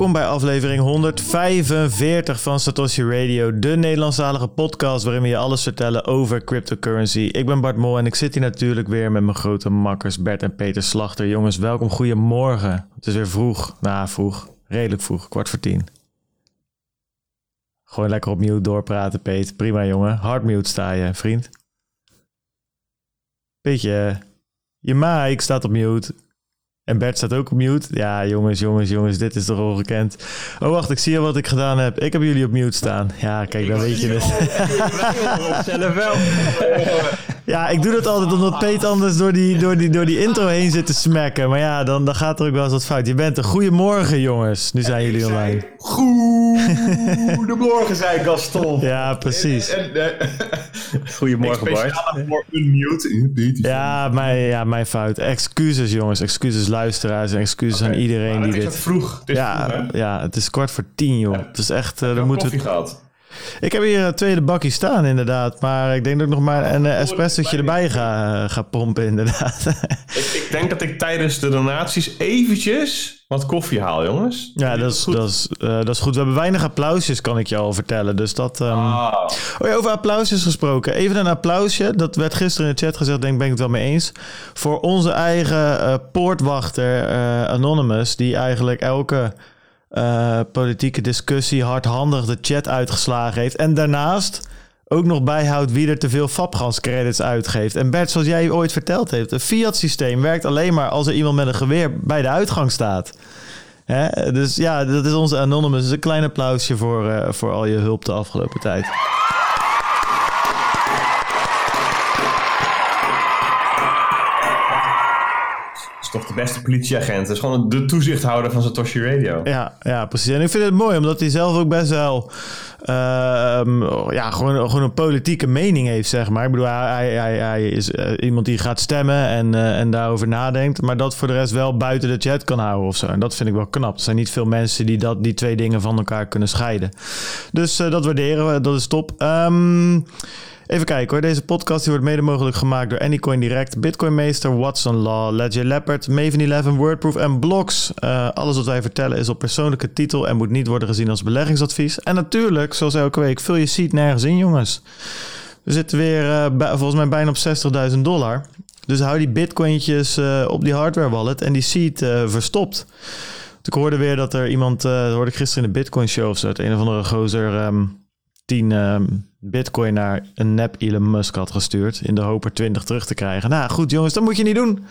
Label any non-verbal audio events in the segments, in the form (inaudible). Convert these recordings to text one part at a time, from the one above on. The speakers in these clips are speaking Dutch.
welkom bij aflevering 145 van Satoshi Radio, de Nederlandstalige podcast waarin we je alles vertellen over cryptocurrency. Ik ben Bart Mol en ik zit hier natuurlijk weer met mijn grote makkers Bert en Peter Slachter. Jongens, welkom, goedemorgen. Het is weer vroeg, nou vroeg, redelijk vroeg, kwart voor tien. Gewoon lekker op mute doorpraten, Peter. Prima, jongen. Hard mute sta je, vriend. Beetje, je mic staat op mute. En Bert staat ook op mute. Ja, jongens, jongens, jongens, dit is toch ongekend. Oh, wacht, ik zie al wat ik gedaan heb. Ik heb jullie op mute staan. Ja, kijk, dan weet je het. (laughs) zelf wel. Ja, ik doe dat altijd omdat Peet anders door die, door, die, door die intro heen zit te smacken. Maar ja, dan, dan gaat er ook wel eens wat fout. Je bent een goedemorgen, jongens. Nu zijn jullie online. Goedemorgen, zei Gaston. Ja, precies. En, eh, Goedemorgen, ik Bart. speciaal voor unmute. Ja, mijn, ja, mijn fout. Excuses, jongens. Excuses, luisteraars. En excuses aan iedereen Maar die het is wat dit... vroeg. Het is Ja, vroeg, hè? ja, het is kwart voor tien, joh. Het is echt... dan Ik moeten we... gehad. Ik heb hier een tweede bakje staan, inderdaad. Maar ik denk dat ik nog maar een uh, espressootje erbij ga, ga pompen, inderdaad. (laughs) Ik, ik denk dat ik tijdens de donaties eventjes wat koffie haal, jongens. ja, dat is, dat, is, eh, dat is goed. We hebben weinig applausjes, kan ik je al vertellen. Dus dat... ehm, Ah, Oh ja, over applausjes gesproken. Even een applausje. Dat werd gisteren in de chat gezegd, denk ik, ben ik het wel mee eens. Voor onze eigen eh, poortwachter eh, Anonymous, die eigenlijk elke eh, politieke discussie hardhandig de chat uitgeslagen heeft. En daarnaast ook nog bijhoudt wie er te veel Fabgans-credits uitgeeft. En Bert, zoals jij ooit verteld heeft, het fiat-systeem werkt alleen maar als er iemand met een geweer bij de uitgang staat. Hè? Dus ja, dat is onze Anonymous. Een klein applausje voor, eh, voor al je hulp de afgelopen tijd. Toch de beste politieagent. Dat is gewoon de toezichthouder van Satoshi Radio. Ja, ja, precies. En ik vind het mooi, omdat hij zelf ook best wel ehm, ja, gewoon, gewoon een politieke mening heeft, zeg maar. Ik bedoel, hij, hij, hij is eh, iemand die gaat stemmen en, eh, en daarover nadenkt, maar dat voor de rest wel buiten de chat kan houden of zo. En dat vind ik wel knap. Er zijn niet veel mensen die dat, die twee dingen van elkaar kunnen scheiden. Dus eh, dat waarderen we, dat is top. Ehm Even kijken hoor. Deze podcast die wordt mede mogelijk gemaakt door Anycoin Direct, Bitcoin Meester, Watson Law, Ledger Leopard, Maven 11, Wordproof en Blocks. Uh, alles wat wij vertellen is op persoonlijke titel en moet niet worden gezien als beleggingsadvies. En natuurlijk, zoals elke week, vul je seat nergens in, jongens. We zitten weer bij, volgens mij bijna op 60.000 dollar. Dus hou die bitcointjes uh, op die hardware wallet en die seat verstopt. Ik hoorde weer dat er iemand, dat hoorde ik gisteren in de Bitcoin show of zo, het een of andere gozer... Um, 10 um, bitcoin naar een nep Elon Musk had gestuurd. In de hoop er 20 terug te krijgen. Nou goed jongens, dat moet je niet doen.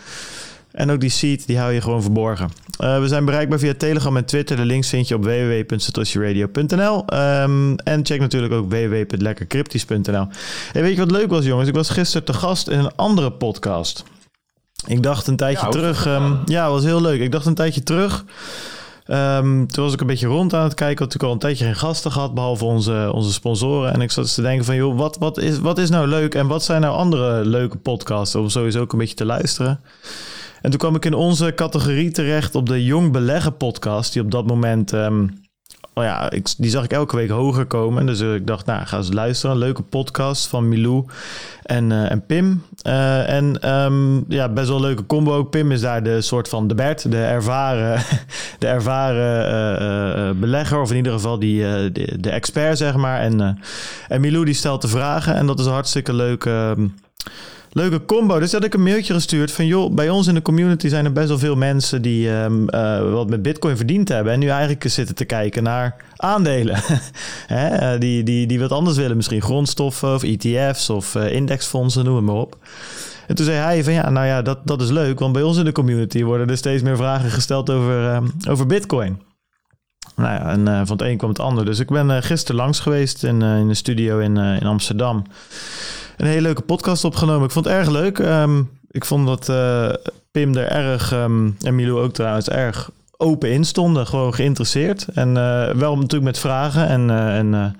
En ook die seed, die hou je gewoon verborgen. Uh, we zijn bereikbaar via Telegram en Twitter. De links vind je op www.satoshiradio.nl. Um, en check natuurlijk ook www.lekkercryptisch.nl. En weet je wat leuk was jongens? Ik was gisteren te gast in een andere podcast. Ik dacht een tijdje ja, terug... Um, ja, was heel leuk. Ik dacht een tijdje terug... Um, toen was ik een beetje rond aan het kijken. Ik had natuurlijk al een tijdje geen gasten gehad, behalve onze, onze sponsoren. En ik zat te denken van, joh, wat, wat, is, wat is nou leuk? En wat zijn nou andere leuke podcasts om sowieso ook een beetje te luisteren? En toen kwam ik in onze categorie terecht op de Jong Beleggen podcast. Die op dat moment, um, oh ja, ik, die zag ik elke week hoger komen. Dus ik dacht, nou, ga eens luisteren. Leuke podcast van Milou en, uh, en Pim. Uh, en um, ja, best wel een leuke combo ook. Pim is daar de soort van de Bert, de ervaren, (laughs) de ervaren belegger. Of in ieder geval die, de, de, expert, zeg maar. En, en Milou die stelt de vragen. En dat is een hartstikke leuk... Um, Leuke combo. Dus had ik een mailtje gestuurd van... joh, bij ons in de community zijn er best wel veel mensen... die um, uh, wat met bitcoin verdiend hebben... en nu eigenlijk zitten te kijken naar aandelen. (laughs) Hè? die, die, die wat anders willen. Misschien grondstoffen of ETF's of uh, indexfondsen, noem het maar op. En toen zei hij van ja, nou ja, dat, dat is leuk... want bij ons in de community worden er steeds meer vragen gesteld over, uh, over bitcoin. Nou ja, en van het een kwam het ander. Dus ik ben gisteren langs geweest in, in de studio in, in Amsterdam. Een hele leuke podcast opgenomen. Ik vond het erg leuk. Um, ik vond dat uh, Pim er erg, um, en Milo ook trouwens, erg open in stonden. Gewoon geïnteresseerd. En uh, wel natuurlijk met vragen en, uh, en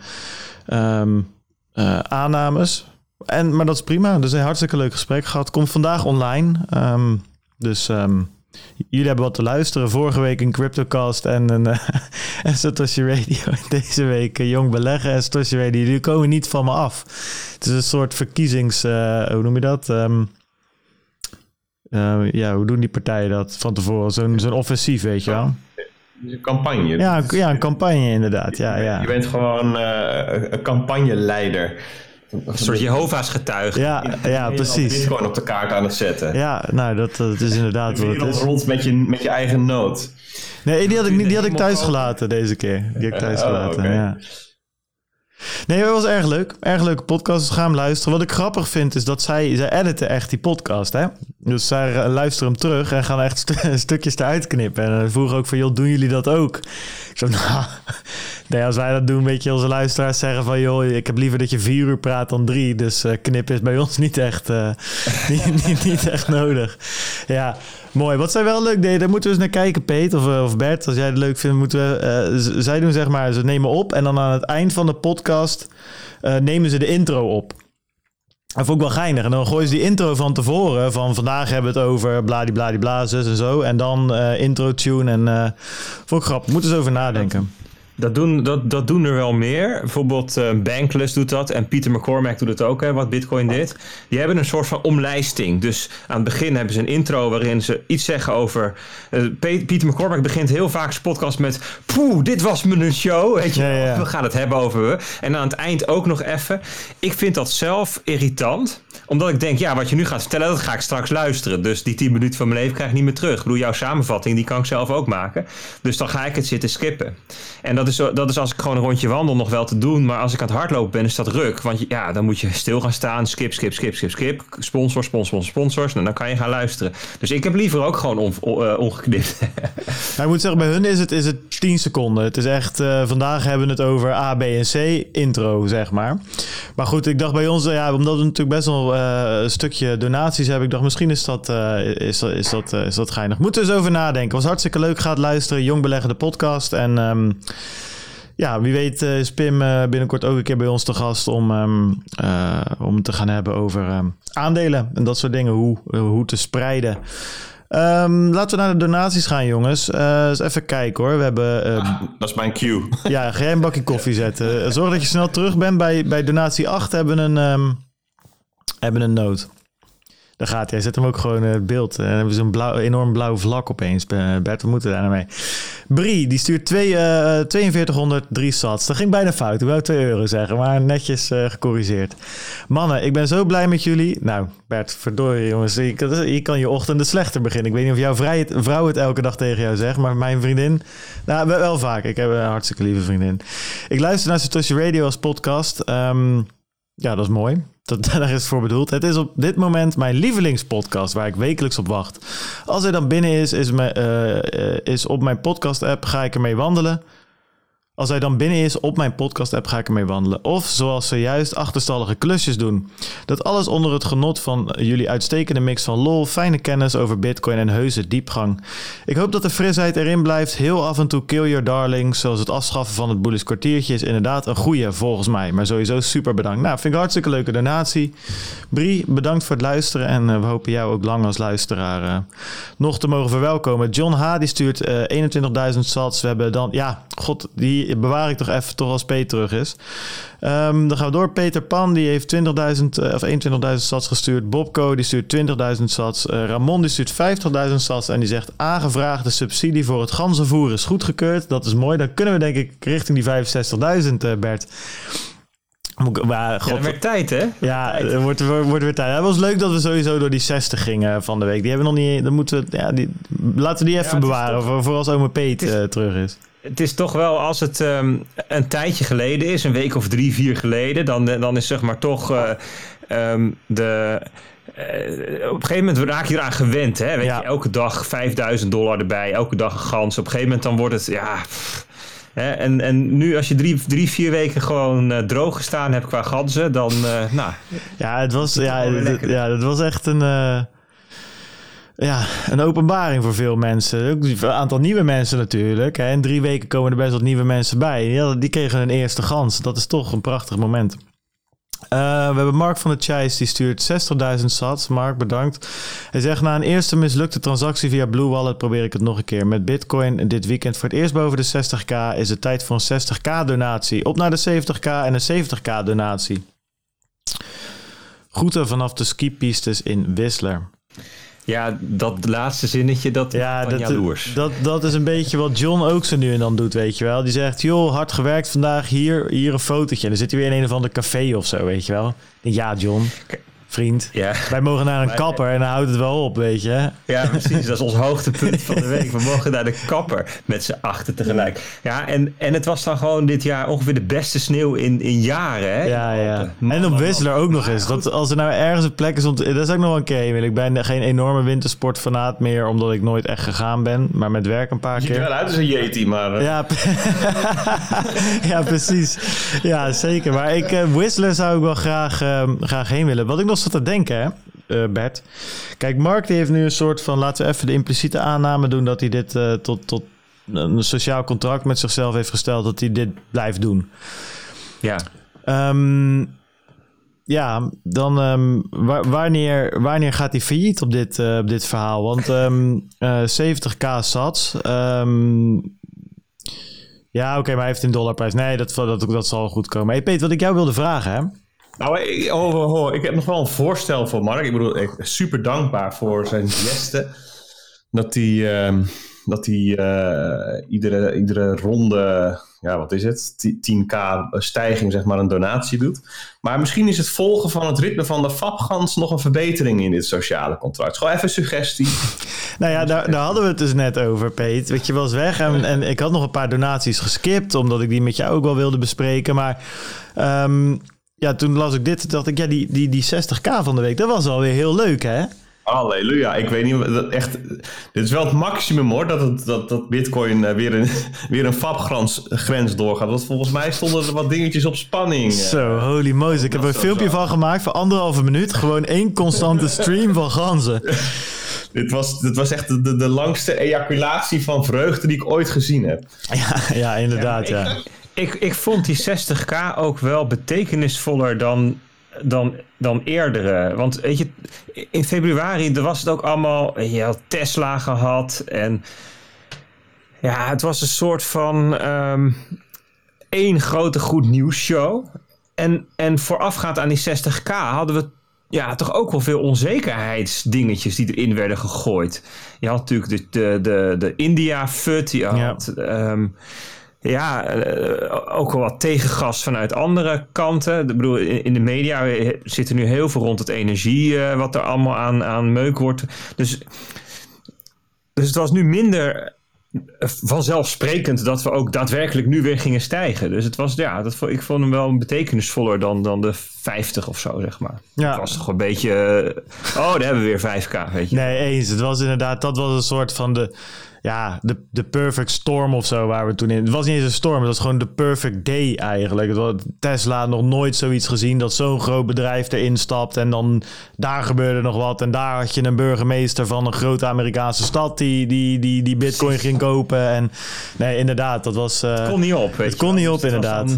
um, aannames. En, maar dat is prima. Dus een hartstikke leuk gesprek gehad. Komt vandaag online. dus... Jullie hebben wat te luisteren. Vorige week een CryptoCast en een uh, (laughs) en Satoshi Radio. Deze week uh, Jong Beleggen en Satoshi Radio. Die komen niet van me af. Het is een soort verkiezings... Uh, hoe noem je dat? Um, ja, hoe doen die partijen dat van tevoren? Zo'n zo'n offensief, weet je wel? een campagne. Ja, een, ja, een campagne inderdaad. Ja, ja. Je bent gewoon een campagneleider. Een soort Jehovah's getuige. Ja, ja precies. Bitcoin op de kaart aan het zetten. Ja, nou, dat, dat is inderdaad wat het is. rond met je, met je eigen nood. Nee, die had ik, niet, die had ik thuis gelaten deze keer. Die heb ik thuis gelaten, oh, ja. Nee, dat was erg leuk. Erg leuke podcast. Dus ga hem luisteren. Wat ik grappig vind is dat zij, zij editen echt die podcast. Hè? Dus zij luisteren hem terug en gaan echt st (laughs) stukjes eruit knippen. En dan vroegen ook van, joh, doen jullie dat ook? (laughs) Nou, nee, als wij dat doen, weet je, onze luisteraars zeggen van, joh, ik heb liever dat je vier uur praat dan drie. Dus uh, knip is bij ons niet echt, (laughs) uh, niet, niet, echt nodig. Ja, Mooi. Wat zij wel leuk deden, daar moeten we eens naar kijken, Peet of, of Bert. Als jij het leuk vindt, moeten we. Zij doen zeg maar, ze nemen op en dan aan het eind van de podcast nemen ze de intro op. Dat vond ik wel geinig. En dan gooien ze die intro van tevoren. Van vandaag hebben we het over bladibladibla, en zo. En dan uh, intro tune. En uh, vond ik grappig. Moeten ze over nadenken. Dat doen, dat, dat doen er wel meer. Bijvoorbeeld uh, Bankless doet dat en Peter McCormack doet het ook, hè, wat Bitcoin dit. Die hebben een soort van omlijsting. Dus aan het begin hebben ze een intro waarin ze iets zeggen over... Uh, Peter McCormack begint heel vaak zijn podcast met... Poeh, dit was mijn show, weet je We gaan het hebben over we. En aan het eind ook nog even. Ik vind dat zelf irritant omdat ik denk, ja, wat je nu gaat vertellen, dat ga ik straks luisteren. Dus die 10 minuten van mijn leven krijg ik niet meer terug. Ik bedoel, jouw samenvatting, die kan ik zelf ook maken. Dus dan ga ik het zitten skippen. En dat dat is als ik gewoon een rondje wandel nog wel te doen. Maar als ik aan het hardlopen ben, is dat ruk. Want ja, dan moet je stil gaan staan. Skip, skip, skip, skip, skip. Sponsors, sponsors, sponsors. En dan kan je gaan luisteren. Dus ik heb liever ook gewoon on, uh, ongeknipt. (laughs) ik moet zeggen, bij hun is het, is het 10 seconden. Het is echt, uh, vandaag hebben we het over A, B en C intro, zeg maar. Maar goed, ik dacht bij ons, ja, omdat we natuurlijk best wel een stukje donaties hebben. Ik dacht, misschien is dat, is, dat, is, dat, geinig. Moeten we eens over nadenken. Was hartstikke leuk. Gaat luisteren. Jong Beleggen de podcast. En um, ja, wie weet is Pim binnenkort ook een keer bij ons te gast om, um, om te gaan hebben over um, aandelen en dat soort dingen. Hoe, hoe te spreiden. Um, laten we naar de donaties gaan, jongens. Uh, eens even kijken hoor. We hebben. Uh, dat is mijn cue. (laughs) Ja, ga jij een bakje koffie zetten. Zorg dat je snel terug bent. Bij, bij donatie 8 hebben we een. Hebben een noot. Daar gaat hij. Zet hem ook gewoon in het beeld. En hebben we zo'n blauw, enorm blauw vlak opeens. Bert, we moeten daar naar mee. Brie, die stuurt twee, uh, 4203 sats. Dat ging bijna fout. Ik wou 2 euro zeggen, maar netjes gecorrigeerd. Mannen, ik ben zo blij met jullie. Nou, Bert, verdorie jongens. Je kan je ochtend slechter beginnen. Ik weet niet of jouw vrouw het elke dag tegen jou zegt, maar mijn vriendin... Nou, wel vaak. Ik heb een hartstikke lieve vriendin. Ik luister naar Satoshi Radio als podcast. Um, ja, dat is mooi. Dat, (laughs) daar is het voor bedoeld. Het is op dit moment mijn lievelingspodcast waar ik wekelijks op wacht. Als hij dan binnen is, is, me, uh, is op mijn podcast-app, ga ik ermee wandelen. Als hij dan binnen is op mijn podcast-app, ga ik ermee wandelen. Of zoals ze juist achterstallige klusjes doen. Dat alles onder het genot van jullie uitstekende mix van lol, fijne kennis over Bitcoin en heuse diepgang. Ik hoop dat de frisheid erin blijft. Heel af en toe kill your darlings, zoals het afschaffen van het bullish kwartiertje, is inderdaad een goede volgens mij. Maar sowieso super bedankt. Nou, vind ik hartstikke leuke donatie. Brie, bedankt voor het luisteren en uh, we hopen jou ook lang als luisteraar uh, nog te mogen verwelkomen. John H. die stuurt uh, 21.000 sats. We hebben dan, ja, god, die bewaar ik toch even toch als P terug is. Um, dan gaan we door. Peter Pan die heeft 20.000 uh, of 21.000 sats gestuurd. Bobco die stuurt 20.000 sats. Uh, Ramon die stuurt 50.000 sats. En die zegt aangevraagde subsidie voor het ganzenvoer is goedgekeurd. Dat is mooi. Dan kunnen we denk ik richting die 65.000 uh, Bert. Maar, God, ja, werd tijd, hè? Ja, het wordt, wordt weer tijd. Het was leuk dat we sowieso door die 60 gingen van de week. Die hebben we nog niet... Dan moeten we, ja, die, laten we die even ja, bewaren toch, voor, als ome Peet is, terug is het is toch wel, als het um, een tijdje geleden is, een week of drie, vier geleden, dan, dan is zeg maar toch uh, um, de. Uh, op een gegeven moment raak je eraan gewend. Hè? Weet ja. je, elke dag 5000 dollar erbij, elke dag een gans. Op een gegeven moment dan wordt het, ja. hè? En, en nu als je drie, drie vier weken gewoon uh, droog gestaan hebt qua ganzen, dan, nou... Ja, het was, ja, ja, het was echt een ja, een openbaring voor veel mensen. Ook een aantal nieuwe mensen natuurlijk. Hè. In drie weken komen er best wat nieuwe mensen bij. Die, kregen een eerste gans. Dat is toch een prachtig moment. Uh, we hebben Mark van der Chijs, die stuurt 60.000 sats. Mark, bedankt. Hij zegt, na een eerste mislukte transactie via Blue Wallet probeer ik het nog een keer. Met Bitcoin dit weekend voor het eerst boven de 60k is het tijd voor een 60k donatie. Op naar de 70k en een 70k donatie. Groeten vanaf de skipistes in Whistler. Ja, dat laatste zinnetje, dat Ja, dat, jaloers. dat, dat is een beetje wat John ook zo nu en dan doet, weet je wel. Die zegt, joh, hard gewerkt vandaag, hier, hier een fotootje. En dan zit hij weer in een of ander café of zo, weet je wel. Ja, John, vriend, ja. wij mogen naar een kapper en dan houdt het wel op, weet je. ja, precies. Dat is ons hoogtepunt van de week. We (laughs) mogen naar de kapper met z'n achter tegelijk. Ja, en, en het was dan gewoon dit jaar ongeveer de beste sneeuw in, in jaren. Hè? Ja, ja. En op man, Whistler ook nog eens. Dat als er nou ergens een plek is om te... Dat is ook nog wel een keer. Ik ben geen enorme wintersportfanaat meer, omdat ik nooit echt gegaan ben. Maar met werk een paar er keer. wel uit als een Yeti, maar... eh, Ja, (laughs) ja, precies. Ja, zeker. Maar ik, eh, Whistler zou ik wel graag, eh, graag heen willen. Wat ik nog te denken, hè, eh, Bert. Kijk, Mark die heeft nu een soort van... Laten we even de impliciete aanname doen... dat hij dit eh, tot, tot een sociaal contract met zichzelf heeft gesteld... dat hij dit blijft doen. Ja. Ehm, ja, dan ehm, wa- wanneer, wanneer gaat hij failliet op dit, eh, op dit verhaal? Want ehm, eh, 70k sats. ehm, ja, oké, maar hij heeft een dollarprijs. Nee, dat, dat, dat zal goed komen. Hey Peter, wat ik jou wilde vragen, hè? Nou, ik, oh, oh, oh, ik heb nog wel een voorstel voor Mark. Ik bedoel, ik ben super dankbaar voor zijn gesten. Dat hij, ehm, dat hij eh, iedere, iedere ronde, ja, wat is het? 10k stijging, zeg maar, een donatie doet. Maar misschien is het volgen van het ritme van de Fabgans nog een verbetering in dit sociale contract. Gewoon even een suggestie. (laughs) Nou ja, daar, daar hadden we het dus net over, Peet. Weet je, was weg en, en ik had nog een paar donaties geskipt... omdat ik die met jou ook wel wilde bespreken. Maar ehm, ja, toen las ik dit, dacht ik... ja, die, die, die 60k van de week, dat was alweer heel leuk, hè? Halleluja. Ik weet niet, dat echt, dit is wel het maximum hoor, dat, het, dat, dat bitcoin eh, weer een, (laughs) weer een fabgrens grens doorgaat. Want volgens mij stonden er wat dingetjes op spanning. eh. Zo, holy Moses. Ik heb er een filmpje zo. van gemaakt voor anderhalve minuut. Gewoon één constante (laughs) stream van ganzen. Dit, was, dit was echt de, de, de langste ejaculatie van vreugde die ik ooit gezien heb. Ja, ja inderdaad, ja. (laughs) Ik, ik vond die 60k ook wel betekenisvoller dan, dan, dan eerdere. Want weet je, in februari er was het ook allemaal. Je had Tesla gehad. En ja, het was een soort van ehm één grote goed nieuws show. En, en voorafgaand aan die 60k hadden we ja, toch ook wel veel onzekerheidsdingetjes die erin werden gegooid. Je had natuurlijk de, de, de, de India-fut. Je had ehm, ja, eh, ook wel wat tegengas vanuit andere kanten. Ik bedoel, in de media zit er nu heel veel rond het energie, eh, wat er allemaal aan, aan meuk wordt. Dus, dus het was nu minder eh, vanzelfsprekend dat we ook daadwerkelijk nu weer gingen stijgen. Dus het was, ja, dat, ik vond hem wel betekenisvoller dan, dan de 50 of zo, zeg maar. Ja. Het was toch een beetje, eh, oh, daar hebben we weer 5k, weet je. Nee, eens. Het was inderdaad, dat was een soort van de, ja, de, de perfect storm of zo waar we toen in. Het was niet eens een storm, het was gewoon de perfect day eigenlijk. Het was Tesla nog nooit zoiets gezien dat zo'n groot bedrijf erin stapt en dan daar gebeurde nog wat. En daar had je een burgemeester van een grote Amerikaanse stad die, die, die, die bitcoin ging kopen. En nee, inderdaad, dat was... eh, Het kon niet op, het kon wel. niet op, Dus inderdaad.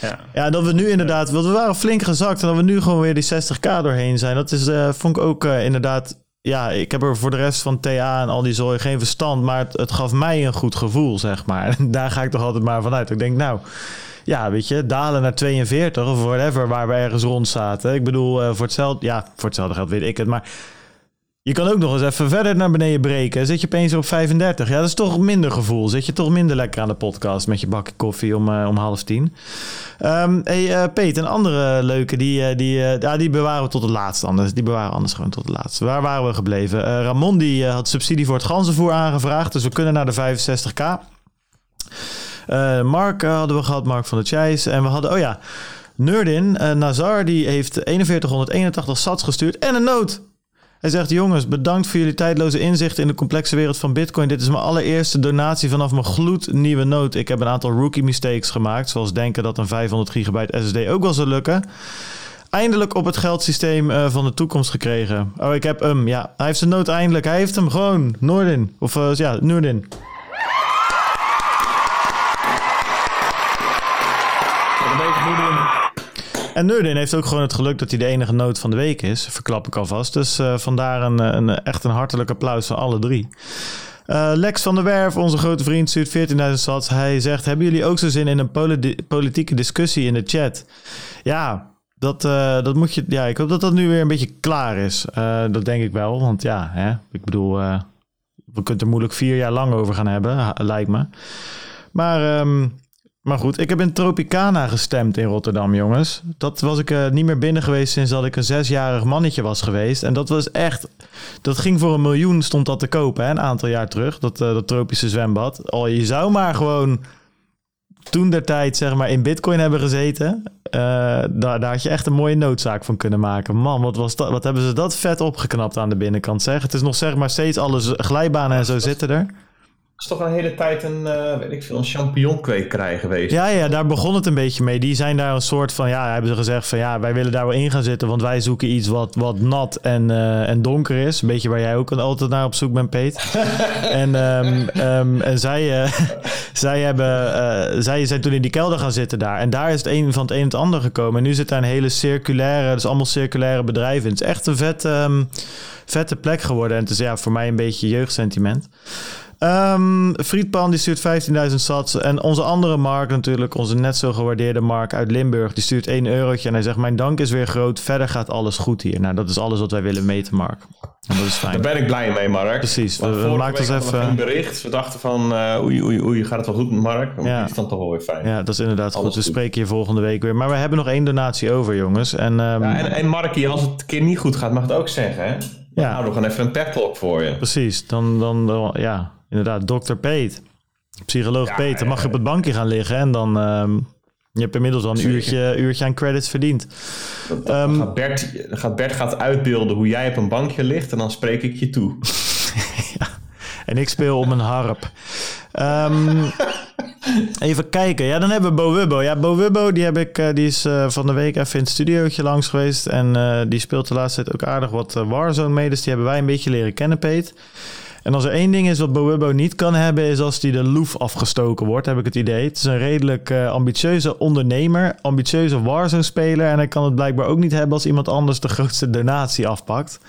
ja. Ja, dat we nu inderdaad, want we waren flink gezakt en dat we nu gewoon weer die 60k doorheen zijn. Dat is, eh, vond ik ook eh, inderdaad, ja, ik heb er voor de rest van TA en al die zooi geen verstand, maar het, gaf mij een goed gevoel, zeg maar. (laughs) Daar ga ik toch altijd maar vanuit. Ik denk, nou, ja, weet je, dalen naar 42 of whatever, waar we ergens rond zaten. Ik bedoel, eh, voor hetzelfde, ja, voor hetzelfde geld weet ik het, maar je kan ook nog eens even verder naar beneden breken. Zit je opeens op 35. Ja, dat is toch minder gevoel. Zit je toch minder lekker aan de podcast met je bakje koffie om, eh, om half tien. Ehm hey, eh, Peet, een andere leuke, die, eh, die, ja, die bewaren we tot het laatste anders. Die bewaren we anders gewoon tot het laatste. Waar waren we gebleven? Ramon die had subsidie voor het ganzenvoer aangevraagd. Dus we kunnen naar de 65k. Eh, Mark hadden we gehad, Mark van der Chijs. En we hadden, oh ja, Nerdin, Nazar, die heeft 4181 sats gestuurd en een noot. Hij zegt: Jongens, bedankt voor jullie tijdloze inzichten in de complexe wereld van Bitcoin. Dit is mijn allereerste donatie vanaf mijn gloednieuwe noot. Ik heb een aantal rookie mistakes gemaakt, zoals denken dat een 500 gigabyte SSD ook wel zou lukken. Eindelijk op het geldsysteem eh, van de toekomst gekregen. Oh, ik heb hem. Ja, hij heeft zijn noot eindelijk. Hij heeft hem gewoon. Noordin. Of eh, ja, Noordin. En Nurdin heeft ook gewoon het geluk dat hij de enige noot van de week is. Verklap ik alvast. Dus eh, vandaar een, een, echt een hartelijk applaus van alle drie. Eh, Lex van der Werf, onze grote vriend, stuurt 14.000 sats. Hij zegt, hebben jullie ook zo zin in een poli- politieke discussie in de chat? Ja, Dat, uh, dat moet je. Ja, ik hoop dat dat nu weer een beetje klaar is. Dat denk ik wel. Want ja, hè, ik bedoel, we kunnen er moeilijk vier jaar lang over gaan hebben, lijkt me. Maar, um, maar goed, ik heb in Tropicana gestemd in Rotterdam, jongens. Dat was ik niet meer binnen geweest sinds dat ik een zesjarig mannetje was geweest. En dat was echt. Dat ging voor een miljoen, stond dat te kopen, hè, een aantal jaar terug. Dat, dat tropische zwembad. Oh, je zou maar gewoon toen der tijd zeg maar in bitcoin hebben gezeten, uh, daar, daar had je echt een mooie noodzaak van kunnen maken. Man, wat, was dat, wat hebben ze dat vet opgeknapt aan de binnenkant zeg. Het is nog zeg maar steeds alles glijbanen en zo zitten er is toch een hele tijd een, uh, weet ik veel, een champignonkwekerij geweest. Ja, ja, daar begon het een beetje mee. Die zijn daar een soort van, ja, hebben ze gezegd van ja, wij willen daar wel in gaan zitten, want wij zoeken iets wat, wat nat en, uh, en donker is. Een beetje waar jij ook altijd naar op zoek bent, Peet. (laughs) en, um, um, en zij, uh, (laughs) zij, hebben, zij zijn toen in die kelder gaan zitten daar. En daar is het een van het een en het ander gekomen. En nu zit daar een hele circulaire, dus allemaal circulaire bedrijven. Het is echt een vet, um, vette plek geworden. En het is ja, voor mij een beetje jeugdsentiment. Um, Friedpan die stuurt 15.000 sats. En onze andere Mark natuurlijk, onze net zo gewaardeerde Mark uit Limburg, die stuurt 1 eurotje. En hij zegt, mijn dank is weer groot. Verder gaat alles goed hier. Nou, dat is alles wat wij willen meten, Mark. En dat is fijn. Daar ben ik blij mee, Mark. Precies. We, we maken ons even... een bericht. We dachten van, uh, oei, oei, oei, gaat het wel goed met Mark? Maar ja. is dan toch wel weer fijn. Ja, dat is inderdaad goed. We spreken je volgende week weer. Maar we hebben nog één donatie over, jongens. En, um... ja, en, en Markie, als het een keer niet goed gaat, mag het ook zeggen, hè? Ja. Nou, we gaan even een pep talk voor je. Precies. Dan, dan, dan ja, inderdaad, dokter Peet. Psycholoog ja, Peet. Dan mag je op het bankje gaan liggen en dan... Um, je hebt inmiddels al een uurtje, uurtje aan credits verdiend. Dan, um, gaat Bert, gaat Bert gaat uitbeelden hoe jij op een bankje ligt en dan spreek ik je toe. (laughs) ja, en ik speel op een harp. Um, even kijken. Ja, dan hebben we Bo Wubbo. Ja, Bo Wubbo, die, heb ik, uh, die is uh, van de week even in het studiootje langs geweest. En uh, die speelt de laatste tijd ook aardig wat Warzone mee. Dus die hebben wij een beetje leren kennen, Peet. En als er één ding is wat Bowibo niet kan hebben, is als hij de loef afgestoken wordt, heb ik het idee. Het is een redelijk uh, ambitieuze ondernemer, ambitieuze Warzone-speler. En hij kan het blijkbaar ook niet hebben als iemand anders de grootste donatie afpakt.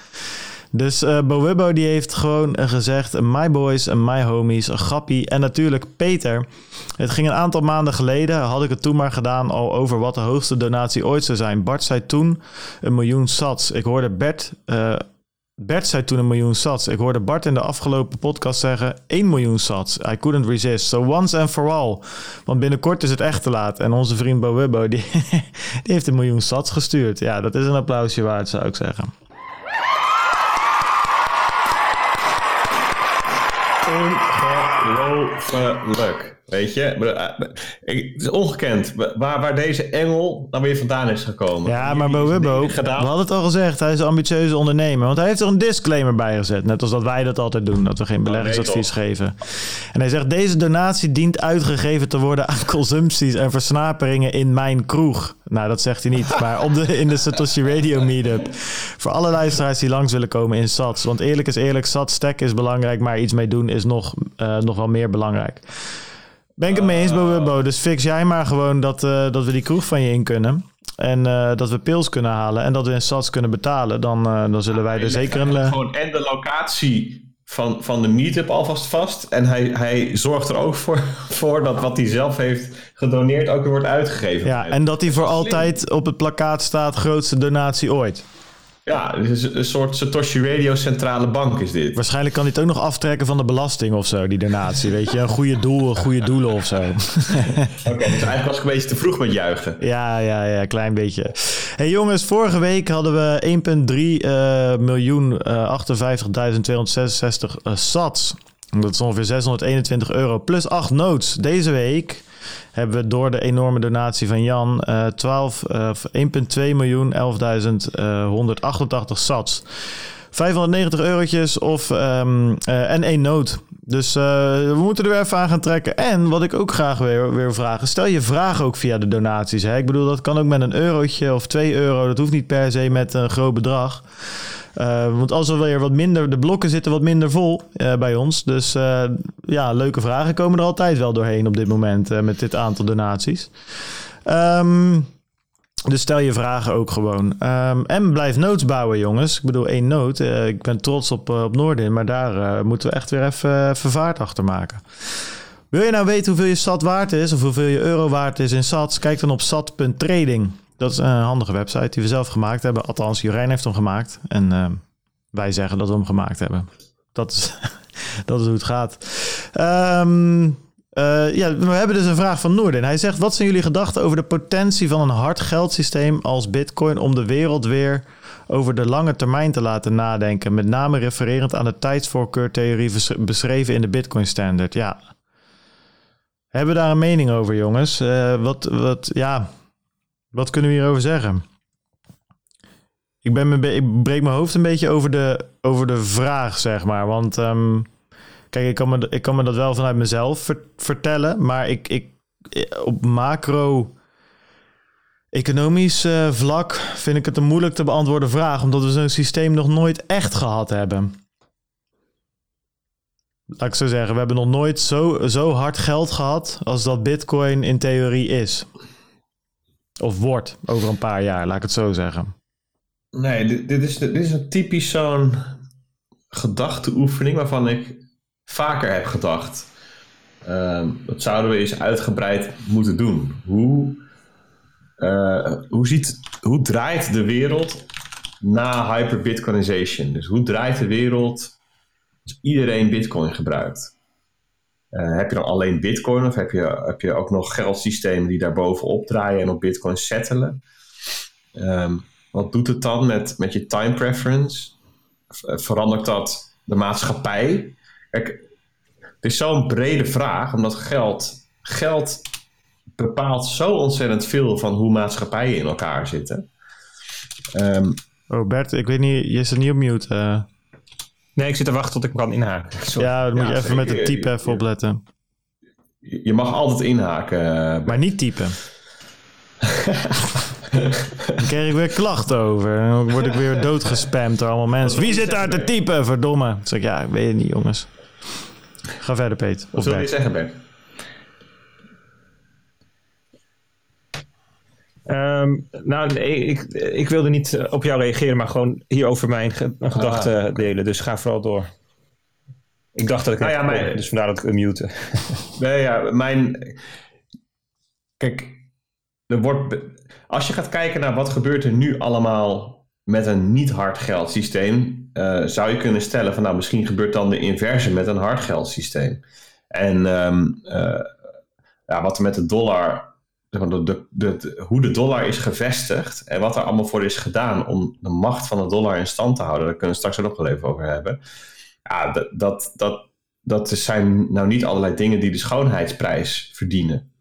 Dus uh, die heeft gewoon gezegd: My boys my homies, grappie. En natuurlijk Peter. Het ging een aantal maanden geleden, had ik het toen maar gedaan, al over wat de hoogste donatie ooit zou zijn. Bart zei toen een miljoen sats. Ik hoorde Bert uh, Bert zei toen een miljoen sats. Ik hoorde Bart in de afgelopen podcast zeggen 1 miljoen sats. I couldn't resist. So once and for all. Want binnenkort is het echt te laat. En onze vriend Bo die, (laughs) die heeft een miljoen sats gestuurd. Ja, dat is een applausje waard, zou ik zeggen. Ongelooflijk. Weet je, eh, het is ongekend waar, waar deze engel dan weer vandaan is gekomen. Ja, maar Bo Wubbo, we hadden het al gezegd, hij is een ambitieuze ondernemer. Want hij heeft er een disclaimer bij gezet. Net als dat wij dat altijd doen, dat we geen beleggingsadvies geven. En hij zegt, deze donatie dient uitgegeven te worden aan consumpties en versnaperingen in mijn kroeg. Nou, dat zegt hij niet, (laughs) maar op de, in de Satoshi Radio Meetup. Voor alle luisteraars die langs willen komen in SATS. Want eerlijk is eerlijk, SATS stack is belangrijk, maar iets mee doen is nog, uh, nog wel meer belangrijk. Ben ik het mee eens, Bo, Dus fix jij maar gewoon dat, uh, dat we die kroeg van je in kunnen. En uh, dat we pils kunnen halen en dat we in sats kunnen betalen. Dan, uh, dan zullen wij er zeker een... Gewoon en de locatie van, van de meetup alvast vast. En hij, hij zorgt er ook voor, (laughs) voor dat wat hij zelf heeft gedoneerd ook weer wordt uitgegeven. Ja, en dat hij voor altijd op het plakkaat staat grootste donatie ooit. Ja, een soort Satoshi Radio centrale bank is dit. Waarschijnlijk kan het ook nog aftrekken van de belasting of zo, die donatie. Weet je, een goede doel, goede doelen of zo. Oké, okay, dus eigenlijk was ik een beetje te vroeg met juichen. Ja, ja, ja, klein beetje. hey jongens, vorige week hadden we 1,3 uh, miljoen uh, 58.266 uh, sats. Dat is ongeveer 621 euro plus 8 notes. Deze week hebben we door de enorme donatie van Jan uh, 12, uh, 1,2 miljoen 11.188 sats. 590 eurotjes of, um, uh, en één noot. Dus uh, we moeten er even aan gaan trekken. En wat ik ook graag weer, weer vragen. Stel je vraag ook via de donaties. Hè? Ik bedoel, dat kan ook met een eurotje of 2 euro. Dat hoeft niet per se met een groot bedrag. Uh, want als er weer wat minder, de blokken zitten wat minder vol uh, bij ons. Dus uh, ja, leuke vragen komen er altijd wel doorheen op dit moment met dit aantal donaties. Um, dus stel je vragen ook gewoon. Um, en blijf notes bouwen, jongens. Ik bedoel, één noot. ik ben trots op, op Noordin, maar daar moeten we echt weer even vervaard achter maken. Wil je nou weten hoeveel je SAT waard is of hoeveel je euro waard is in SATs? Kijk dan op sat.trading. Dat is een handige website die we zelf gemaakt hebben. Althans, Jurijn heeft hem gemaakt. En uh, wij zeggen dat we hem gemaakt hebben. Dat is, (laughs) dat is hoe het gaat. Um, uh, ja, we hebben dus een vraag van Noorden. Hij zegt: Wat zijn jullie gedachten over de potentie van een hard geldsysteem als Bitcoin om de wereld weer over de lange termijn te laten nadenken? Met name refererend aan de tijdsvoorkeurtheorie beschreven in de Bitcoin Standard. Ja. Hebben we daar een mening over, jongens? Uh, wat, wat, ja, wat kunnen we hierover zeggen? Ik, ben ik breek mijn hoofd een beetje over de, over de vraag, zeg maar. Want um, kijk, ik kan, me, ik kan me dat wel vanuit mezelf vertellen. Maar ik, ik, op macro economisch uh, vlak vind ik het een moeilijk te beantwoorden vraag. Omdat we zo'n systeem nog nooit echt gehad hebben. Laat ik zo zeggen, we hebben nog nooit zo, zo hard geld gehad als dat Bitcoin in theorie is. Of wordt over een paar jaar, laat ik het zo zeggen. Nee, dit, is, dit is een typisch zo'n gedachteoefening waarvan ik vaker heb gedacht. Uh, dat zouden we eens uitgebreid moeten doen. Hoe, uh, hoe, ziet, hoe draait de wereld na hyperbitcoinization? Dus hoe draait de wereld als iedereen bitcoin gebruikt? Uh, heb je dan alleen bitcoin of heb je, heb je ook nog geldsystemen die daar bovenop draaien en op bitcoin settelen? Um, wat doet het dan met, met je time preference? Eh, verandert dat de maatschappij? Kijk, het is zo'n brede vraag, omdat geld, geld bepaalt zo ontzettend veel van hoe maatschappijen in elkaar zitten. Um, ik weet niet, je zit niet op mute. Uh. Nee, ik zit te wachten tot ik kan inhaken. Ja, dan moet je even met het type even opletten. Je mag altijd inhaken. Maar niet typen. (laughs) Dan krijg ik weer klachten over. Dan word ik weer doodgespamd door allemaal mensen. Wie zit daar te typen, verdomme? Dan zeg ik, ja, ik weet het niet, jongens. Ga verder, Peet. Wat wil je zeggen, Ben? Um, nou, ik, ik wilde niet eh, op jou reageren, maar gewoon hierover mijn gedachten ah, delen. Dus ga vooral door. Ik dacht dat ik nou ja, mijn... dus vandaar dat ik unmute. (laughs) nee, ja, mijn... Kijk, er wordt als je gaat kijken naar wat gebeurt er nu allemaal met een niet hard geldsysteem, uh, zou je kunnen stellen van nou misschien gebeurt dan de inverse met een hard geldsysteem. En um, uh, ja, wat er met de dollar, de, de, hoe de dollar is gevestigd en wat er allemaal voor is gedaan om de macht van de dollar in stand te houden, daar kunnen we straks ook nog wel even over hebben. Ja, dat, dat, dat, dat zijn nou niet allerlei dingen die de schoonheidsprijs verdienen.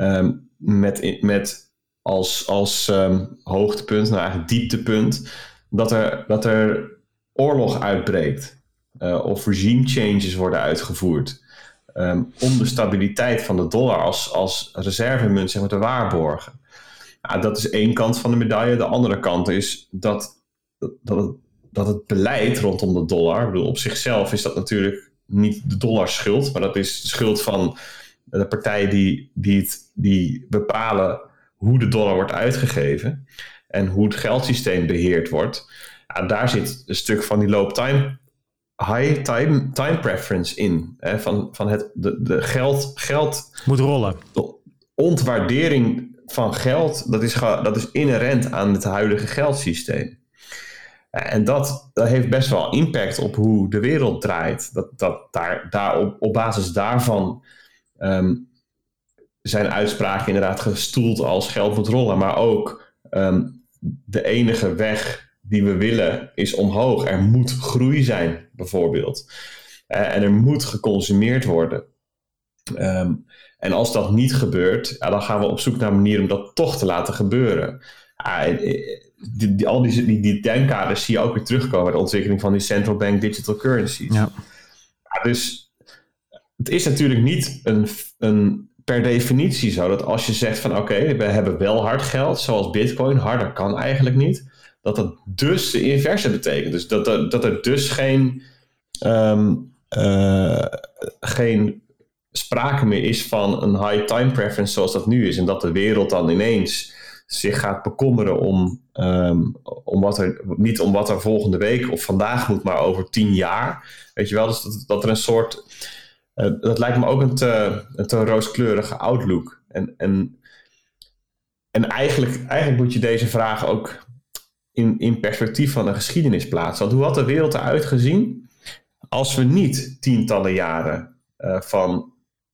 Um, met, met als, als um, hoogtepunt, nou eigenlijk dieptepunt, dat er, dat er oorlog uitbreekt uh, of regime changes worden uitgevoerd. Um, om de stabiliteit van de dollar als, als reservemunt zeg maar, te waarborgen. Nou, dat is één kant van de medaille. De andere kant is dat, dat, het, dat het beleid rondom de dollar, bedoel, op zichzelf is dat natuurlijk niet de dollar schuld, maar dat is de schuld van de partijen die, die, die bepalen hoe de dollar wordt uitgegeven en hoe het geldsysteem beheerd wordt. Ja, daar zit een stuk van die loop time, high time, time preference in. Hè, van, van het de, de geld, geld. Moet rollen. De ontwaardering van geld, dat is, dat is inherent aan het huidige geldsysteem. En dat, dat heeft best wel impact op hoe de wereld draait. Dat, dat daar, daar op, op basis daarvan ehm, zijn uitspraken inderdaad gestoeld als geld moet rollen. Maar ook ehm, de enige weg die we willen is omhoog. Er moet groei zijn, bijvoorbeeld. Uh, en er moet geconsumeerd worden. Ehm, en als dat niet gebeurt, ja, dan gaan we op zoek naar manieren om dat toch te laten gebeuren. die, die, al die, die, die denkkaders zie je ook weer terugkomen bij de ontwikkeling van die central bank digital currencies. Ja. dus het is natuurlijk niet een, een per definitie zo dat als je zegt van oké, we hebben wel hard geld, zoals bitcoin, harder kan eigenlijk niet, dat dat dus de inverse betekent. Dus dat, dat, dat er dus geen, um, uh, geen sprake meer is van een high time preference zoals dat nu is. En dat de wereld dan ineens zich gaat bekommeren om, um, om wat er, niet om wat er volgende week of vandaag moet, maar over tien jaar. Weet je wel, dus dat, dat er een soort uh, dat lijkt me ook een te, een te rooskleurige outlook. En, en en eigenlijk, eigenlijk moet je deze vraag ook in, in perspectief van de geschiedenis plaatsen. Want hoe had de wereld eruit gezien als we niet tientallen jaren uh, van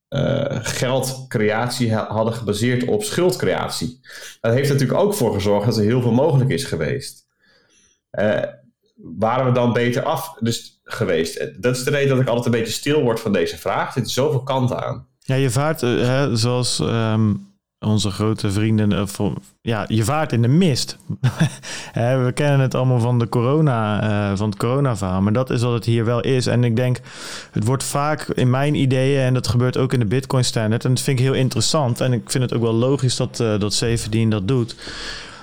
uh, geldcreatie hadden gebaseerd op schuldcreatie? Dat heeft natuurlijk ook voor gezorgd dat er heel veel mogelijk is geweest. Uh, waren we dan beter af dus, geweest? Dat is de reden dat ik altijd een beetje stil word van deze vraag. Er zitten zoveel kanten aan. Ja, je vaart, hè, zoals um, onze grote vrienden, uh, ja, je vaart in de mist. (laughs) we kennen het allemaal van, de corona, uh, van het corona-verhaal, maar dat is wat het hier wel is. En ik denk, het wordt vaak in mijn ideeën, en dat gebeurt ook in de Bitcoin Standard, en dat vind ik heel interessant. En ik vind het ook wel logisch dat, uh, dat Severdien dat doet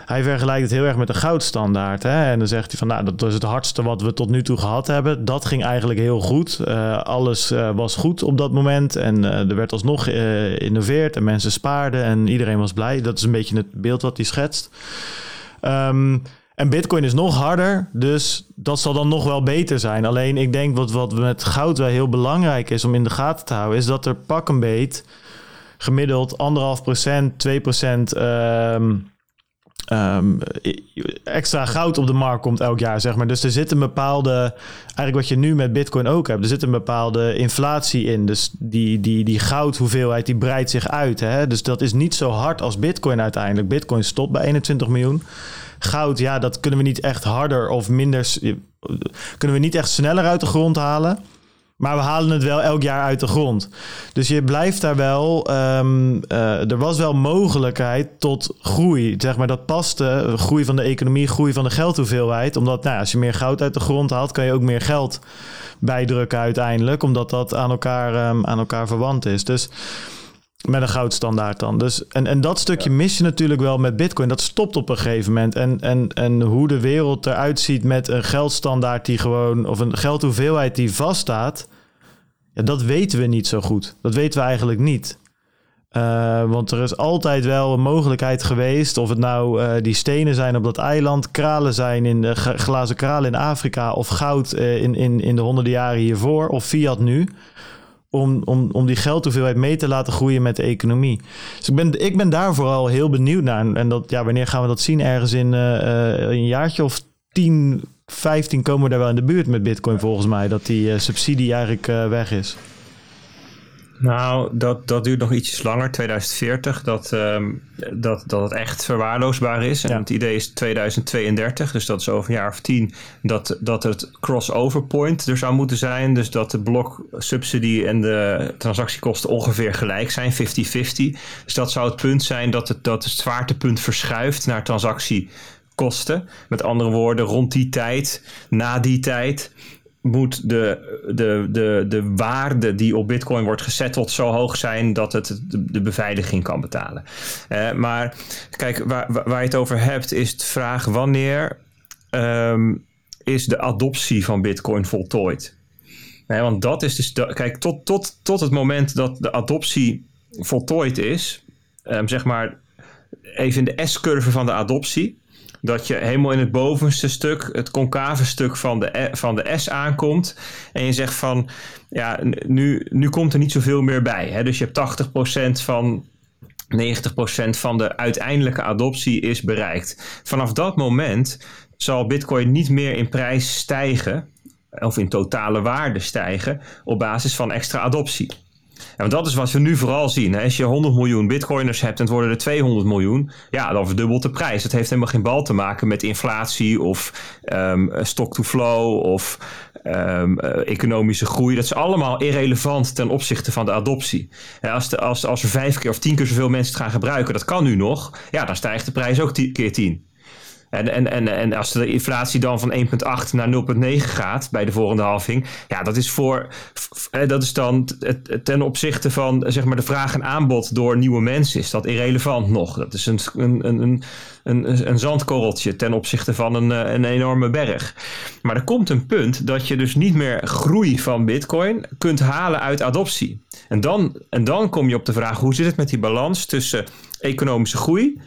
hij vergelijkt het heel erg met de goudstandaard. Hè? En dan zegt hij van, nou, dat was het hardste wat we tot nu toe gehad hebben. Dat ging eigenlijk heel goed. Uh, alles uh, was goed op dat moment. En uh, er werd alsnog geïnnoveerd en mensen spaarden en iedereen was blij. Dat is een beetje het beeld wat hij schetst. Um, en Bitcoin is nog harder, dus dat zal dan nog wel beter zijn. Alleen ik denk wat, wat met goud wel heel belangrijk is om in de gaten te houden, is dat er pak een beet gemiddeld anderhalf procent, 2 procent. Um, um, extra goud op de markt komt elk jaar, zeg maar. Dus er zit een bepaalde, eigenlijk wat je nu met Bitcoin ook hebt, er zit een bepaalde inflatie in. Dus die, die, die goudhoeveelheid die breidt zich uit. Hè? Dus dat is niet zo hard als Bitcoin uiteindelijk. Bitcoin stopt bij 21 miljoen. Goud, ja, dat kunnen we niet echt harder of minder, kunnen we niet echt sneller uit de grond halen. Maar we halen het wel elk jaar uit de grond. Dus je blijft daar wel. Um, uh, er was wel mogelijkheid tot groei. Zeg maar dat paste. Groei van de economie, groei van de geldhoeveelheid. Omdat nou, als je meer goud uit de grond haalt, kan je ook meer geld bijdrukken uiteindelijk. Omdat dat aan elkaar, um, aan elkaar verwant is. Dus met een goudstandaard dan. Dus, en, en dat stukje mis je natuurlijk wel met Bitcoin. Dat stopt op een gegeven moment. En, en, en hoe de wereld eruit ziet met een geldstandaard die gewoon, of een geldhoeveelheid die vaststaat. Ja, dat weten we niet zo goed. Dat weten we eigenlijk niet. Uh, want er is altijd wel een mogelijkheid geweest, of het nou uh, die stenen zijn op dat eiland, kralen zijn in uh, glazen kralen in Afrika, of goud in, in, in de honderden jaren hiervoor, of fiat nu om, om, om die geldhoeveelheid mee te laten groeien met de economie. Dus ik ben, ik ben daar vooral heel benieuwd naar. En dat, ja, wanneer gaan we dat zien? Ergens in uh, een jaartje of 10, 15 komen we daar wel in de buurt met Bitcoin volgens mij. Dat die uh, subsidie eigenlijk weg is. Nou, dat, dat duurt nog ietsjes langer, 2040, dat, um, dat, dat het echt verwaarloosbaar is. En ja. het idee is 2032, dus dat is over een jaar of tien, dat, dat het crossover point er zou moeten zijn. Dus dat de blok subsidie en de transactiekosten ongeveer gelijk zijn, 50-50. Dus dat zou het punt zijn dat het, dat het zwaartepunt verschuift naar transactiekosten. Met andere woorden, rond die tijd, na die tijd, moet de, de, de, de waarde die op Bitcoin wordt gesetteld zo hoog zijn dat het de, beveiliging kan betalen. Uh, maar kijk, waar, waar je het over hebt, is de vraag wanneer um, is de adoptie van Bitcoin voltooid? Nee, want dat is dus. De, kijk, tot, tot, tot het moment dat de adoptie voltooid is, um, zeg maar even in de S-curve van de adoptie dat je helemaal in het bovenste stuk, het concave stuk van de, e, van de S aankomt. En je zegt van, ja, nu, nu komt er niet zoveel meer bij. Hè? Dus je hebt 80% van 90% van de uiteindelijke adoptie is bereikt. Vanaf dat moment zal Bitcoin niet meer in prijs stijgen, of in totale waarde stijgen, op basis van extra adoptie. En dat is wat we nu vooral zien. Als je 100 miljoen bitcoiners hebt en het worden er 200 miljoen, ja, dan verdubbelt de prijs. Het heeft helemaal geen bal te maken met inflatie of um, stock-to-flow of um, economische groei. Dat is allemaal irrelevant ten opzichte van de adoptie. Als, de, als, als er vijf keer of tien keer zoveel mensen het gaan gebruiken, dat kan nu nog, ja, dan stijgt de prijs ook tien, keer 10. En, en, en, en als de inflatie dan van 1,8 naar 0,9 gaat bij de volgende halving, ja, dat is voor dat is dan ten opzichte van zeg maar de vraag en aanbod door nieuwe mensen is dat irrelevant nog. Dat is een, een, een, een, een zandkorreltje ten opzichte van een, eh, een enorme berg. Maar er komt een punt dat je dus niet meer groei van Bitcoin kunt halen uit adoptie. En dan, en dan kom je op de vraag hoe zit het met die balans tussen economische groei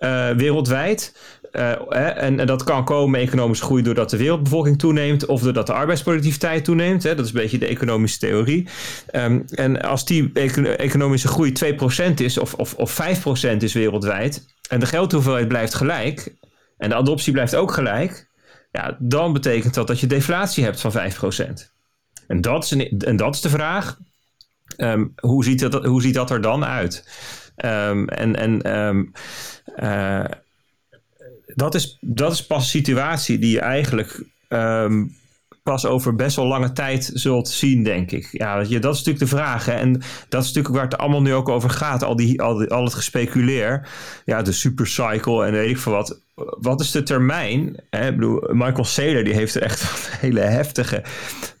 uh, wereldwijd. En, en, dat kan komen economische groei doordat de wereldbevolking toeneemt of doordat de arbeidsproductiviteit toeneemt. Hè? Dat is een beetje de economische theorie. Um, en als die economische groei 2% is of, of, of 5% is wereldwijd en de geldhoeveelheid blijft gelijk en de adoptie blijft ook gelijk, ja, dan betekent dat dat je deflatie hebt van 5%. En dat is, een, en dat is de vraag. Um, hoe, ziet dat, hoe ziet dat er dan uit? Um, en en uh, dat, is, dat is pas een situatie die je eigenlijk pas over best wel lange tijd zult zien, denk ik. Ja, dat is natuurlijk de vraag. En dat is natuurlijk waar het allemaal nu ook over gaat. Al, die, al, die, al het gespeculeer. Ja, de supercycle en weet ik veel wat. Wat is de termijn? Hè? Ik bedoel, Michael Saylor die heeft er echt een (laughs) hele heftige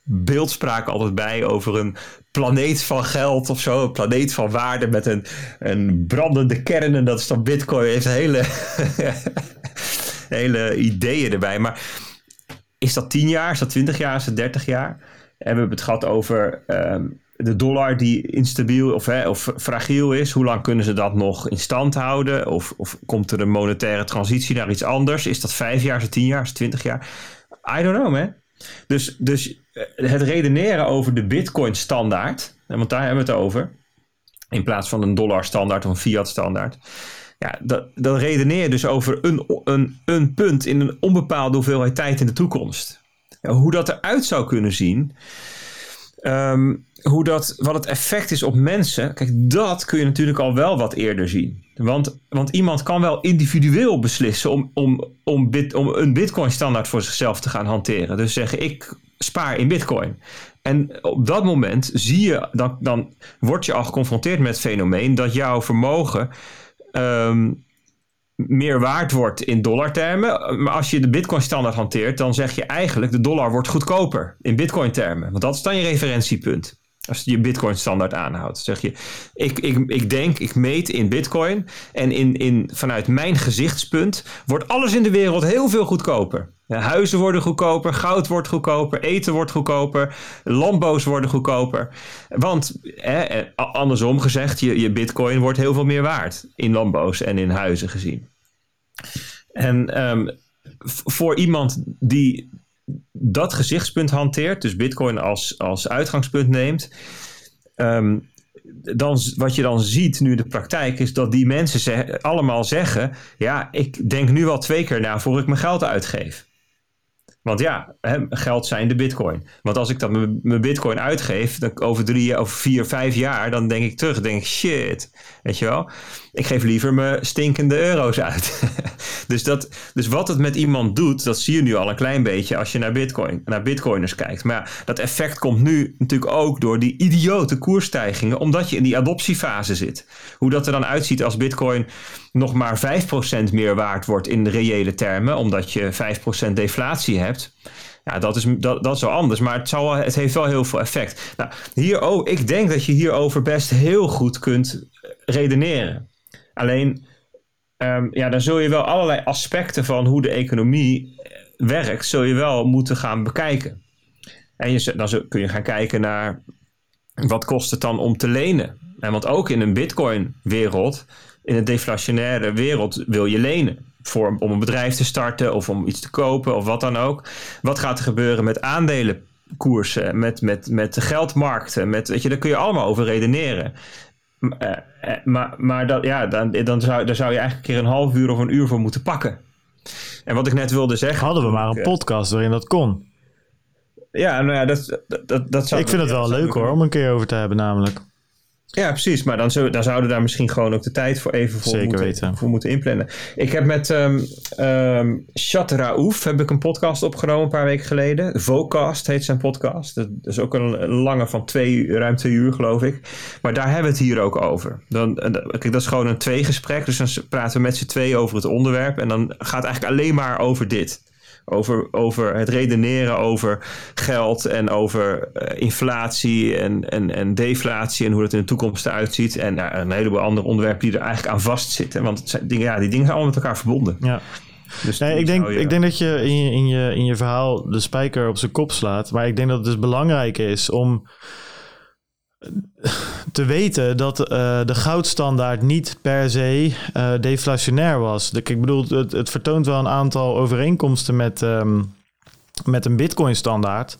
beeldspraak altijd bij over een planeet van geld of zo. Een planeet van waarde met een, een brandende kern. En dat is dan bitcoin. Heeft hele, (laughs) hele ideeën erbij. Maar is dat 10 jaar? Is dat 20 jaar? Is dat 30 jaar? En we hebben het gehad over ehm, de dollar die instabiel of, hè, of fragiel is. Hoe lang kunnen ze dat nog in stand houden? Of, of komt er een monetaire transitie naar iets anders? Is dat 5 jaar? Is het 10 jaar? Is het 20 jaar? I don't know, man. Dus, dus het redeneren over de Bitcoin standaard, want daar hebben we het over, in plaats van een dollar standaard of een fiat standaard. Ja, dat, dat redeneer je dus over een, een, een punt in een onbepaalde hoeveelheid tijd in de toekomst. Hoe dat eruit zou kunnen zien, ehm, hoe dat, wat het effect is op mensen, kijk, dat kun je natuurlijk al wel wat eerder zien. Want, want iemand kan wel individueel beslissen om, om, om, om een bitcoin standaard voor zichzelf te gaan hanteren. Dus zeggen, ik spaar in bitcoin. En op dat moment zie je, dan, dan word je al geconfronteerd met het fenomeen dat jouw vermogen Ehm, meer waard wordt in dollartermen. Maar als je de bitcoin standaard hanteert, dan zeg je eigenlijk de dollar wordt goedkoper in bitcoin termen. Want dat is dan je referentiepunt. Als je je bitcoin standaard aanhoudt. zeg je, ik, ik, ik denk, ik meet in bitcoin. En in, in, vanuit mijn gezichtspunt wordt alles in de wereld heel veel goedkoper. Huizen worden goedkoper, goud wordt goedkoper, eten wordt goedkoper, landbouws worden goedkoper. Want eh, andersom gezegd, je, je bitcoin wordt heel veel meer waard in landbouws en in huizen gezien. En um, voor iemand die dat gezichtspunt hanteert, dus bitcoin als, als uitgangspunt neemt, um, dan, wat je dan ziet nu in de praktijk is dat die mensen allemaal zeggen: Ja, ik denk nu wel twee keer na voor ik mijn geld uitgeef. Want ja, geld zijn de bitcoin. Want als ik dan mijn bitcoin uitgeef, dan over drie of vier, vijf jaar, dan denk ik terug, denk shit, weet je wel. Ik geef liever mijn stinkende euro's uit. (laughs) dus, dat, dus wat het met iemand doet, dat zie je nu al een klein beetje als je naar bitcoin, naar bitcoiners kijkt. Maar ja, dat effect komt nu natuurlijk ook door die idiote koersstijgingen, omdat je in die adoptiefase zit. Hoe dat er dan uitziet als bitcoin nog maar 5% meer waard wordt in de reële termen, omdat je 5% deflatie hebt. Ja, dat is, dat, dat is wel anders, maar het, zal, het heeft wel heel veel effect. Nou, hier, oh, ik denk dat je hierover best heel goed kunt redeneren. Alleen, um, ja, dan zul je wel allerlei aspecten van hoe de economie werkt, zul je wel moeten gaan bekijken. En je, dan kun je gaan kijken naar wat kost het dan om te lenen. En want ook in een bitcoin-wereld in een deflationaire wereld wil je lenen. Voor, om een bedrijf te starten of om iets te kopen of wat dan ook. Wat gaat er gebeuren met aandelenkoersen, met, met, met de geldmarkten? Met, weet je, daar kun je allemaal over redeneren. Uh, maar maar dat, ja, dan, dan zou, daar zou je eigenlijk een keer een half uur of een uur voor moeten pakken. En wat ik net wilde zeggen. Hadden we maar een podcast waarin dat kon. Ja, nou ja, dat, dat, dat zou. Ik vind het wel leuk hoor, om een keer over te hebben, namelijk. Ja, precies. Maar dan, zo, dan zouden we daar misschien gewoon ook de tijd voor even voor, Zeker moeten, weten. voor moeten inplannen. Ik heb met um, um, Chat Raouf heb ik een podcast opgenomen een paar weken geleden. Vocast heet zijn podcast. Dat is ook een lange van twee, ruim twee uur geloof ik. Maar daar hebben we het hier ook over. Dan, kijk, dat is gewoon een tweegesprek. Dus dan praten we met z'n twee over het onderwerp. En dan gaat het eigenlijk alleen maar over dit. Over, over het redeneren over geld en over uh, inflatie en, en, en deflatie en hoe dat in de toekomst eruit ziet. En uh, een heleboel andere onderwerpen die er eigenlijk aan vastzitten. Want het zijn, dingen, ja, die dingen zijn allemaal met elkaar verbonden. Ja. Dus nee, ik, denk, ik denk dat je in, je in je in je verhaal de spijker op zijn kop slaat. Maar ik denk dat het dus belangrijk is om te weten dat uh, de goudstandaard niet per se uh, deflationair was. Ik bedoel, het, het, vertoont wel een aantal overeenkomsten met, um, met een bitcoin-standaard.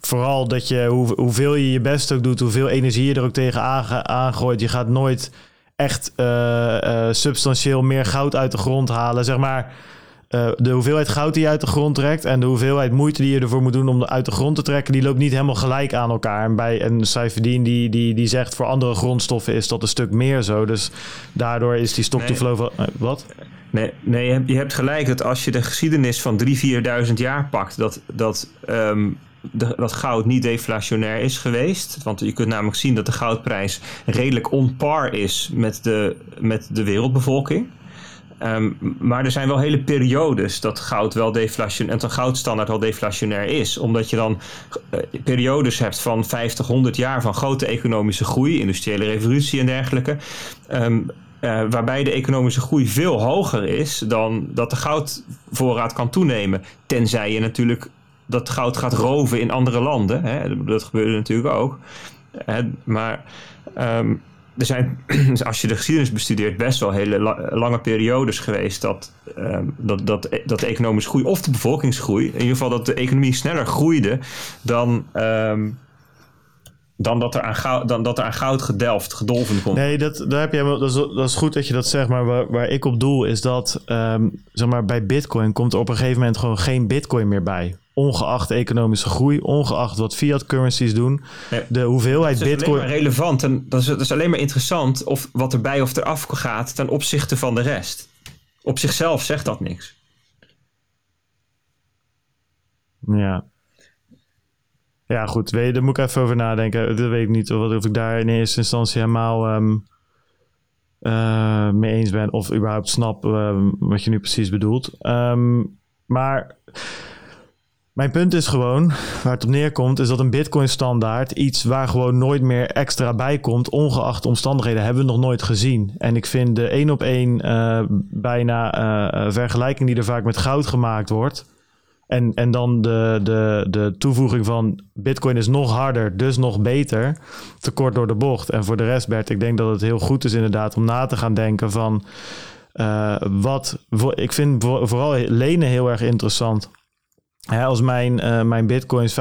Vooral dat je, hoe, hoeveel je je best ook doet, hoeveel energie je er ook tegen aangooit, je gaat nooit echt uh, substantieel meer goud uit de grond halen. Zeg maar uh, de hoeveelheid goud die je uit de grond trekt en de hoeveelheid moeite die je ervoor moet doen om uit de grond te trekken, die loopt niet helemaal gelijk aan elkaar. En bij een Saifedin die, die, die zegt voor andere grondstoffen is dat een stuk meer zo. Dus daardoor is die flow van. Uh, wat? Nee, nee, je hebt gelijk dat als je de geschiedenis van 3.000, 4.000 jaar pakt, dat, dat, um, de, dat goud niet deflationair is geweest. Want je kunt namelijk zien dat de goudprijs redelijk on par is met de, met de wereldbevolking. Um, maar er zijn wel hele periodes dat goud wel deflationair, en een goudstandaard wel deflationair is. Omdat je dan uh, periodes hebt van 50, 100 jaar van grote economische groei, industriële revolutie en dergelijke. Um, uh, waarbij de economische groei veel hoger is dan dat de goudvoorraad kan toenemen. Tenzij je natuurlijk dat goud gaat roven in andere landen. Hè? Dat gebeurde natuurlijk ook. Maar um, er zijn, (clears throat) als je de geschiedenis bestudeert, best wel hele lange periodes geweest dat, um, dat, dat, dat de economische groei of de bevolkingsgroei, in ieder geval dat de economie sneller groeide dan, um, dan, dat er aan goud, dan dat er aan goud gedelft, gedolven komt. Nee, dat, daar heb je, dat, is, goed dat je dat zegt, maar waar, waar ik op doel is dat um, zeg maar, bij Bitcoin komt er op een gegeven moment gewoon geen Bitcoin meer bij ongeacht economische groei, ongeacht wat fiat currencies doen, de hoeveelheid dat is bitcoin... Alleen maar relevant en dat is, dat is alleen maar interessant of wat erbij of eraf gaat ten opzichte van de rest. Op zichzelf zegt dat niks. Ja. Ja, goed. Weet daar moet ik even over nadenken. Dat weet ik niet of, of ik daar in eerste instantie helemaal um, uh, mee eens ben. Of überhaupt snap um, wat je nu precies bedoelt. Um, maar mijn punt is gewoon, waar het op neerkomt, is dat een Bitcoin-standaard iets waar gewoon nooit meer extra bij komt, ongeacht omstandigheden, hebben we nog nooit gezien. En ik vind de één op één uh, bijna uh, vergelijking die er vaak met goud gemaakt wordt. En, en dan de, de, de toevoeging van Bitcoin is nog harder, dus nog beter. Te kort door de bocht. En voor de rest, Bert, ik denk dat het heel goed is inderdaad om na te gaan denken van. Uh, wat. Ik vind vooral lenen heel erg interessant als mijn, uh, mijn bitcoins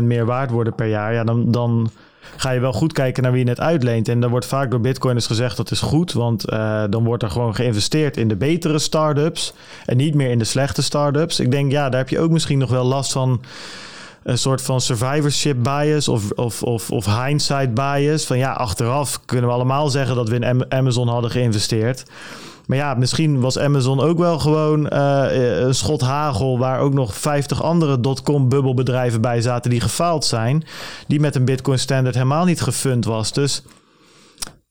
5% meer waard worden per jaar, ja, dan, dan ga je wel goed kijken naar wie je het uitleent. En dan wordt vaak door bitcoiners gezegd dat is goed, want uh, dan wordt er gewoon geïnvesteerd in de betere startups en niet meer in de slechte startups. Ik denk, ja, daar heb je ook misschien nog wel last van een soort van survivorship bias of, of, of, of hindsight bias. Van ja, achteraf kunnen we allemaal zeggen dat we in Amazon hadden geïnvesteerd. Maar ja, misschien was Amazon ook wel gewoon uh, een schot hagel... waar ook nog 50 andere dotcom-bubbelbedrijven bij zaten die gefaald zijn... die met een Bitcoin Standard helemaal niet gefund was. Dus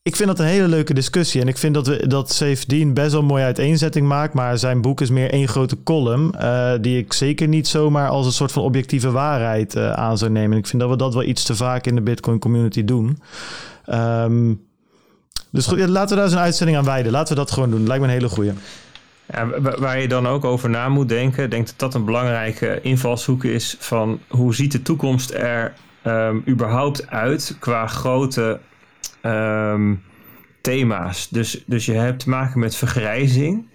ik vind dat een hele leuke discussie. En ik vind dat, we, dat Safe best wel een mooie uiteenzetting maakt. Maar zijn boek is meer één grote column. Uh, die ik zeker niet zomaar als een soort van objectieve waarheid aan zou nemen. En ik vind dat we dat wel iets te vaak in de Bitcoin community doen. Um, dus laten we daar eens een uitzending aan wijden. Laten we dat gewoon doen. Lijkt me een hele goeie. Waar je dan ook over na moet denken, ik denk dat dat een belangrijke invalshoek is van hoe ziet de toekomst er um, überhaupt uit qua grote um, thema's. Dus, dus je hebt te maken met vergrijzing.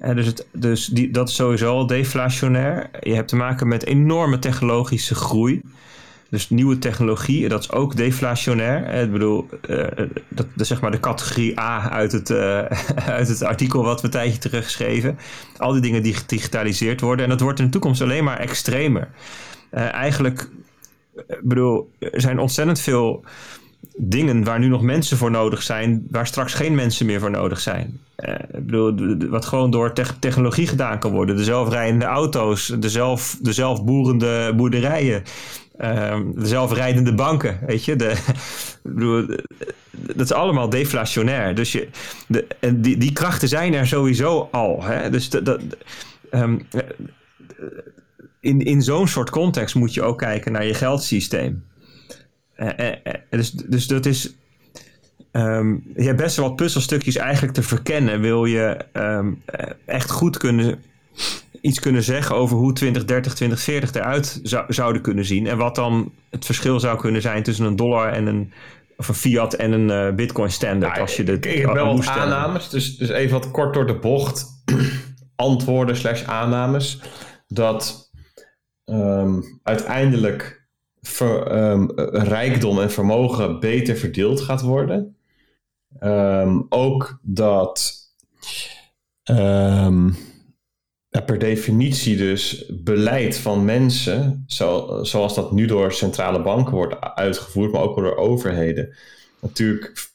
En dus het, dus die, dat is sowieso al deflationair. Je hebt te maken met enorme technologische groei. Dus nieuwe technologie, dat is ook deflationair. Ik bedoel, uh, dat, is zeg maar de categorie A uit het, (laughs) uit het artikel wat we een tijdje terug schreven. Al die dingen die gedigitaliseerd worden. En dat wordt in de toekomst alleen maar extremer. Uh, eigenlijk, bedoel, er zijn ontzettend veel dingen waar nu nog mensen voor nodig zijn, waar straks geen mensen meer voor nodig zijn. Ik bedoel, wat gewoon door te technologie gedaan kan worden. De zelfrijdende auto's, de, zelf, de zelfboerende boerderijen. Um, de zelfrijdende banken, weet je. De, bedoel, dat is allemaal deflationair. Dus je, de, die, krachten zijn er sowieso al. Hè? Dus um, in, in zo'n soort context moet je ook kijken naar je geldsysteem. Uh, uh, dus, dus dat is. Um, je hebt best wel wat puzzelstukjes eigenlijk te verkennen. Wil je echt goed kunnen iets kunnen zeggen over hoe 2030, 2040 eruit zou, zouden kunnen zien. En wat dan het verschil zou kunnen zijn tussen een dollar en een, of een fiat en een eh, bitcoin standaard. Ja, als je de, ik, heb wel wat aannames, dus, dus even wat kort door de bocht. (clears throat) Antwoorden slash aannames. Dat ehm, uiteindelijk ver- ehm, rijkdom en vermogen beter verdeeld gaat worden. Ehm, ook dat per definitie dus beleid van mensen, zo, zoals dat nu door centrale banken wordt uitgevoerd, maar ook door overheden, natuurlijk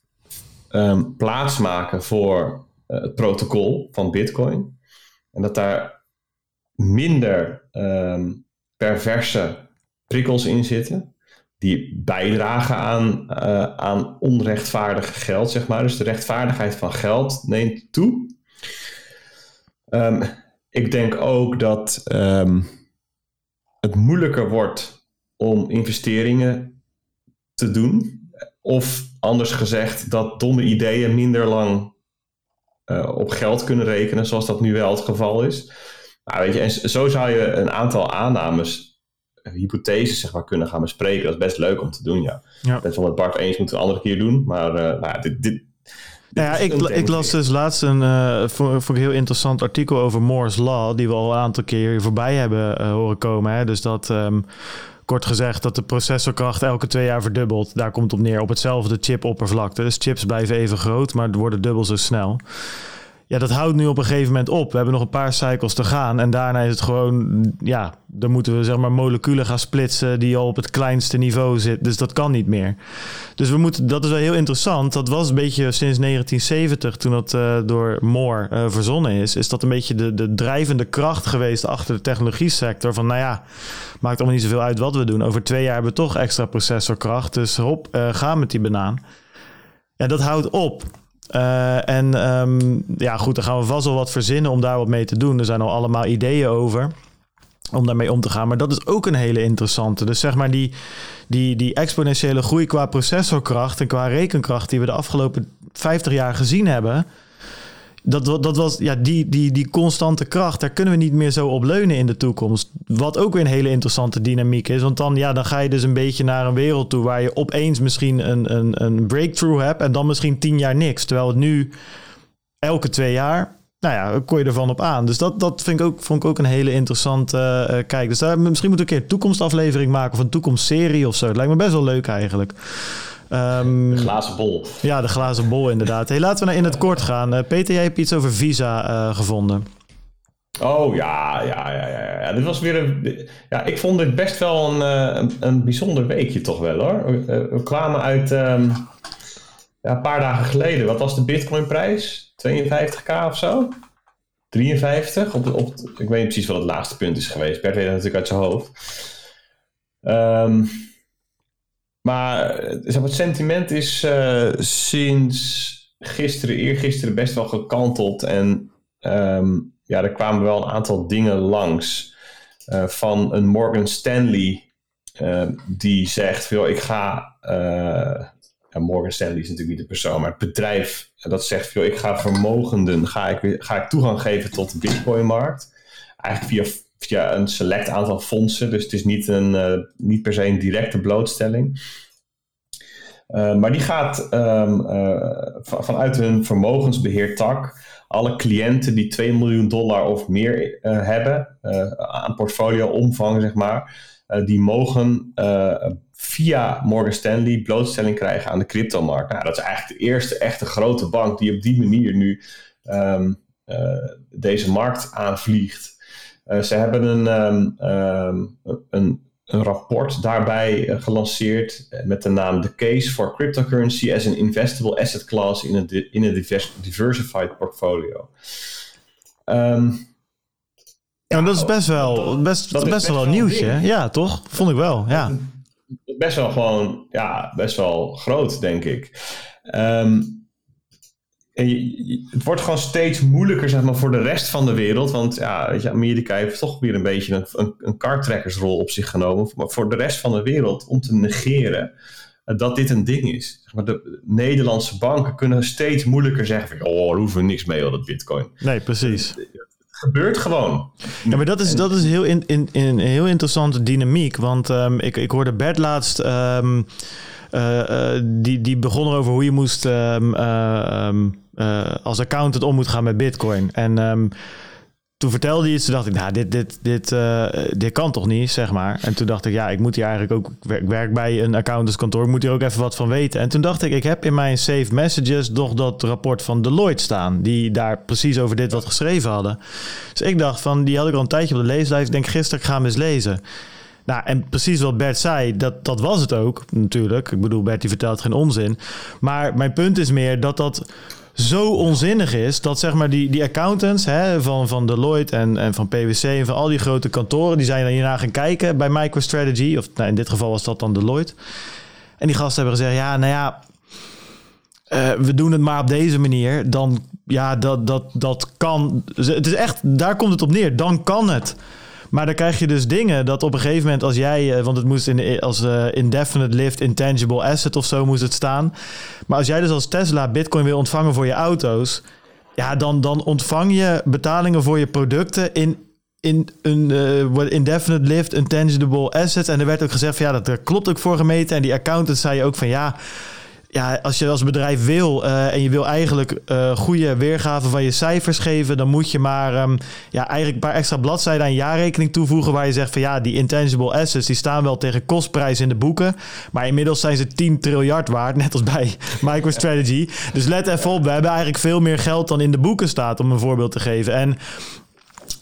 ehm, plaatsmaken voor eh, het protocol van Bitcoin. En dat daar minder ehm, perverse prikkels in zitten. Die bijdragen aan, eh, aan onrechtvaardig geld, zeg maar. Dus de rechtvaardigheid van geld neemt toe. Ehm, ik denk ook dat ehm, het moeilijker wordt om investeringen te doen. Of anders gezegd, dat domme ideeën minder lang eh, op geld kunnen rekenen, zoals dat nu wel het geval is. Nou, weet je, en zo zou je een aantal aannames, eh, hypotheses zeg maar, kunnen gaan bespreken. Dat is best leuk om te doen, ja. Ja. Ik ben het wel met Bart eens, moeten we een andere keer doen. Maar eh, nou, dit, dit, ja, is ik, ik las dus laatst een, eh vond, ik heel interessant artikel over Moore's Law, die we al een aantal keer voorbij hebben eh, horen komen. Hè? Dus dat, ehm, kort gezegd, dat de processorkracht elke twee jaar verdubbelt. Daar komt het op neer, op hetzelfde chipoppervlakte. Dus chips blijven even groot, maar worden dubbel zo snel. Ja, dat houdt nu op een gegeven moment op. We hebben nog een paar cycles te gaan. En daarna is het gewoon, ja, dan moeten we zeg maar moleculen gaan splitsen die al op het kleinste niveau zitten. Dus dat kan niet meer. Dus we moeten, dat is wel heel interessant. Dat was een beetje sinds 1970, toen dat eh, door Moore eh, verzonnen is, is dat een beetje de, de drijvende kracht geweest achter de technologie sector. Van nou ja, maakt allemaal niet zoveel uit wat we doen. Over twee jaar hebben we toch extra processorkracht. Dus hop, eh, ga met die banaan. Ja, dat houdt op. Eh, en ehm, ja, goed, dan gaan we vast wel wat verzinnen om daar wat mee te doen. Er zijn al allemaal ideeën over om daarmee om te gaan. Maar dat is ook een hele interessante. Dus zeg maar die, die, die exponentiële groei qua processorkracht en qua rekenkracht die we de afgelopen 50 jaar gezien hebben. Dat, dat was ja, die, die, die constante kracht, daar kunnen we niet meer zo op leunen in de toekomst. Wat ook weer een hele interessante dynamiek is. Want dan, ja, dan ga je dus een beetje naar een wereld toe waar je opeens misschien een, een, een breakthrough hebt en dan misschien tien jaar niks. Terwijl het nu elke twee jaar, nou ja, kon je ervan op aan. Dus dat, dat vind ik ook, vond ik ook een hele interessante eh, eh, kijk. Dus daar, misschien moeten we een keer een toekomstaflevering maken of een toekomstserie of zo. Het lijkt me best wel leuk eigenlijk. Ehm, glazen bol. ja, de glazen bol inderdaad. Hey, laten we nou in het kort gaan. Eh, Peter, jij hebt iets over Visa eh, gevonden. Oh ja, ja, ja, ja, ja. Dit was weer een. Ja, ik vond dit best wel een, eh, een, een bijzonder weekje toch wel hoor. We, we kwamen uit ehm, ja, een paar dagen geleden. Wat was de Bitcoinprijs? 52k of zo? 53? Op, de- ik weet niet precies wat het laagste punt is geweest. Bert weet het natuurlijk uit zijn hoofd. Ehm, maar eh, maar, het sentiment is eh, sinds gisteren, eergisteren best wel gekanteld. En ehm, ja, er kwamen wel een aantal dingen langs. eh, van een Morgan Stanley die zegt: joh, ik ga. ja, Morgan Stanley is natuurlijk niet de persoon, maar het bedrijf dat zegt: joh, ik ga vermogenden ga ik, ga ik toegang geven tot de Bitcoin-markt. Eigenlijk via, via een select aantal fondsen. Dus het is niet, een, eh, niet per se een directe blootstelling. Eh, maar die gaat ehm, eh, van- vanuit hun vermogensbeheertak alle cliënten die 2 miljoen dollar of meer hebben aan portfolio-omvang, zeg maar, die mogen via Morgan Stanley blootstelling krijgen aan de cryptomarkt. Nou, dat is eigenlijk de eerste echte grote bank die op die manier nu ehm, eh, deze markt aanvliegt. Eh, ze hebben een, ehm, ehm, een, een rapport daarbij eh, gelanceerd eh, met de naam The Case for Cryptocurrency as an Investable Asset Class in a, in a divers- Diversified Portfolio. Ehm, Ja, dat is best wel, best, dat is best best wel een nieuwtje. ding. Ja, toch? Vond ik wel. Ja. best wel gewoon, ja, best wel groot, denk ik. Ehm, en je- het wordt gewoon steeds moeilijker, zeg maar, voor de rest van de wereld. Want ja, weet je, Amerika heeft toch weer een beetje een, een, een kartrekkersrol op zich genomen. Maar voor de rest van de wereld om te negeren eh, dat dit een ding is. Zeg maar, de Nederlandse banken kunnen steeds moeilijker zeggen: van, oh, daar hoeven we niks mee, al dat Bitcoin. Nee, precies. Het gebeurt gewoon. Ja, maar dat is, dat is heel, in, in, in, een heel interessante dynamiek. Want ehm, ik, ik hoorde Bert laatst ehm, eh, eh, die, die begon erover hoe je moest eh, eh, als accountant om moet gaan met Bitcoin. En ehm, toen vertelde hij iets, toen dacht ik, nou, dit, dit, dit, eh, dit kan toch niet, zeg maar. En toen dacht ik, ja, ik moet hier eigenlijk ook, ik werk, bij een accountantskantoor, ik moet hier ook even wat van weten. En toen dacht ik, ik heb in mijn saved messages nog dat rapport van Deloitte staan, die daar precies over dit wat geschreven hadden. Dus ik dacht van, die had ik al een tijdje op de leeslijst, denk gisteren, ik ga hem eens lezen. Nou, en precies wat Bert zei, dat, dat was het ook natuurlijk. Ik bedoel, Bert die vertelt geen onzin. Maar mijn punt is meer dat dat zo onzinnig is dat zeg maar die, die accountants hè, van, van Deloitte en, en van PwC en van al die grote kantoren, die zijn dan hierna gaan kijken bij MicroStrategy. Of nou, in dit geval was dat dan Deloitte. En die gasten hebben gezegd, ja, nou ja, eh, we doen het maar op deze manier. Dan, ja, dat, dat, dat kan. Het is echt, daar komt het op neer. Dan kan het. Maar dan krijg je dus dingen dat op een gegeven moment als jij, eh, want het moest in, als eh, indefinite lived intangible asset of zo moest het staan. Maar als jij dus als Tesla Bitcoin wil ontvangen voor je auto's, ja, dan, dan ontvang je betalingen voor je producten in, in een eh, indefinite lived intangible assets. En er werd ook gezegd van ja, dat er klopt ook voor gemeten. En die accountant zei ook van ja ja, als je als bedrijf wil eh, en je wil eigenlijk eh, goede weergaven van je cijfers geven, dan moet je maar ehm, ja, eigenlijk een paar extra bladzijden aan jaarrekening toevoegen waar je zegt van ja, die intangible assets die staan wel tegen kostprijs in de boeken, maar inmiddels zijn ze 10 triljard waard, net als bij (laughs) MicroStrategy. Dus let even op, we hebben eigenlijk veel meer geld dan in de boeken staat, om een voorbeeld te geven. En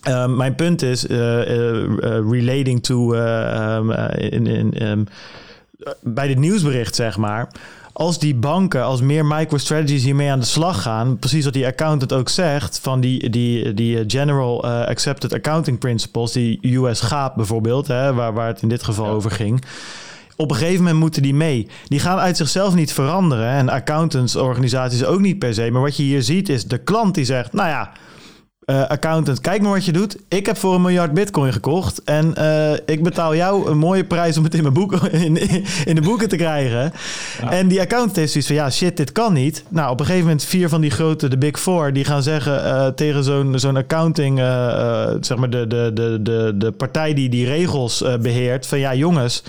uh, mijn punt is, uh, relating to um, in, in, bij dit nieuwsbericht, zeg maar als die banken, als meer MicroStrategies hiermee aan de slag gaan, precies wat die accountant ook zegt, van die, die, die General uh, Accepted Accounting Principles, die US GAAP bijvoorbeeld, hè, waar, waar het in dit geval ja. over ging. Op een gegeven moment moeten die mee. Die gaan uit zichzelf niet veranderen. En accountantsorganisaties ook niet per se. Maar wat je hier ziet is de klant die zegt: Nou ja, uh, accountant, kijk maar wat je doet. Ik heb voor een miljard bitcoin gekocht. En uh, ik betaal jou een mooie prijs om het in, mijn boeken, (laughs) in, in de boeken te krijgen. Ja. En die accountant heeft zoiets van, ja shit, dit kan niet. Nou, op een gegeven moment vier van die grote, de big four... die gaan zeggen uh, tegen zo'n zo'n accounting... zeg maar de, de, de, de, de partij die die regels beheert... van ja jongens,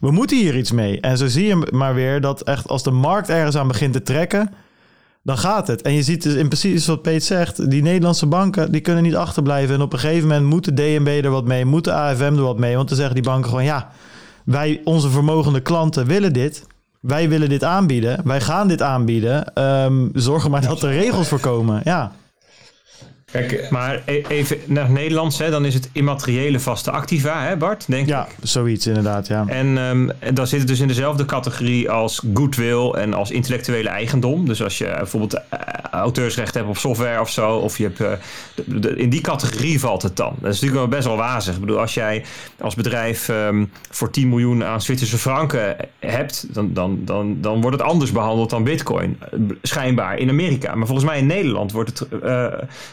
we moeten hier iets mee. En zo zie je maar weer dat echt als de markt ergens aan begint te trekken dan gaat het. En je ziet dus in precies wat Peet zegt, die Nederlandse banken die kunnen niet achterblijven. En op een gegeven moment moet de DNB er wat mee, moet de AFM er wat mee. Want dan zeggen die banken gewoon, ja, wij, onze vermogende klanten willen dit. Wij willen dit aanbieden. Wij gaan dit aanbieden. Um, zorg maar dat er regels voor komen. Ja. Kijk, maar even naar Nederlands, hè, dan is het immateriële vaste activa, hè Bart, denk ja, ik? Ja, zoiets inderdaad, ja. En um, dan zit het dus in dezelfde categorie als goodwill en als intellectuele eigendom. Dus als je bijvoorbeeld uh, auteursrecht hebt op software of zo, of je hebt, uh, de, de, in die categorie valt het dan. Dat is natuurlijk wel best wel wazig. Ik bedoel, als jij als bedrijf um, voor 10 miljoen aan Zwitserse franken hebt, dan, dan, dan, dan wordt het anders behandeld dan bitcoin, schijnbaar in Amerika. Maar volgens mij in Nederland wordt het uh,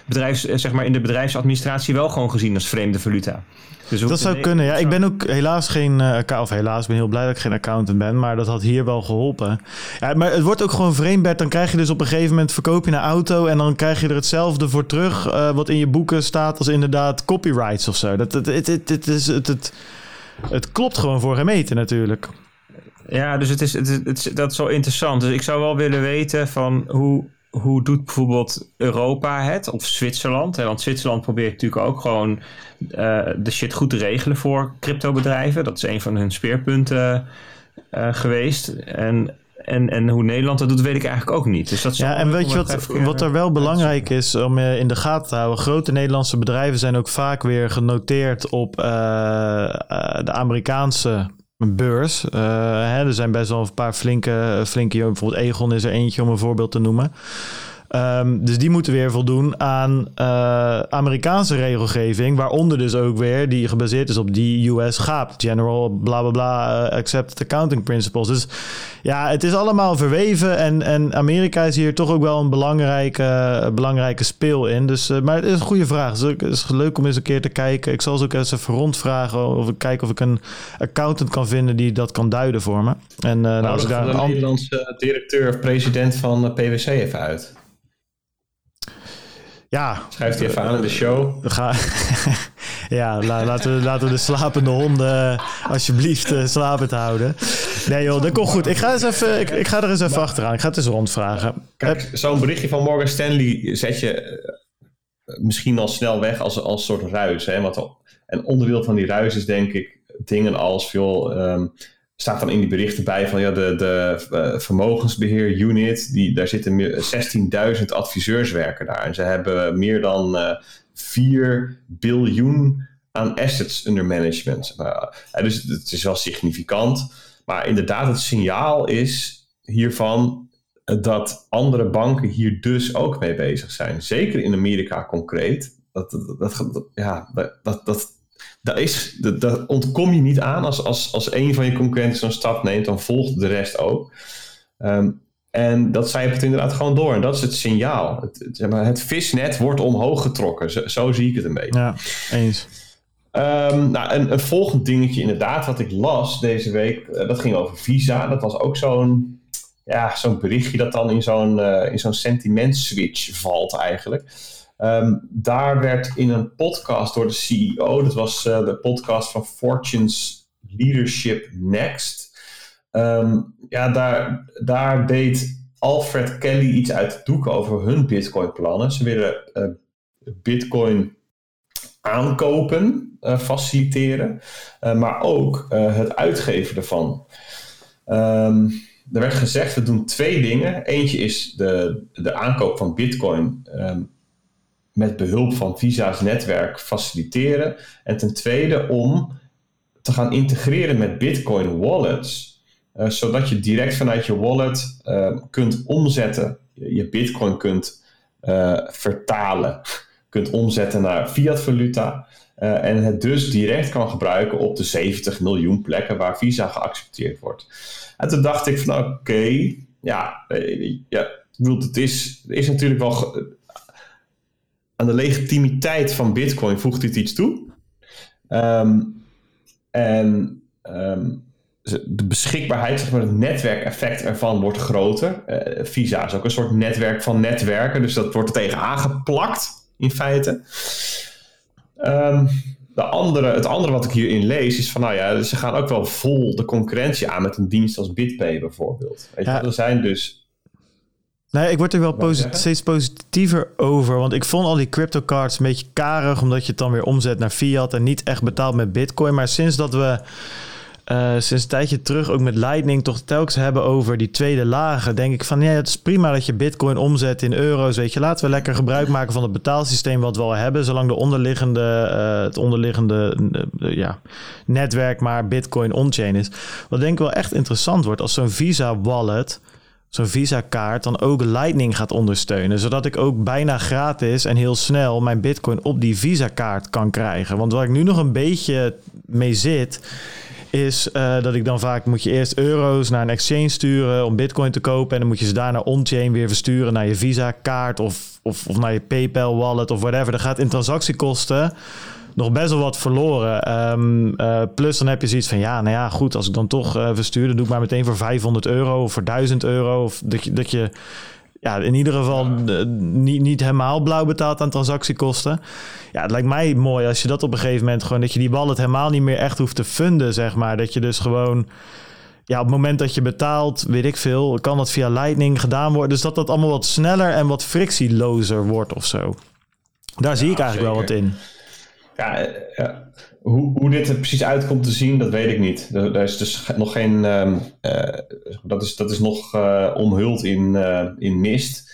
bedrijf zeg maar, in de bedrijfsadministratie wel gewoon gezien als vreemde valuta. Dus dat zou kunnen, ja. Ik ben ook helaas geen, uh, of helaas, ik ben heel blij dat ik geen accountant ben, maar dat had hier wel geholpen. Ja, maar het wordt ook gewoon vreemd, Bert. Dan krijg je dus op een gegeven moment verkoop je een auto en dan krijg je er hetzelfde voor terug, uh, wat in je boeken staat als inderdaad copyrights of zo. Dat, het, het, het, het, is, het, het, het klopt gewoon voor gemeten natuurlijk. Ja, dus het is, het, het, dat is wel interessant. Dus ik zou wel willen weten van hoe hoe doet bijvoorbeeld Europa het of Zwitserland? Want Zwitserland probeert natuurlijk ook gewoon uh, de shit goed te regelen voor cryptobedrijven. Dat is een van hun speerpunten uh, geweest. En, en, en hoe Nederland dat doet, weet ik eigenlijk ook niet. Dus dat ja, en weet je wat, wat er wel belangrijk is om in de gaten te houden? Grote Nederlandse bedrijven zijn ook vaak weer genoteerd op uh, de Amerikaanse beurs. Uh, hè, er zijn best wel een paar flinke, flinke bijvoorbeeld Egon is er eentje om een voorbeeld te noemen. Um, dus die moeten weer voldoen aan uh, Amerikaanse regelgeving, waaronder dus ook weer die gebaseerd is op die US GAAP, General bla bla bla uh, Accepted Accounting Principles. Dus ja, het is allemaal verweven en, en Amerika is hier toch ook wel een belangrijke, belangrijke speel in. Dus, uh, maar het is een goede vraag. Dus het is leuk om eens een keer te kijken. Ik zal ze ook eens even rondvragen of ik kijken of ik een accountant kan vinden die dat kan duiden voor me. En nou, nou, als ik daar een Nederlandse directeur of president van PwC even uit. Ja. Schrijft hij even aan in de show. Ga, (laughs) ja, la, laten, we, laten we de slapende honden alsjeblieft uh, slapend houden. Nee joh, dat komt goed. Ik ga, eens even, ik, ik ga er eens even achteraan. Ik ga het eens rondvragen. Kijk, zo'n berichtje van Morgan Stanley zet je eh, misschien al snel weg als, als soort ruis. Hè? Want, en onderdeel van die ruis is denk ik dingen als veel... Um, staat dan in die berichten bij van ja, de, de uh, vermogensbeheer unit, die, daar zitten 16.000 adviseurs werken daar. En ze hebben meer dan uh, 4 biljoen aan assets under management. Uh, dus het is wel significant. Maar inderdaad, het signaal is hiervan dat andere banken hier dus ook mee bezig zijn. Zeker in Amerika concreet. Dat, dat, dat, ja, dat, dat, dat, is, dat, dat, ontkom je niet aan. Als, als, als een van je concurrenten zo'n stap neemt, dan volgt de rest ook. Um, en dat zijpelt inderdaad gewoon door. En dat is het signaal. Het, zeg maar, het visnet wordt omhoog getrokken. Zo, zo, zie ik het een beetje. Ja, eens. Um, nou, een, een, volgend dingetje inderdaad wat ik las deze week. Uh, dat ging over Visa. Dat was ook zo'n ja, zo'n berichtje dat dan in zo'n uh, in zo'n sentiment switch valt eigenlijk. Um, daar werd in een podcast door de CEO, dat was uh, de podcast van Fortune's Leadership Next. Um, ja, daar, daar deed Alfred Kelly iets uit het doek over hun Bitcoin-plannen. Ze willen uh, Bitcoin aankopen, uh, faciliteren, maar ook het uitgeven ervan. Um, er werd gezegd, we doen twee dingen. Eentje is de, de aankoop van bitcoin met behulp van Visa's netwerk faciliteren. En ten tweede om te gaan integreren met bitcoin wallets. Uh, zodat je direct vanuit je wallet uh, kunt omzetten, je bitcoin kunt uh, vertalen, (laughs) kunt omzetten naar fiat valuta. En het dus direct kan gebruiken op de 70 miljoen plekken waar Visa geaccepteerd wordt. En toen dacht ik van oké, ja, ja, het is, is natuurlijk wel aan de legitimiteit van Bitcoin voegt dit iets toe. Um, en um, de beschikbaarheid, zeg maar, het netwerkeffect ervan wordt groter. Uh, Visa is ook een soort netwerk van netwerken, dus dat wordt er tegen aangeplakt in feite. Um, de andere, het andere wat ik hierin lees is van, nou ja, ze gaan ook wel vol de concurrentie aan met een dienst als BitPay bijvoorbeeld. Weet ja. je, er zijn dus. Nee, ik word er wel posit steeds positiever over. Want ik vond al die cryptocards een beetje karig, omdat je het dan weer omzet naar fiat en niet echt betaalt met Bitcoin. Maar sinds dat we uh, sinds een tijdje terug ook met Lightning toch telkens hebben over die tweede lagen. Denk ik van ja, het is prima dat je Bitcoin omzet in euro's. Weet je, laten we lekker gebruik maken van het betaalsysteem wat we al hebben. Zolang de onderliggende, uh, het onderliggende uh, ja, netwerk maar Bitcoin on-chain is. Wat denk ik wel echt interessant wordt als zo'n Visa wallet zo'n Visa-kaart dan ook Lightning gaat ondersteunen. Zodat ik ook bijna gratis en heel snel mijn Bitcoin op die Visa-kaart kan krijgen. Want waar ik nu nog een beetje mee zit, is uh, dat ik dan vaak moet je eerst euro's naar een exchange sturen om bitcoin te kopen. En dan moet je ze daarna on-chain weer versturen naar je Visa-kaart of, of, of naar je PayPal wallet of whatever. Er gaat in transactiekosten nog best wel wat verloren. Um, uh, plus dan heb je zoiets van, ja, nou ja, goed, als ik dan toch uh, verstuur, dan doe ik maar meteen voor 500 euro of voor 1000 euro. Of dat je, dat je ja, in ieder geval ja. niet, niet helemaal blauw betaalt aan transactiekosten. Ja, het lijkt mij mooi als je dat op een gegeven moment gewoon... dat je die wallet helemaal niet meer echt hoeft te funden, zeg maar. Dat je dus gewoon... Ja, op het moment dat je betaalt, weet ik veel, kan dat via Lightning gedaan worden. Dus dat dat allemaal wat sneller en wat frictielozer wordt of zo. Daar ja, zie ik eigenlijk zeker. wel wat in. Ja, ja, hoe, hoe dit er precies uitkomt te zien, dat weet ik niet. Er, is dus nog geen. Um, uh, dat, is, dat is nog uh, omhuld in, in mist.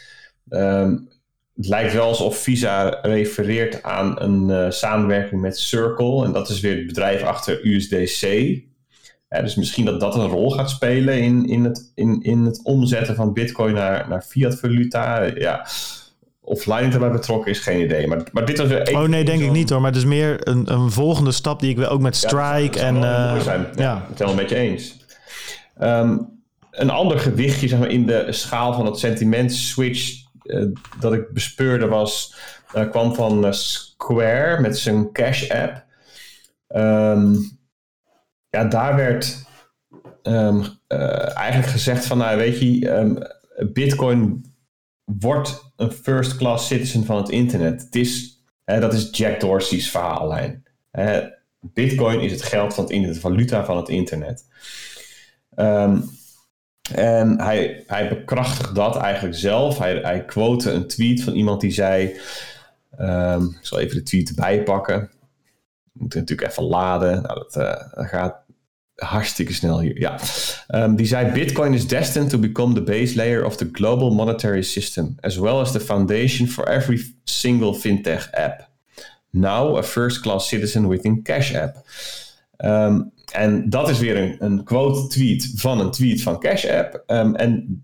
Um, het lijkt wel alsof Visa refereert aan een samenwerking met Circle. En dat is weer het bedrijf achter USDC. Dus misschien dat dat een rol gaat spelen in, in, het, in, in het omzetten van Bitcoin naar, naar fiat valuta. Ja of Lightning erbij betrokken is, geen idee. Maar, maar dit was weer Oh nee, denk ik niet hoor. Maar het is meer een, een volgende stap die ik wil ook met Strike ja, en... Uh, zijn. Ja, ja. het helemaal met je eens. Um, een ander gewichtje zeg maar, in de schaal van het sentiment switch uh, dat ik bespeurde was... Uh, kwam van Square met zijn Cash app. Um, ja, daar werd um, eigenlijk gezegd van... Nou, weet je, Bitcoin wordt een first class citizen van het internet. Het is, hè, dat is Jack Dorsey's verhaallijn. Hè, Bitcoin is het geld van het internet, de valuta van het internet. Ehm, en hij, hij bekrachtigt dat eigenlijk zelf. Hij, hij quote een tweet van iemand die zei. Ehm, ik zal even de tweet erbij pakken. Moet natuurlijk even laden. Nou, dat, dat gaat hartstikke snel hier. Ja. Um, die zei: Bitcoin is destined to become the base layer of the global monetary system, as well as the foundation for every single fintech app. Now a first class citizen within Cash App. Um, en dat is weer een, een quote tweet van een tweet van Cash App. Um, en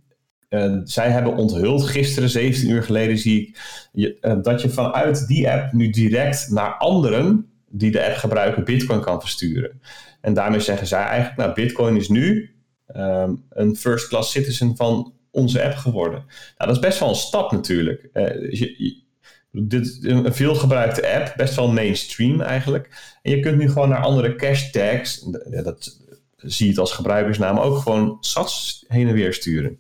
uh, zij hebben onthuld gisteren, 17 uur geleden, zie ik, je, uh, dat je vanuit die app nu direct naar anderen die de app gebruiken, Bitcoin kan versturen. En daarmee zeggen zij eigenlijk, nou, Bitcoin is nu um, een first class citizen van onze app geworden. Nou, dat is best wel een stap natuurlijk. Uh, je, dit is een veelgebruikte app, best wel mainstream eigenlijk. En je kunt nu gewoon naar andere cache tags, dat zie je als gebruikersnaam, ook gewoon sats heen en weer sturen.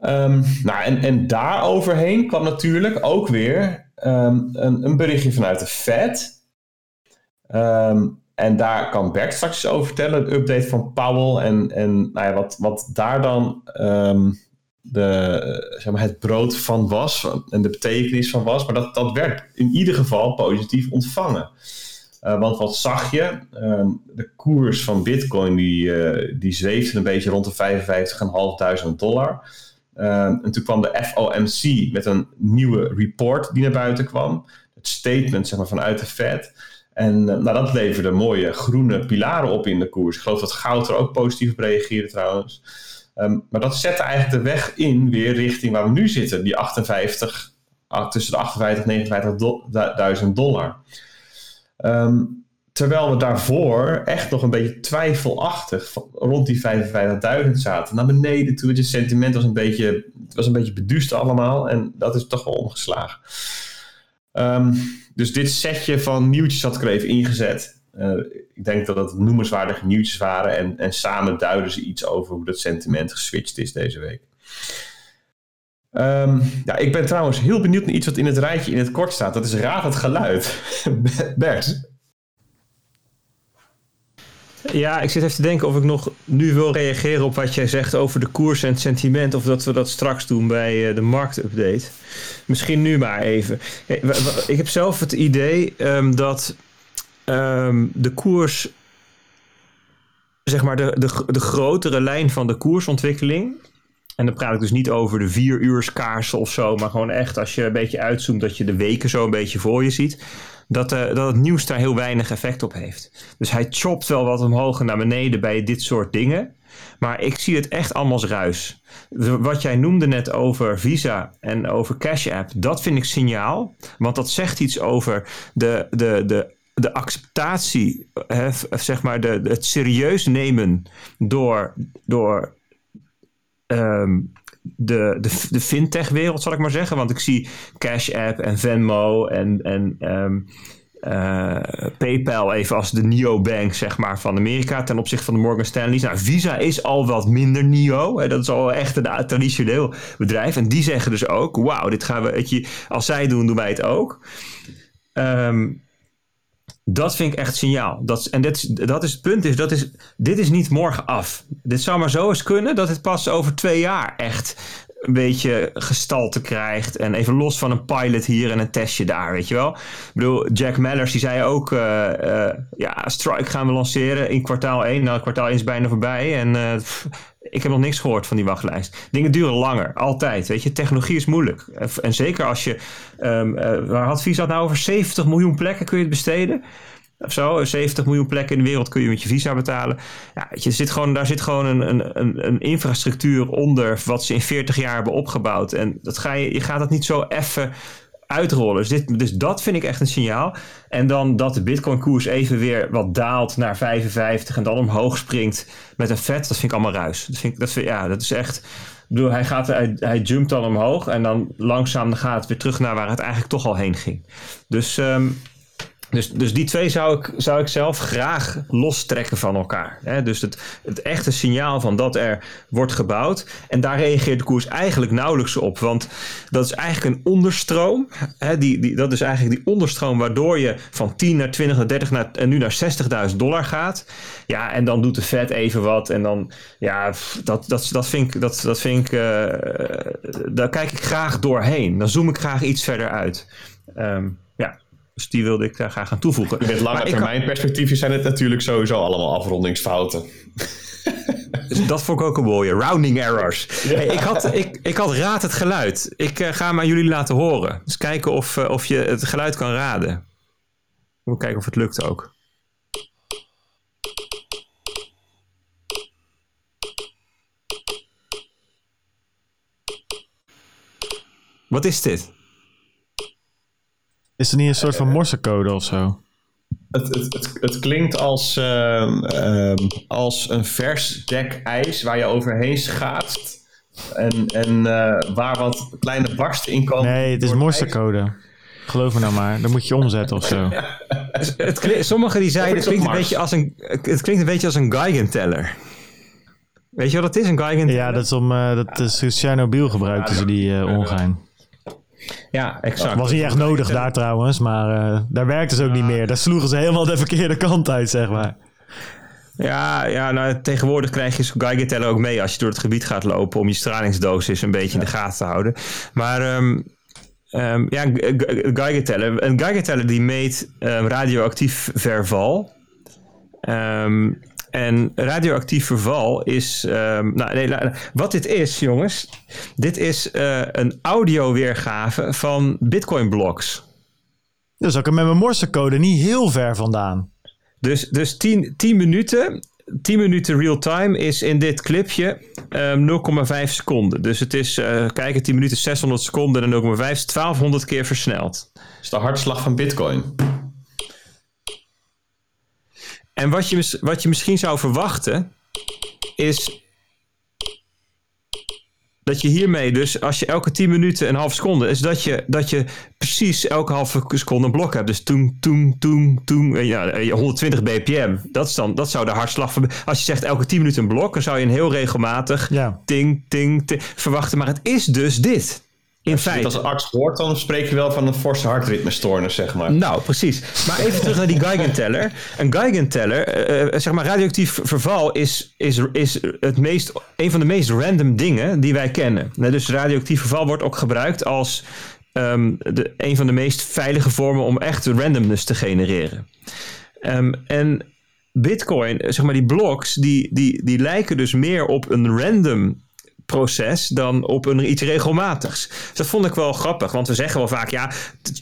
Um, nou, en, en daar overheen kwam natuurlijk ook weer um, een, een, berichtje vanuit de Fed. Um, en daar kan Bert straks over vertellen, een update van Powell en, en nou ja, wat, wat daar dan de, zeg maar, het brood van was en de betekenis van was. Maar dat, dat werd in ieder geval positief ontvangen. Uh, want wat zag je? Uh, de koers van Bitcoin die, uh, die zweefde een beetje rond de 55.500 dollar. Ehm, en toen kwam de FOMC met een nieuwe report die naar buiten kwam. Het statement zeg maar, vanuit de Fed. En eh, nou, dat leverde mooie groene pilaren op in de koers. Ik geloof dat goud er ook positief op reageerde trouwens. Um, maar dat zette eigenlijk de weg in weer richting waar we nu zitten. Die 58, tussen de 58 en 59.000 dollar. Um, terwijl we daarvoor echt nog een beetje twijfelachtig rond die 55.000 zaten. Naar beneden toe. Het sentiment was een beetje, het was een beetje beduust allemaal. En dat is toch wel omgeslagen. Um, dus dit setje van nieuwtjes had ik er even ingezet. Uh, ik denk dat het noemenswaardige nieuwtjes waren. En, en samen duiden ze iets over hoe dat sentiment geswitcht is deze week. Um, ja, ik ben trouwens heel benieuwd naar iets wat in het rijtje in het kort staat. Dat is Raad het Geluid. (laughs) Bert. Ja, ik zit even te denken of ik nog nu wil reageren op wat jij zegt over de koers en het sentiment. Of dat we dat straks doen bij de marktupdate. Misschien nu maar even. Ik heb zelf het idee um, dat um, de koers, zeg maar de, de, de grotere lijn van de koersontwikkeling. En dan praat ik dus niet over de vier uur kaarsen of zo, maar gewoon echt als je een beetje uitzoomt dat je de weken zo een beetje voor je ziet. Dat, uh, dat het nieuws daar heel weinig effect op heeft. Dus hij chopt wel wat omhoog en naar beneden bij dit soort dingen. Maar ik zie het echt allemaal als ruis. Wat jij noemde net over Visa en over Cash App, dat vind ik signaal. Want dat zegt iets over de, de, de de acceptatie, hè, zeg maar, de, het serieus nemen door, door um, de, de, de fintech-wereld, zal ik maar zeggen. Want ik zie Cash App en Venmo en, en um, uh, PayPal even als de neobank zeg maar, van Amerika ten opzichte van de Morgan Stanley's. Nou, Visa is al wat minder neo. Hè, dat is al echt een traditioneel bedrijf. En die zeggen dus ook, wauw, dit gaan we, je, als zij doen, doen wij het ook. Um, dat vind ik echt signaal. Dat, en dit, dat is het punt. Is, dat is, dit is niet morgen af. Dit zou maar zo eens kunnen dat het pas over twee jaar echt een beetje gestalte krijgt. En even los van een pilot hier en een testje daar, weet je wel. Ik bedoel, Jack Mellers die zei ook... Uh, uh, ja, Strike gaan we lanceren in kwartaal 1. Nou, kwartaal 1 is bijna voorbij. En pff, ik heb nog niks gehoord van die wachtlijst. Dingen duren langer, altijd. Weet je, technologie is moeilijk. En zeker als je... Um, waar had Visa nou over? 70 miljoen plekken kun je het besteden of zo. 70 miljoen plekken in de wereld kun je met je visa betalen. Ja, je, zit gewoon, daar zit gewoon een, een, een infrastructuur onder wat ze in 40 jaar hebben opgebouwd. En dat ga je, je gaat dat niet zo even uitrollen. Dus, dit, dus dat vind ik echt een signaal. En dan dat de Bitcoin-koers even weer wat daalt naar 55 en dan omhoog springt met een vet, dat vind ik allemaal ruis. Dat, vind ik, dat, ja, dat is echt. Ik bedoel, hij, gaat, hij, hij jumpt dan omhoog en dan langzaam gaat het weer terug naar waar het eigenlijk toch al heen ging. Dus um, Dus, dus die twee zou ik, zou ik zelf graag lostrekken van elkaar. Dus het, het echte signaal van dat er wordt gebouwd. En daar reageert de koers eigenlijk nauwelijks op. Want dat is eigenlijk een onderstroom. Die, die, dat is eigenlijk die onderstroom waardoor je van 10 naar 20 naar 30 naar, en nu naar 60.000 dollar gaat. Ja, en dan doet de Fed even wat. En dan, ja, dat, dat, dat vind ik, dat, dat vind ik uh, daar kijk ik graag doorheen. Dan zoom ik graag iets verder uit. Um, dus die wilde ik daar graag aan toevoegen. Met lange termijn perspectief zijn het natuurlijk sowieso allemaal afrondingsfouten. Dat vond ik ook een mooie. Rounding errors. Ja. Hey, ik, had, ik, ik had raad het geluid. Ik uh, ga hem aan jullie laten horen. Dus kijken of, uh, of je het geluid kan raden. Moet kijken of het lukt ook. Wat is dit? Is er niet een soort van morsecode of zo? Het, het, het, het klinkt als, uh, uh, als een vers dek ijs waar je overheen schaatst. En, en uh, waar wat kleine barsten in komen. Nee, het is morsecode. Geloof me nou maar. Dan moet je omzetten of zo. (laughs) het klinkt, sommigen die zeiden, het klinkt, een beetje als een, het klinkt een beetje als een Geigenteller. Weet je wat dat is, een Geigenteller? Ja, dat is om dat is Chernobyl gebruikten ze die ongein. Ja, exact. Was niet echt nodig daar trouwens, maar uh, daar werkten ze ook niet meer. Daar sloegen ze helemaal de verkeerde kant uit, zeg maar. Ja, ja nou, tegenwoordig krijg je zo'n Geiger-teller ook mee als je door het gebied gaat lopen om je stralingsdosis een beetje in de gaten te houden. Maar um, um, ja, Geiger-teller. Een Geiger-teller die meet um, radioactief verval. En radioactief verval is. Um, nou, nee, wat dit is, jongens. Dit is uh, een audioweergave van Bitcoin-blocks. Dus ook met mijn morsecode niet heel ver vandaan. Dus, dus 10, 10 minuten. 10 minuten real time is in dit clipje um, 0,5 seconden. Dus het is, uh, kijken, 10 minuten 600 seconden en 0,5 is 1200 keer versneld. Dat is de hartslag van Bitcoin. En wat je, wat je misschien zou verwachten, is dat je hiermee dus, als je elke 10 minuten een half seconde, is dat je, dat je precies elke halve seconde een blok hebt. Dus toen, toen, toen, toen, ja, 120 bpm. Dat, is dan, dat zou de hartslag van. Als je zegt elke 10 minuten een blok, dan zou je een heel regelmatig ja. ting, ting, ting verwachten. Maar het is dus dit. In als feite. als arts hoort, dan spreek je wel van een forse hartritmestoornis, zeg maar. Nou, precies. Maar even terug naar die Geigenteller. Een Geigenteller, uh, zeg maar, radioactief verval is, is, is het meest, een van de meest random dingen die wij kennen. Dus radioactief verval wordt ook gebruikt als um, de, een van de meest veilige vormen om echt randomness te genereren. Um, en Bitcoin, zeg maar, die blocks, die, die, die lijken dus meer op een random proces dan op een iets regelmatigs. Dus dat vond ik wel grappig, want we zeggen wel vaak, ja,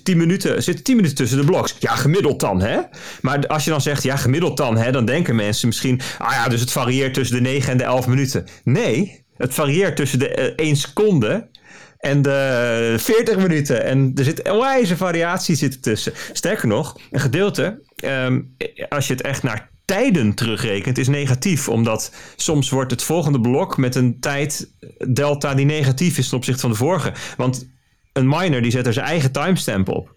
10 minuten, zitten 10 minuten tussen de bloks. Ja, gemiddeld dan, hè? Maar als je dan zegt, ja, gemiddeld dan, hè, dan denken mensen misschien, ah ja, dus het varieert tussen de 9 en de 11 minuten. Nee, het varieert tussen de uh, 1 seconde en de 40 minuten. En er zit een wijze variatie zit tussen. Sterker nog, een gedeelte, um, als je het echt naar tijden terugrekent, is negatief. Omdat soms wordt het volgende blok met een tijd delta die negatief is ten opzichte van de vorige. Want een miner die zet er zijn eigen timestamp op.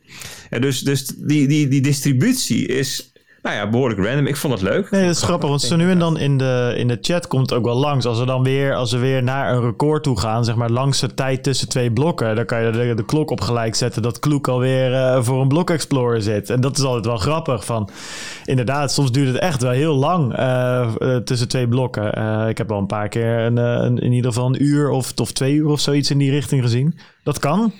En dus dus die, die, die distributie is nou ja, behoorlijk random. Ik vond het leuk. Nee, dat is grappig, want zo nu en dan in de, in de chat komt het ook wel langs. Als we dan weer, als we weer naar een record toe gaan, zeg maar langs de tijd tussen twee blokken, dan kan je de, de klok op gelijk zetten dat Kloek alweer uh, voor een Block Explorer zit. En dat is altijd wel grappig. Van, inderdaad, soms duurt het echt wel heel lang uh, uh, tussen twee blokken. ik heb al een paar keer een, een, in ieder geval een uur of, of twee uur of zoiets in die richting gezien. Dat kan.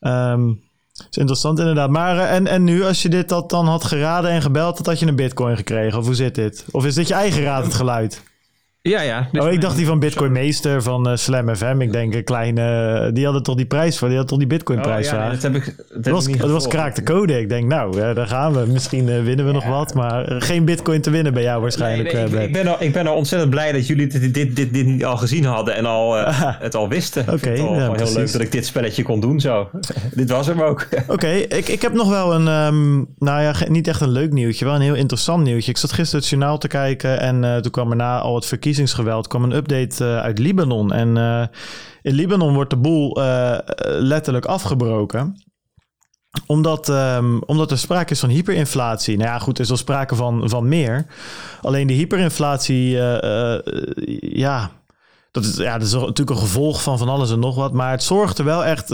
Um, dat is interessant inderdaad. Maar en, en nu, als je dit dat dan had geraden en gebeld, dat had je een bitcoin gekregen? Of hoe zit dit? Of is dit je eigen raad, het geluid? Ja, ja. Oh, ik dacht die van Bitcoin Meester van uh, Slam FM. Ik denk een kleine... Die hadden toch die prijs voor? Die had toch die Bitcoin prijs oh, ja, dat heb ik dat, dat was, dat was kraak de code. Ik denk, nou, uh, daar gaan we. Misschien uh, winnen we ja. nog wat. Maar geen Bitcoin te winnen bij jou waarschijnlijk. Nee, nee, ik, ik, ben al, ik ben al ontzettend blij dat jullie dit, dit, dit, dit niet al gezien hadden. En al, het al wisten. Oké. Okay, ja, heel precies. leuk dat ik dit spelletje kon doen zo. dit was hem ook. (laughs) Oké, okay, ik, ik heb nog wel een... Um, nou ja, niet echt een leuk nieuwtje. Wel een heel interessant nieuwtje. Ik zat gisteren het journaal te kijken. En toen kwam er na al het verkiezingsgeweld... kwam een update uh, uit Libanon. En uh, in Libanon wordt de boel uh, letterlijk afgebroken. omdat, um, omdat er sprake is van hyperinflatie. Nou ja, goed, er is wel sprake van, van meer. Alleen de hyperinflatie, ja, dat is, ja, dat is natuurlijk een gevolg van van alles en nog wat. Maar het zorgt er wel echt.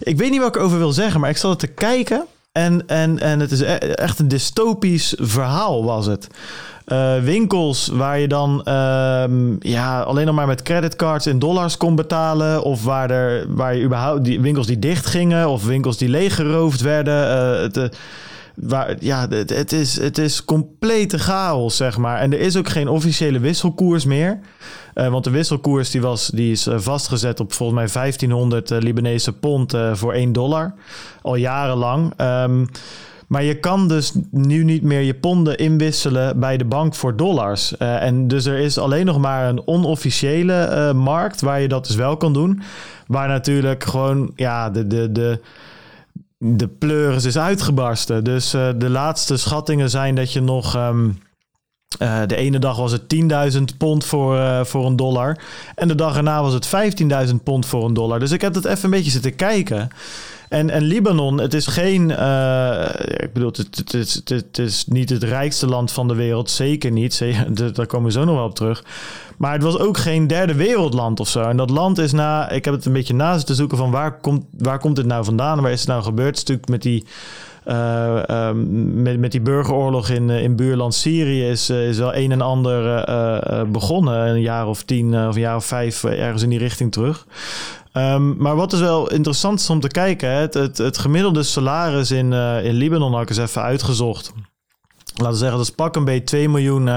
Ik weet niet wat ik over wil zeggen, maar ik zat het te kijken. En, en, en het is e-, echt een dystopisch verhaal, was het. Uh, winkels waar je dan uh, ja, alleen nog maar met creditcards in dollars kon betalen. Of waar, er, waar je überhaupt die winkels die dicht gingen. Of winkels die leeggeroofd werden. Uh, het, waar, ja, het, is, het is complete chaos, zeg maar. En er is ook geen officiële wisselkoers meer. Uh, want de wisselkoers die was, die is vastgezet op volgens mij 1500 Libanese pond voor 1 dollar. Al jarenlang. Um, maar je kan dus nu niet meer je ponden inwisselen bij de bank voor dollars. En dus er is alleen nog maar een onofficiële markt waar je dat dus wel kan doen. Waar natuurlijk gewoon ja, de, de, de, de pleuris is uitgebarsten. Dus uh, de laatste schattingen zijn dat je nog. Um, uh, de ene dag was het 10.000 pond voor, uh, voor een dollar. En de dag erna was het 15.000 pond voor een dollar. Dus ik heb het even een beetje zitten kijken. En, en Libanon, het is geen. Ik bedoel, het, het, is, het, is niet het rijkste land van de wereld. Zeker niet. (laughs) Daar komen we zo nog wel op terug. Maar het was ook geen derde wereldland of zo. En dat land is na. Ik heb het een beetje naast te zoeken van waar komt, waar komt dit nou vandaan? Waar is het nou gebeurd? Natuurlijk met die. Uh, uh, met, met die burgeroorlog in, in buurland Syrië is, is wel een en ander begonnen. Een jaar of tien of een jaar of vijf ergens in die richting terug. Um, maar wat is wel interessant is om te kijken, het, het, gemiddelde salaris in, in Libanon had ik eens even uitgezocht. Laten we zeggen, dat is pak een beetje 2 miljoen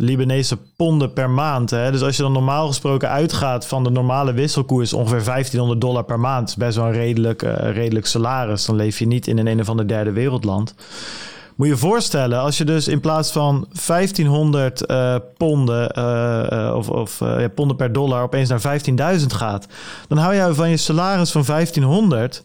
Libanese ponden per maand. Hè? Dus als je dan normaal gesproken uitgaat van de normale wisselkoers, ongeveer 1500 dollar per maand. best wel een redelijk, uh, redelijk salaris. Dan leef je niet in een een of ander derde wereldland. Moet je voorstellen, als je dus in plaats van 1500 uh, ponden uh, of, of ja, ponden per dollar opeens naar 15.000 gaat, dan hou je van je salaris van 1500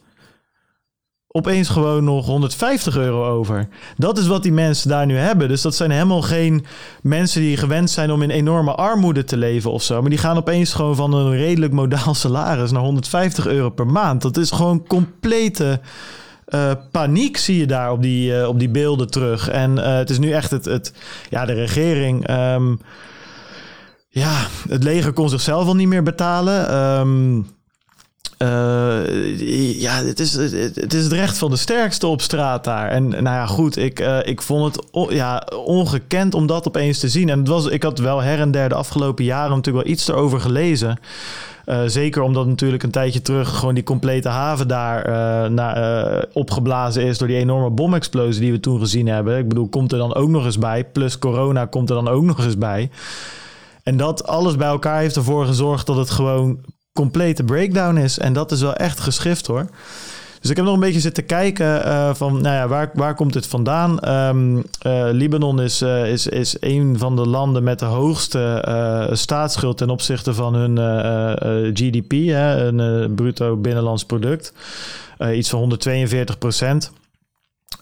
opeens gewoon nog 150 euro over. Dat is wat die mensen daar nu hebben. Dus dat zijn helemaal geen mensen die gewend zijn om in enorme armoede te leven of zo. Maar die gaan opeens gewoon van een redelijk modaal (laughs) salaris naar 150 euro per maand. Dat is gewoon complete uh, paniek zie je daar op die, uh, op die beelden terug. En uh, het is nu echt het, het ja, de regering. Um, ja, het leger kon zichzelf al niet meer betalen. Um, ja, het is, het is het recht van de sterkste op straat daar. En nou ja, goed, ik, ik vond het ja, ongekend om dat opeens te zien. En het was, ik had wel her en der de afgelopen jaren natuurlijk wel iets erover gelezen. Uh, zeker omdat natuurlijk een tijdje terug gewoon die complete haven daar na, opgeblazen is door die enorme bomexplosie die we toen gezien hebben. Ik bedoel, komt er dan ook nog eens bij. Plus corona komt er dan ook nog eens bij. En dat alles bij elkaar heeft ervoor gezorgd dat het gewoon complete breakdown is. En dat is wel echt geschift hoor. Dus ik heb nog een beetje zitten kijken uh, van, nou ja, waar, waar komt dit vandaan? Um, uh, Libanon is, uh, is, is een van de landen met de hoogste staatsschuld ten opzichte van hun GDP, hè, een bruto binnenlands product. iets van 142 procent.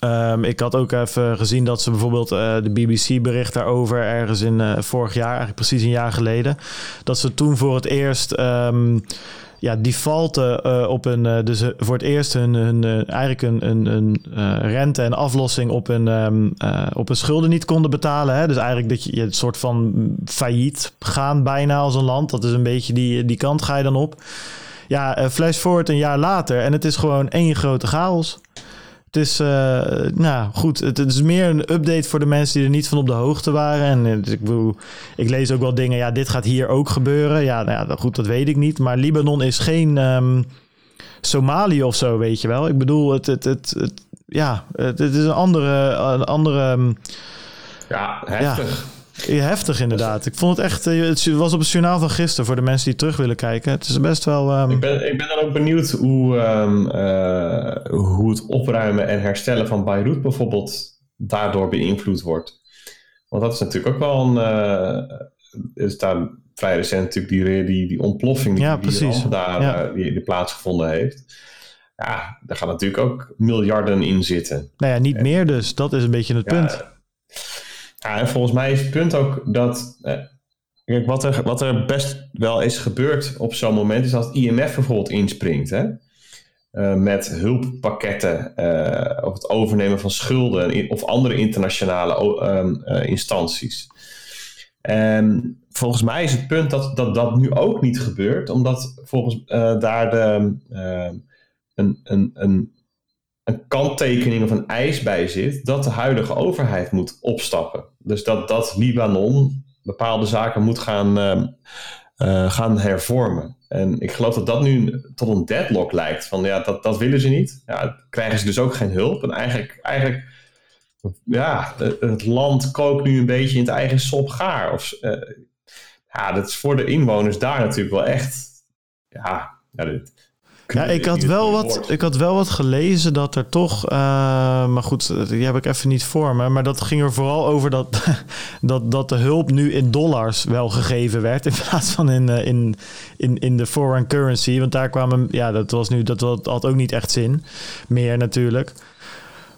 Um, ik had ook even gezien dat ze bijvoorbeeld uh, de BBC bericht daarover ergens in uh, vorig jaar, eigenlijk precies een jaar geleden, dat ze toen voor het eerst um, ja, defaulten uh, op een, dus voor het eerst hun, hun eigenlijk een, een, een rente en aflossing op een, um, op een schulden niet konden betalen. Hè? Dus eigenlijk dat je, je een soort van failliet gaan bijna als een land. Dat is een beetje die, die kant ga je dan op. Ja, flash forward een jaar later en het is gewoon één grote chaos. Het is, uh, nou goed, het, het, is meer een update voor de mensen die er niet van op de hoogte waren. En uh, ik, bedoel, ik lees ook wel dingen, ja, dit gaat hier ook gebeuren. Ja, nou ja, goed, dat weet ik niet. Maar Libanon is geen um, Somalië of zo, weet je wel. Ik bedoel, het, het, het, het ja, het, het, is een andere... Een andere um, ja, heftig. Ja, heftig inderdaad. Ik vond het echt. Het was op het journaal van gisteren voor de mensen die terug willen kijken. Het is best wel. Um... Ik, ben, ik ben dan ook benieuwd hoe, um, uh, hoe het opruimen en herstellen van Beirut bijvoorbeeld daardoor beïnvloed wordt. Want dat is natuurlijk ook wel een. Uh, is daar vrij recent natuurlijk die, die, die ontploffing die, ja, die daar ja. uh, die, die plaatsgevonden heeft. Ja, daar gaan natuurlijk ook miljarden in zitten. Nou ja, niet en, meer dus. Dat is een beetje het ja, punt. Ja, en volgens mij is het punt ook dat. Eh, kijk, wat er, wat er best wel is gebeurd op zo'n moment, is als het IMF bijvoorbeeld inspringt. Hè? uh, met hulppakketten uh, of het overnemen van schulden of andere internationale um, uh, instanties. En volgens mij is het punt dat, dat dat nu ook niet gebeurt, omdat volgens daar de, een, een, een, een kanttekening of een eis bij zit dat de huidige overheid moet opstappen. Dus dat, dat Libanon bepaalde zaken moet gaan, gaan hervormen. En ik geloof dat dat nu tot een deadlock lijkt. Van ja, dat, dat willen ze niet. Ja, krijgen ze dus ook geen hulp. En eigenlijk, eigenlijk ja, het land kookt nu een beetje in het eigen sop gaar. Of, uh, ja, dat is voor de inwoners daar natuurlijk wel echt. Ja, ja ja, ik had, wel wat, ik had wel wat gelezen dat er toch, uh, maar goed, die heb ik even niet voor me, maar dat ging er vooral over dat, (laughs) dat, dat de hulp nu in dollars wel gegeven werd in plaats van in, uh, in, in, in de foreign currency. Want daar kwamen, ja, dat was nu, dat had ook niet echt zin meer natuurlijk.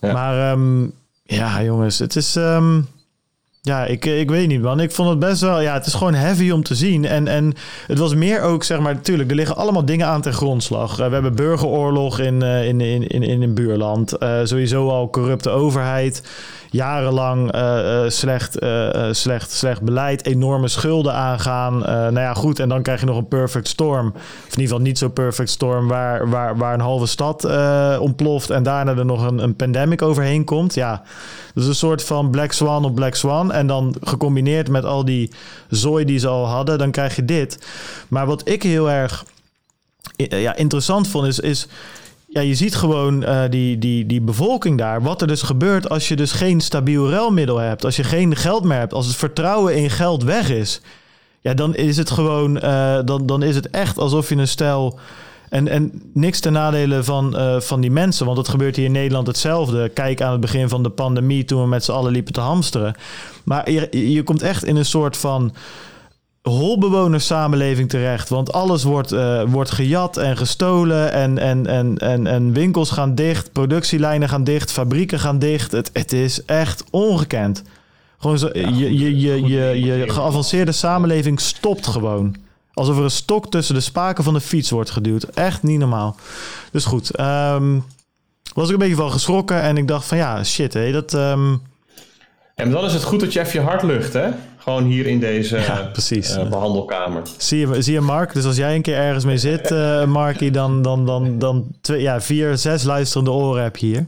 Ja. Maar um, ja, jongens, het is. Um, ja, ik, ik weet niet, man. Ik vond het best wel... Ja, het is gewoon heavy om te zien. En, en het was meer ook, zeg maar... Natuurlijk, er liggen allemaal dingen aan ten grondslag. Uh, we hebben burgeroorlog in, uh, in, in, in, in een buurland. Sowieso al corrupte overheid. Jarenlang slecht, slecht, slecht beleid. Enorme schulden aangaan. nou ja, goed. En dan krijg je nog een perfect storm. Of in ieder geval niet zo perfect storm... waar, waar, waar een halve stad ontploft... en daarna er nog een, een pandemic overheen komt. Ja... Dus een soort van Black Swan op Black Swan. En dan gecombineerd met al die zooi die ze al hadden, dan krijg je dit. Maar wat ik heel erg ja, interessant vond, is, is ja, je ziet gewoon uh, die, die, die bevolking daar. Wat er dus gebeurt als je dus geen stabiel ruilmiddel hebt. Als je geen geld meer hebt. Als het vertrouwen in geld weg is. Ja, dan is het gewoon. Uh, dan, dan is het echt alsof je een stel en, en niks ten nadele van, uh, van die mensen, want het gebeurt hier in Nederland hetzelfde. Kijk aan het begin van de pandemie toen we met z'n allen liepen te hamsteren. Maar je, je komt echt in een soort van holbewonerssamenleving terecht. Want alles wordt, uh, wordt gejat en gestolen. En, en, en, en, en winkels gaan dicht, productielijnen gaan dicht, fabrieken gaan dicht. Het, het is echt ongekend. Gewoon zo, ja, je, je, je, je, je geavanceerde samenleving stopt gewoon. Alsof er een stok tussen de spaken van de fiets wordt geduwd. Echt niet normaal. Dus goed, um, was ik een beetje van geschrokken. En ik dacht van ja, shit hé, dat... Um... En dan is het goed dat je even je hart lucht, hè? Gewoon hier in deze ja, precies. Uh, behandelkamer. Zie je, zie je, Mark? Dus als jij een keer ergens mee zit, uh, Markie, dan, dan, dan, dan twee, ja, vier, zes luisterende oren heb je hier.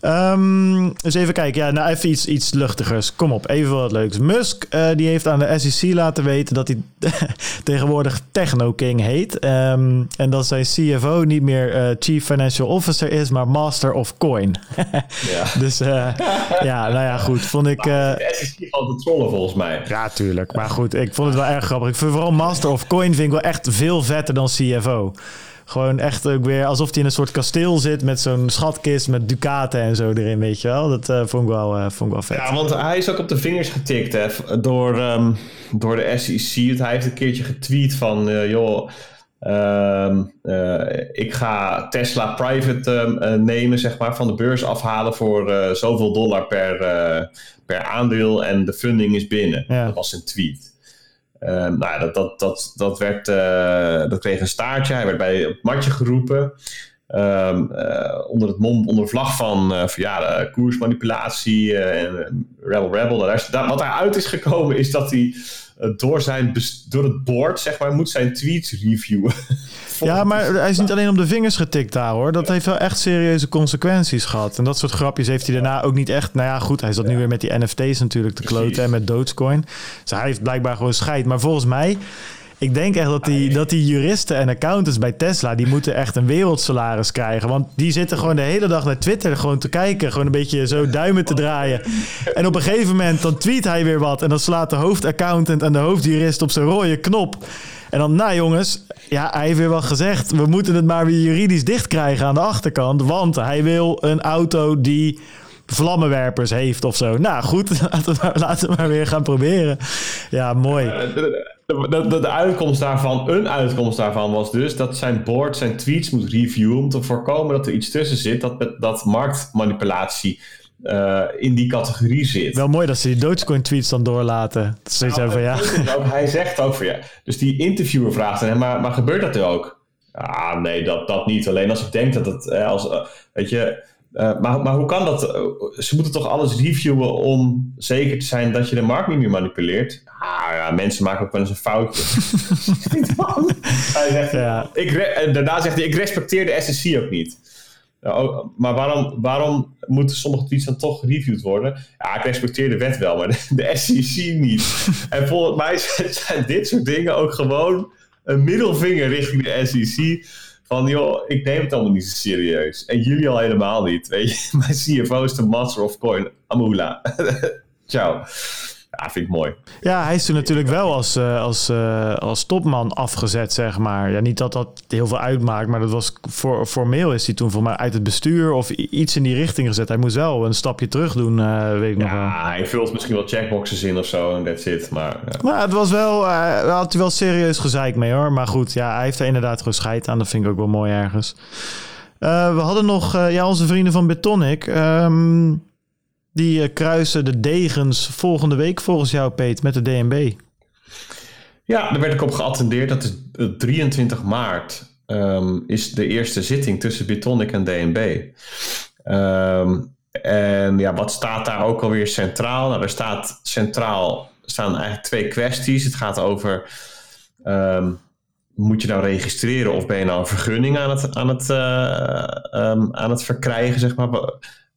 Um, dus even kijken. Ja, nou even iets, iets luchtigers. Kom op, even wat leuks. Musk uh, die heeft aan de SEC laten weten dat hij (laughs) tegenwoordig Techno King heet. Um, en dat zijn CFO niet meer uh, Chief Financial Officer is, maar Master of Coin. (laughs) ja. Dus uh, ja, nou ja, goed. Vond ik... de SEC al te trollen volgens mij. Ja, tuurlijk. Maar goed, ik vond het wel erg grappig. Ik vind vooral Master of Coin vind ik wel echt veel vetter dan CFO. Gewoon echt ook weer alsof hij in een soort kasteel zit met zo'n schatkist met ducaten en zo erin, weet je wel. Dat uh, vond, ik wel, uh, vond ik wel vet. Ja, want hij is ook op de vingers getikt hè, door, um, door de SEC. Hij heeft een keertje getweet van, uh, joh... Uh, ik ga Tesla private uh, nemen, zeg maar, van de beurs afhalen voor zoveel dollar per, per aandeel en de funding is binnen. Ja. Dat was een tweet. Ehm, nou, dat, dat, dat, dat, werd, uh, dat kreeg een staartje. Hij werd bij het matje geroepen. Um, uh, onder, het mom, onder vlag van, uh, van ja, koersmanipulatie en Rebel Rebel. wat daaruit is gekomen is dat hij door, zijn, door het board, zeg maar, moet zijn tweets reviewen. (laughs) Ja, maar hij is niet alleen op de vingers getikt daar hoor. Dat heeft wel echt serieuze consequenties gehad. En dat soort grapjes heeft hij daarna ook niet echt. Nou ja, goed, hij zat nu weer met die NFT's natuurlijk te kloten en met Dogecoin. Dus hij heeft blijkbaar gewoon scheid. Maar volgens mij. Ik denk echt dat die, dat die juristen en accountants bij Tesla... die moeten echt een wereldsalaris krijgen. Want die zitten gewoon de hele dag naar Twitter gewoon te kijken. Gewoon een beetje zo duimen te draaien. En op een gegeven moment dan tweet hij weer wat... en dan slaat de hoofdaccountant en de hoofdjurist op zijn rode knop... En dan, nou jongens, ja, hij heeft weer wel gezegd... we moeten het maar weer juridisch dicht krijgen aan de achterkant... want hij wil een auto die vlammenwerpers heeft of zo. Nou goed, (laughs) laten we, maar, maar weer gaan proberen. Ja, mooi. De, de, de, uitkomst daarvan, een uitkomst daarvan was dus dat zijn board zijn tweets moet reviewen om te voorkomen dat er iets tussen zit dat, dat marktmanipulatie uh, in die categorie zit. Wel mooi dat ze die Dogecoin tweets dan doorlaten. Dat nou, van, ja. Ook, hij zegt ook van ja. Dus die interviewer vraagt hem, maar, maar gebeurt dat er ook? Ah, nee, dat, dat niet. Alleen als ik denk dat het, eh, als, eh, weet je, eh, maar, maar hoe kan dat? Eh, Ze moeten toch alles reviewen om zeker te zijn dat je de markt niet meer manipuleert? Ah, ja, mensen maken ook wel eens een foutje. (laughs) hij zegt, Ja. ik en daarna zegt hij, ik respecteer de SEC ook niet. Maar waarom, waarom moeten sommige tweets dan toch gereviewd worden? Ja, ik respecteer de wet wel, maar (laughs) de, de SEC niet. (laughs) en volgens mij (laughs) zijn, zijn dit soort dingen ook gewoon een middelvinger richting de SEC. Van joh, ik neem het allemaal niet zo serieus. En jullie al helemaal niet. Weet je, mijn CFO is de master of coin. Amula. Ciao. Ja, vind ik mooi. Ja, hij is toen natuurlijk wel als, eh, als, eh, als topman afgezet, zeg maar. Ja, niet dat dat heel veel uitmaakt, maar dat was voor, formeel is hij toen voor mij uit het bestuur of iets in die richting gezet. Hij moest wel een stapje terug doen, eh, weet ik nog wel. Ja, hij vult misschien wel checkboxes in of zo en that's it. Maar ja. Maar het was wel, daar had hij wel serieus gezeik mee hoor. Maar goed, ja, hij heeft er inderdaad gewoon scheid aan. Dat vind ik ook wel mooi ergens. We hadden nog ja, onze vrienden van Betonic. Ehm, die eh, kruisen de degens volgende week volgens jou, Peet, met de DNB. Ja, daar werd ik op geattendeerd. Dat is eh, 23 maart ehm, is de eerste zitting tussen Bitonic en DNB. Ehm, en ja, wat staat daar ook alweer centraal? Nou, er staat centraal staan eigenlijk twee kwesties. Het gaat over ehm, moet je nou registreren of ben je nou een vergunning aan het, aan het, eh, aan het verkrijgen, zeg maar.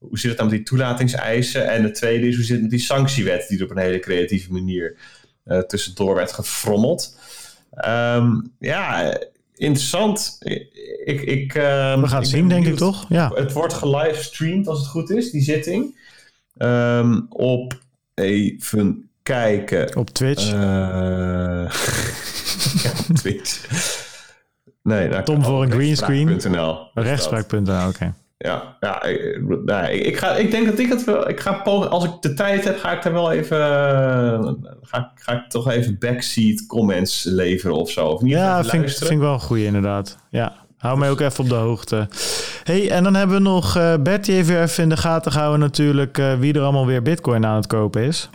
Hoe zit het dan met die toelatingseisen? En de tweede is hoe zit het met die sanctiewet die er op een hele creatieve manier eh, tussendoor werd gefrommeld. Ehm, ja, interessant. Ik, ik, ehm, We gaan het zien, denk ik toch? Ja. Het wordt gelivestreamd als het goed is, die zitting. Ehm, op even kijken. Op Twitch. (laughs) Ja, op Twitch. Nee, nou, Tom voor een greenscreen. rechtspraak.nl dat. Ja, ja ik, nou, ik, ik ga, ik denk dat ik het wel. Ik ga pogen, als ik de tijd heb, ga ik daar wel even. eh, ga, ik- ga ik toch even backseat comments leveren of zo. Of niet Ja, vind, ik- vind ik wel een goeie inderdaad. Ja, hou mij ook even op de hoogte. hey, en dan hebben we nog eh Bert, die heeft weer even in de gaten gehouden natuurlijk eh, wie er allemaal weer bitcoin aan het kopen is.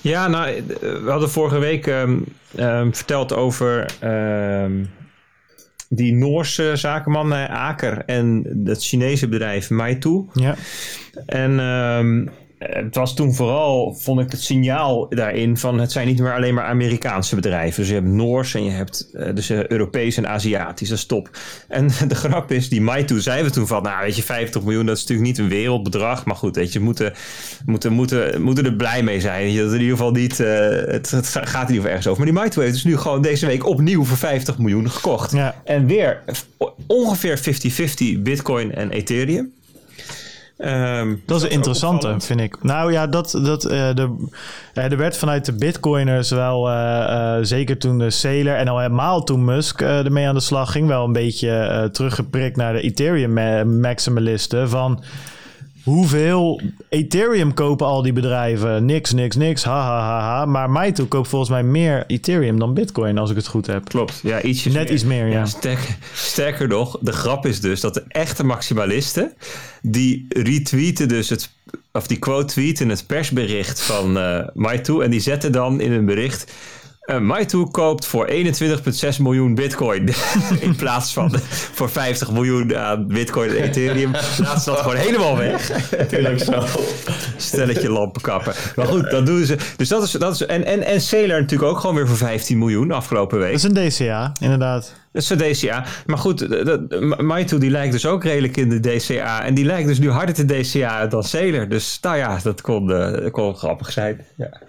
Ja, nou, we hadden vorige week ehm, ehm, verteld over ehm, die Noorse zakenman eh, Aker en het Chinese bedrijf Meitu. Ja, En ehm, het was toen vooral, vond ik het signaal daarin van het zijn niet meer alleen maar Amerikaanse bedrijven. Dus je hebt Noors en je hebt eh, dus eh, Europees en Aziatisch, dat is top. En (laughs) de grap is, die Maitu zeiden we toen van, nou weet je, 50 miljoen, dat is natuurlijk niet een wereldbedrag. Maar goed, weet je, moeten, moeten, moeten, moeten er blij mee zijn. Dat in ieder geval niet, eh, het, het gaat in ieder geval ergens over. Maar die Maitu heeft dus nu gewoon deze week opnieuw voor 50 miljoen gekocht. Ja. En weer ongeveer 50-50 Bitcoin en Ethereum. Ehm, dat is een ook interessante, opvallend. vind ik. Nou ja, dat, dat, eh, de, eh, er werd vanuit de bitcoiners wel, eh, zeker toen de Sailor en al helemaal toen Musk ermee aan de slag ging, wel een beetje teruggeprikt naar de Ethereum ma- maximalisten van hoeveel Ethereum kopen al die bedrijven? Niks, niks, niks, ha, ha, ha, ha. Maar Maitu koopt volgens mij meer Ethereum dan bitcoin, als ik het goed heb. Klopt, ja, ietsjes Net iets meer, ja. sterker, sterker nog, de grap is dus dat de echte maximalisten, die retweeten dus het, of die quote tweeten het persbericht van Maitu en die zetten dan in een bericht, eh Maitu koopt voor 21,6 miljoen bitcoin (laughs) in plaats van voor 50 miljoen aan bitcoin en ethereum. Laat ze dat gewoon helemaal weg. Natuurlijk zo. Stelletje lampenkappen. Maar goed, dat doen ze. Dus dat is, dat is en, en, en Sailor natuurlijk ook gewoon weer voor 15 miljoen afgelopen week. Dat is een DCA, inderdaad. Dat is de DCA. Maar goed, Maitu die lijkt dus ook redelijk in de DCA. En die lijkt dus nu harder te DCA dan Sailor. Dus nou ja, dat kon, eh, dat kon grappig zijn. Ja.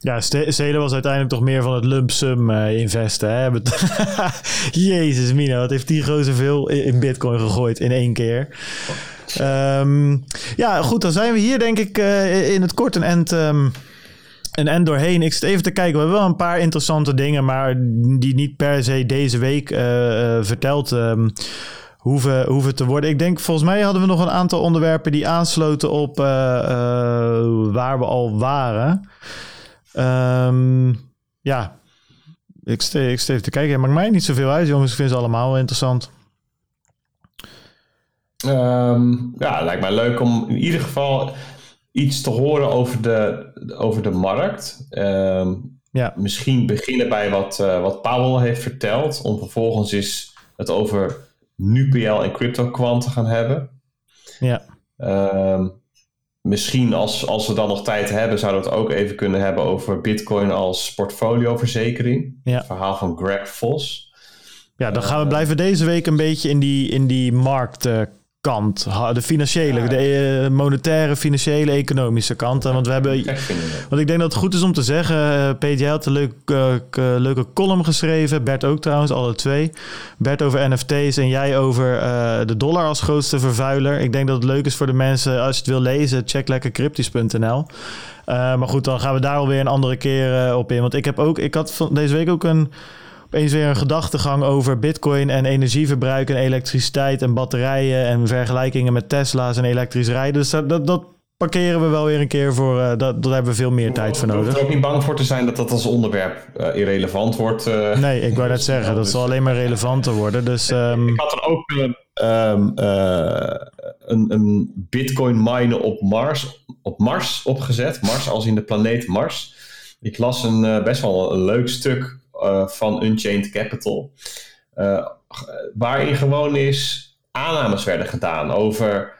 Ja, Ste- Stelen was uiteindelijk toch meer van het lump sum eh, investen. Hè? (laughs) Jezus Mina, wat heeft die gozer veel in in bitcoin gegooid in één keer. Ehm, ja, goed, dan zijn we hier denk ik eh, in het kort een end, ehm, een end doorheen. Ik zit even te kijken, we hebben wel een paar interessante dingen, maar die niet per se deze week eh, verteld ehm, hoeven, hoeven te worden. Ik denk, volgens mij hadden we nog een aantal onderwerpen die aansloten op waar we al waren. Ehm, ja, ik steef, ik steef te kijken. Het maakt mij niet zoveel uit, jongens. Ik vind ze allemaal wel interessant. Ehm, ja, lijkt mij leuk om in ieder geval iets te horen over de, over de markt. Ehm, Ja. Misschien beginnen bij wat, uh, wat Powell heeft verteld, om vervolgens eens het over NuPL en CryptoQuant te gaan hebben. Ja. Um, misschien als, als we dan nog tijd hebben, zouden we het ook even kunnen hebben over Bitcoin als portfolioverzekering. Ja. Het verhaal van Greg Vos. Ja, dan gaan we blijven deze week een beetje in die, in die marktkant. De financiële, Ja. de eh, monetaire, financiële, economische kant. Want we hebben. Want ik denk dat het goed is om te zeggen. eh, Peter, jij had een leuk, eh, leuke column geschreven. Bert ook trouwens, alle twee. Bert over NFT's en jij over de dollar als grootste vervuiler. Ik denk dat het leuk is voor de mensen. Als je het wil lezen, check lekker cryptisch.nl. Maar goed, dan gaan we daar alweer een andere keer op in. Want ik heb ook, ik had van deze week ook een opeens weer een gedachtegang over bitcoin en energieverbruik en elektriciteit en batterijen en vergelijkingen met Tesla's en elektrisch rijden. Dus dat, dat, dat parkeren we wel weer een keer voor, eh, dat, daar hebben we veel meer tijd voor Je hoeft nodig. er ook niet bang voor te zijn dat dat als onderwerp eh, irrelevant wordt. eh. Nee, ik wou net zeggen, dat Dus- zal alleen maar relevanter worden. Dus ehm, Ik had er ook eh, ehm, eh, een, een bitcoin miner op Mars, op Mars opgezet. Mars als in de planeet Mars. Ik las een best wel een leuk stuk van Unchained Capital. eh, waarin gewoon is aannames werden gedaan over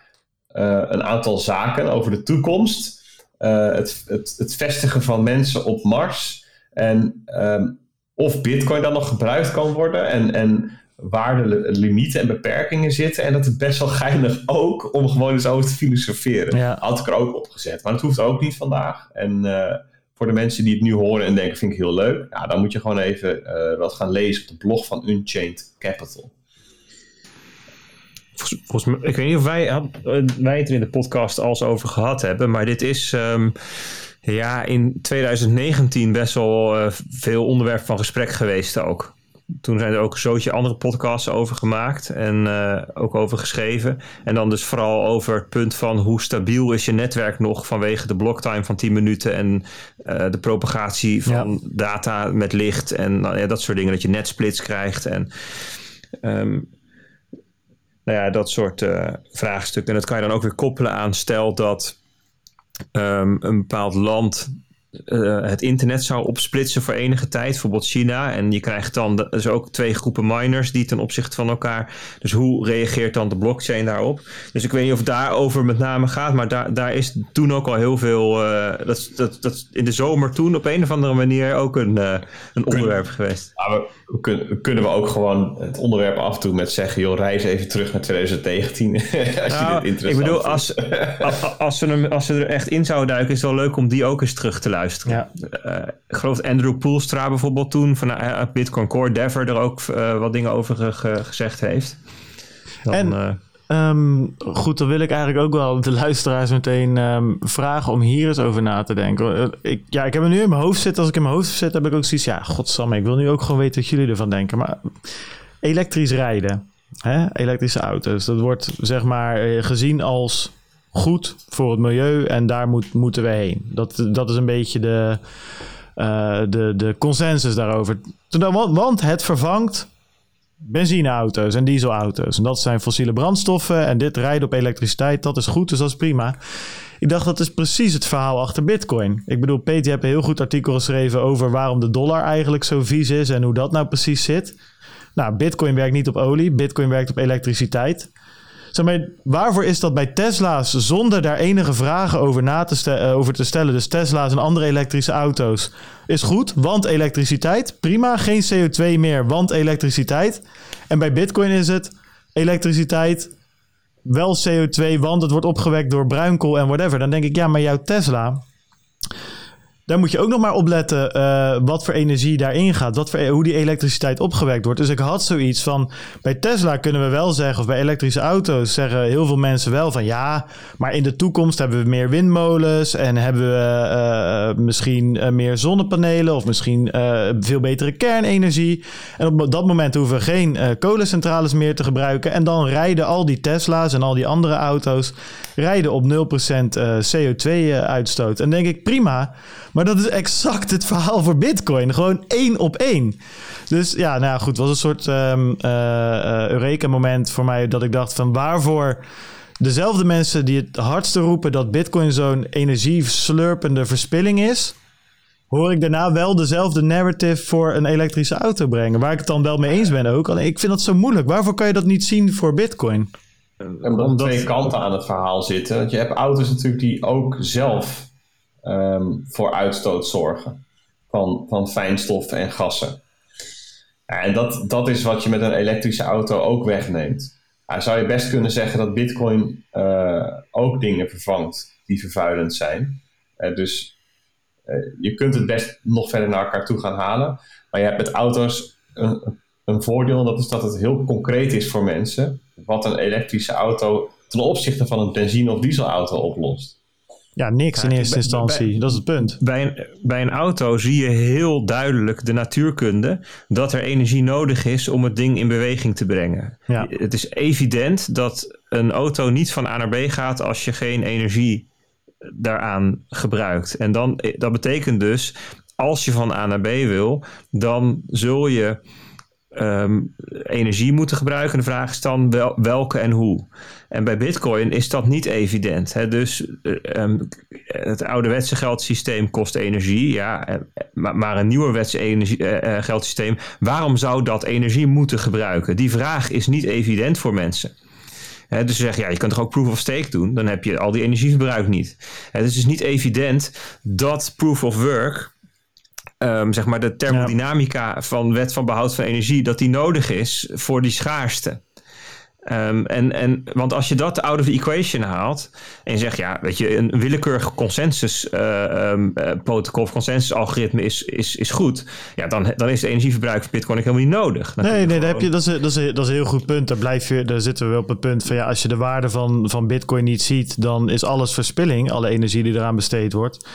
eh, een aantal zaken, over de toekomst. eh, het, het, het vestigen van mensen op Mars. En ehm, of bitcoin dan nog gebruikt kan worden. En, en waar de li- limieten en beperkingen zitten. En dat is best wel geinig ook om gewoon eens over te filosoferen. Ja. Had ik er ook op gezet. Maar dat hoeft ook niet vandaag. En eh, voor de mensen die het nu horen en denken, vind ik heel leuk. Ja, dan moet je gewoon even eh, wat gaan lezen op de blog van Unchained Capital. Volgens, mij, ik weet niet of wij, eh, wij het er in de podcast al over gehad hebben, maar dit is ehm, ja, in 2019 best wel eh, veel onderwerp van gesprek geweest ook. Toen zijn er ook een zootje andere podcasts over gemaakt en eh, ook over geschreven. En dan dus vooral over het punt van hoe stabiel is je netwerk nog vanwege de blocktime van 10 minuten en eh, de propagatie van data met licht en nou ja, dat soort dingen. Dat je netsplits krijgt en ehm, nou ja, dat soort eh, vraagstukken. En dat kan je dan ook weer koppelen aan stel dat ehm, een bepaald land eh, het internet zou opsplitsen voor enige tijd, bijvoorbeeld China. En je krijgt dan de- dus ook twee groepen miners die ten opzichte van elkaar. Dus hoe reageert dan de blockchain daarop? Dus ik weet niet of het daarover met name gaat, maar daar, daar is toen ook al heel veel. eh, dat, dat, dat in de zomer toen op een of andere manier ook een, eh, een onderwerp geweest. Maar we, kunnen, kunnen we ook gewoon het onderwerp afdoen met zeggen, joh, reis even terug naar 2019. (laughs) als je Nou, dit interessant ik bedoel, vindt. als, als, we hem, als we er echt in zouden duiken, is het wel leuk om die ook eens terug te luisteren. Ja. Eh, ik geloof Andrew Poelstra bijvoorbeeld toen van uh, Bitcoin Core Dever er ook eh, wat dingen over ge- ge- gezegd heeft. Dan, En- eh, Ehm, goed, dan wil ik eigenlijk ook wel de luisteraars meteen ehm, vragen om hier eens over na te denken. Eh, Ik, ja, ik heb hem nu in mijn hoofd zitten. Als ik in mijn hoofd zit, heb ik ook zoiets. Ja, godsamme, ik wil nu ook gewoon weten wat jullie ervan denken. Maar elektrisch rijden, hè? elektrische auto's, dat wordt zeg maar eh, gezien als goed voor het milieu en daar moet, moeten we heen. Dat, dat is een beetje de, eh, de, de consensus daarover. Want, het vervangt benzineauto's en dieselauto's. En dat zijn fossiele brandstoffen. En dit rijden op elektriciteit, dat is goed, dus dat is prima. Ik dacht, dat is precies het verhaal achter Bitcoin. Ik bedoel, Peter, je hebt een heel goed artikel geschreven over waarom de dollar eigenlijk zo vies is en hoe dat nou precies zit. Nou, Bitcoin werkt niet op olie, Bitcoin werkt op elektriciteit. Zeg maar, waarvoor is dat bij Tesla's zonder daar enige vragen over, na te, eh, over te stellen? Dus Tesla's en andere elektrische auto's is goed, want elektriciteit. Prima, geen CO2 meer, want elektriciteit. En bij Bitcoin is het elektriciteit, wel CO2, want het wordt opgewekt door bruinkool en whatever. Dan denk ik, ja, maar jouw Tesla, daar moet je ook nog maar opletten eh wat voor energie daarin gaat. Wat voor, hoe die elektriciteit opgewekt wordt. Dus ik had zoiets van, bij Tesla kunnen we wel zeggen, of bij elektrische auto's zeggen heel veel mensen wel van ja, maar in de toekomst hebben we meer windmolens en hebben we eh, misschien eh, meer zonnepanelen of misschien veel betere kernenergie. En op dat moment hoeven we geen kolencentrales meer te gebruiken. En dan rijden al die Tesla's en al die andere auto's rijden op 0% eh, CO2-uitstoot. En denk ik, prima. Maar dat is exact het verhaal voor Bitcoin. Gewoon één op één. Dus ja, nou ja, goed. Het was een soort ehm eh, eh, Eureka-moment voor mij. Dat ik dacht van waarvoor dezelfde mensen die het hardste roepen dat Bitcoin zo'n energieslurpende verspilling is. hoor ik daarna wel dezelfde narrative voor een elektrische auto brengen. Waar ik het dan wel mee eens ben ook. Alleen ik vind dat zo moeilijk. Waarvoor kan je dat niet zien voor Bitcoin? Omdat, er twee kanten aan het verhaal zitten. Want je hebt auto's natuurlijk die ook zelf ehm, voor uitstoot zorgen. Van, van fijnstoffen en gassen. En dat, dat is wat je met een elektrische auto ook wegneemt. Ja, zou je best kunnen zeggen dat Bitcoin eh, ook dingen vervangt die vervuilend zijn. Uh, dus uh, je kunt het best nog verder naar elkaar toe gaan halen. Maar je hebt met auto's een, een voordeel, en dat is dat het heel concreet is voor mensen. Wat een elektrische auto ten opzichte van een benzine- of dieselauto oplost. Ja, niks in eerste instantie. dat is het punt. Bij een, bij een auto zie je heel duidelijk de natuurkunde dat er energie nodig is om het ding in beweging te brengen. Ja. Het is evident dat een auto niet van A naar B gaat als je geen energie daaraan gebruikt. En dan, dat betekent dus, als je van A naar B wil, dan zul je um, energie moeten gebruiken. En de vraag is dan wel, welke en hoe. En bij Bitcoin is dat niet evident. Hè? Dus um, het ouderwetse geldsysteem kost energie, ja, maar, maar een nieuwerwetse energie, uh, geldsysteem, waarom zou dat energie moeten gebruiken? Die vraag is niet evident voor mensen. Dus ze zeggen, ja, je kunt toch ook proof of stake doen? Dan heb je al die energieverbruik niet. Dus het is niet evident dat proof of work um, zeg maar de thermodynamica ja. van wet van behoud van energie, dat die nodig is voor die schaarste. Um, en, en, want als je dat out of the equation haalt en je zegt, ja, weet je, een willekeurig consensus uh, um, uh, protocol of consensus algoritme is, is, is goed, ja, dan, dan is het energieverbruik van Bitcoin helemaal niet nodig. Dan nee, nee, daar heb je, dat, is, dat, is, dat is een heel goed punt. Daar, blijf je, daar zitten we op het punt van, ja, als je de waarde van, van Bitcoin niet ziet, dan is alles verspilling, alle energie die eraan besteed wordt.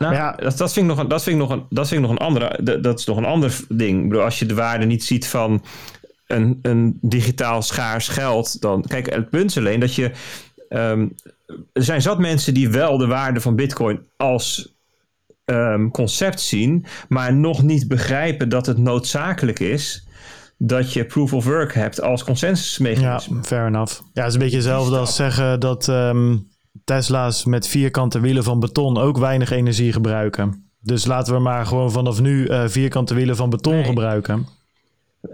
Nou, ja, dat, dat, vind ik nog een, dat, vind ik nog een, dat vind ik nog een andere. Dat, dat is nog een ander ding. Ik bedoel, als je de waarde niet ziet van een, een digitaal schaars geld, dan. Kijk, het punt is alleen dat je. Um, er zijn zat mensen die wel de waarde van Bitcoin als um, concept zien, maar nog niet begrijpen dat het noodzakelijk is dat je proof of work hebt als consensusmechanisme. Ja, fair enough. Ja, het is een beetje hetzelfde als zeggen dat. Um Tesla's met vierkante wielen van beton ook weinig energie gebruiken. Dus laten we maar gewoon vanaf nu uh, vierkante wielen van beton nee. gebruiken.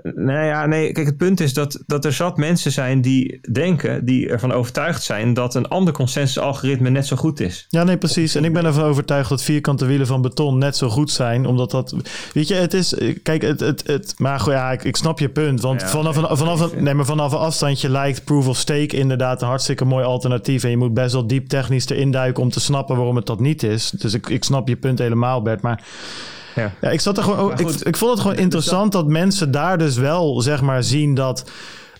Nou ja, nee, kijk, het punt is dat, dat er zat mensen zijn die denken, die ervan overtuigd zijn dat een ander consensusalgoritme net zo goed is. Ja, nee, precies. En ik ben ervan overtuigd dat vierkante wielen van beton net zo goed zijn, omdat dat, weet je, het is, kijk, het, het, het maar goed, ja, ik, ik snap je punt, want ja, vanaf, een, vanaf, een, nee, maar vanaf een afstandje lijkt proof of stake inderdaad een hartstikke mooi alternatief en je moet best wel diep technisch erin duiken om te snappen waarom het dat niet is. Dus ik, ik snap je punt helemaal, Bert, maar ja. ja, ik zat er gewoon. Ik, ik vond het gewoon interessant dat mensen daar dus wel zeg maar zien dat.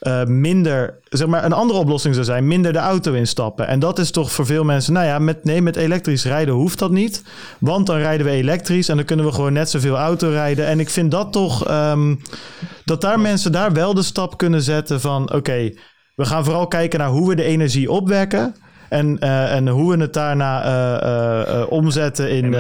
Uh, minder, zeg maar, een andere oplossing zou zijn, minder de auto instappen. En dat is toch voor veel mensen, nou ja, met, nee, met elektrisch rijden hoeft dat niet. Want dan rijden we elektrisch en dan kunnen we gewoon net zoveel auto rijden. En ik vind dat toch, um, dat daar mensen daar wel de stap kunnen zetten van, oké, okay, we gaan vooral kijken naar hoe we de energie opwekken. En, uh, en hoe we het daarna uh, omzetten in.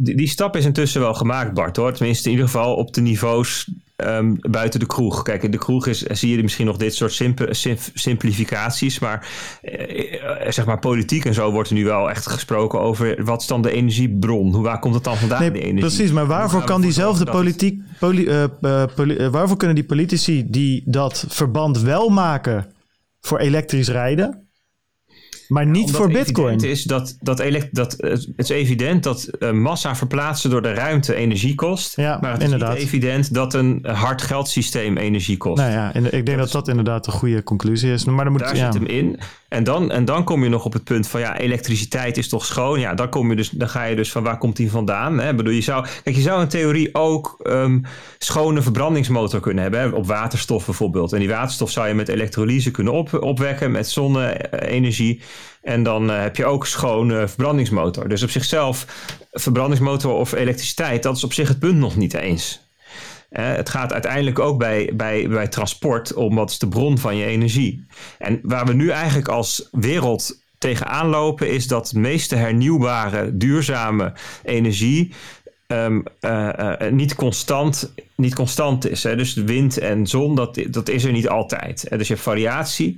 Die, die, stap is intussen wel gemaakt, Bart, hoor. Tenminste, in ieder geval op de niveaus um, buiten de kroeg. Kijk, in de kroeg is, zie je misschien nog dit soort simp simp simplificaties. Maar eh, zeg maar politiek en zo wordt er nu wel echt gesproken over... wat is dan de energiebron? Hoe, waar komt het dan vandaan, nee, die energie? Precies, maar waarvoor kan diezelfde politiek... Poli, uh, poli, uh, waarvoor kunnen die politici die dat verband wel maken voor elektrisch rijden... Maar niet voor Bitcoin. Het is dat, dat, dat het is evident dat uh, massa verplaatsen door de ruimte energie kost. Ja, maar het inderdaad. is niet evident dat een hard geldsysteem energie kost. Nou ja, ik denk dat dat, dat inderdaad een goede conclusie is. Maar dan moet, daar ja. zit hem in. En dan, en dan kom je nog op het punt van ja, elektriciteit is toch schoon. Ja, dan, kom je dus, dan ga je dus van waar komt die vandaan? Hè? Bedoel, je zou, kijk, je zou in theorie ook um, schone verbrandingsmotor kunnen hebben. Hè? Op waterstof bijvoorbeeld. En die waterstof zou je met elektrolyse kunnen op, opwekken met zonne-energie. En dan uh, heb je ook schone verbrandingsmotor. Dus op zichzelf, verbrandingsmotor of elektriciteit, dat is op zich het punt nog niet eens. Het gaat uiteindelijk ook bij, bij, bij transport om wat is de bron van je energie. En waar we nu eigenlijk als wereld tegenaan lopen, is dat de meeste hernieuwbare, duurzame energie um, uh, uh, niet, constant, niet constant is. Hè? Dus wind en zon, dat, dat is er niet altijd. Dus je hebt variatie.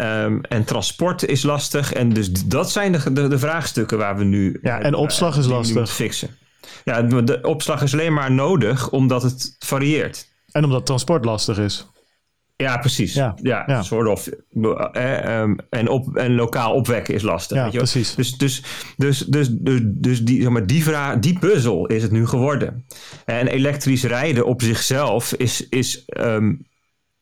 Um, en transport is lastig. En dus dat zijn de, de, de vraagstukken waar we nu. Ja, en opslag is lastig. fixen. Ja, de opslag is alleen maar nodig omdat het varieert. En omdat transport lastig is. Ja, precies. Ja, Ja, ja. soort of. eh, ehm, en, op, en lokaal opwekken is lastig. Ja, weet je precies. Dus, dus, dus, dus, dus, dus die, zeg maar, die, vraag, die puzzel is het nu geworden. En elektrisch rijden op zichzelf is, is ehm,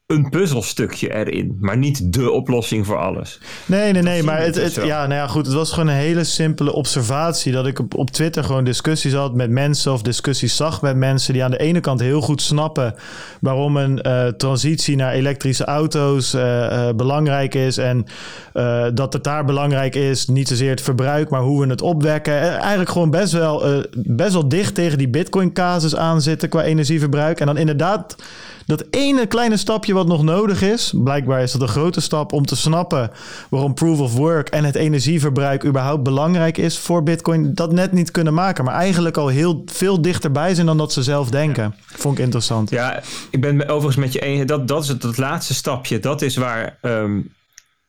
een puzzelstukje erin, maar niet de oplossing voor alles. Nee, nee, nee. Maar het, het, ja, nou ja, goed. Het was gewoon een hele simpele observatie. Dat ik op, op Twitter gewoon discussies had met mensen. Of discussies zag met mensen die aan de ene kant heel goed snappen. waarom een eh, transitie naar elektrische auto's eh, eh, belangrijk is. En dat het daar belangrijk is. Niet zozeer het verbruik, maar hoe we het opwekken. En eigenlijk gewoon best wel, best wel dicht tegen die Bitcoin-casus aan zitten qua energieverbruik. En dan inderdaad. Dat ene kleine stapje wat nog nodig is, blijkbaar is dat een grote stap om te snappen waarom proof of work en het energieverbruik überhaupt belangrijk is voor Bitcoin, dat net niet kunnen maken, maar eigenlijk al heel veel dichterbij zijn dan dat ze zelf denken. Vond ik interessant. Ja, ik ben overigens met je eens. Dat, dat is het, het laatste stapje. Dat is waar, ehm,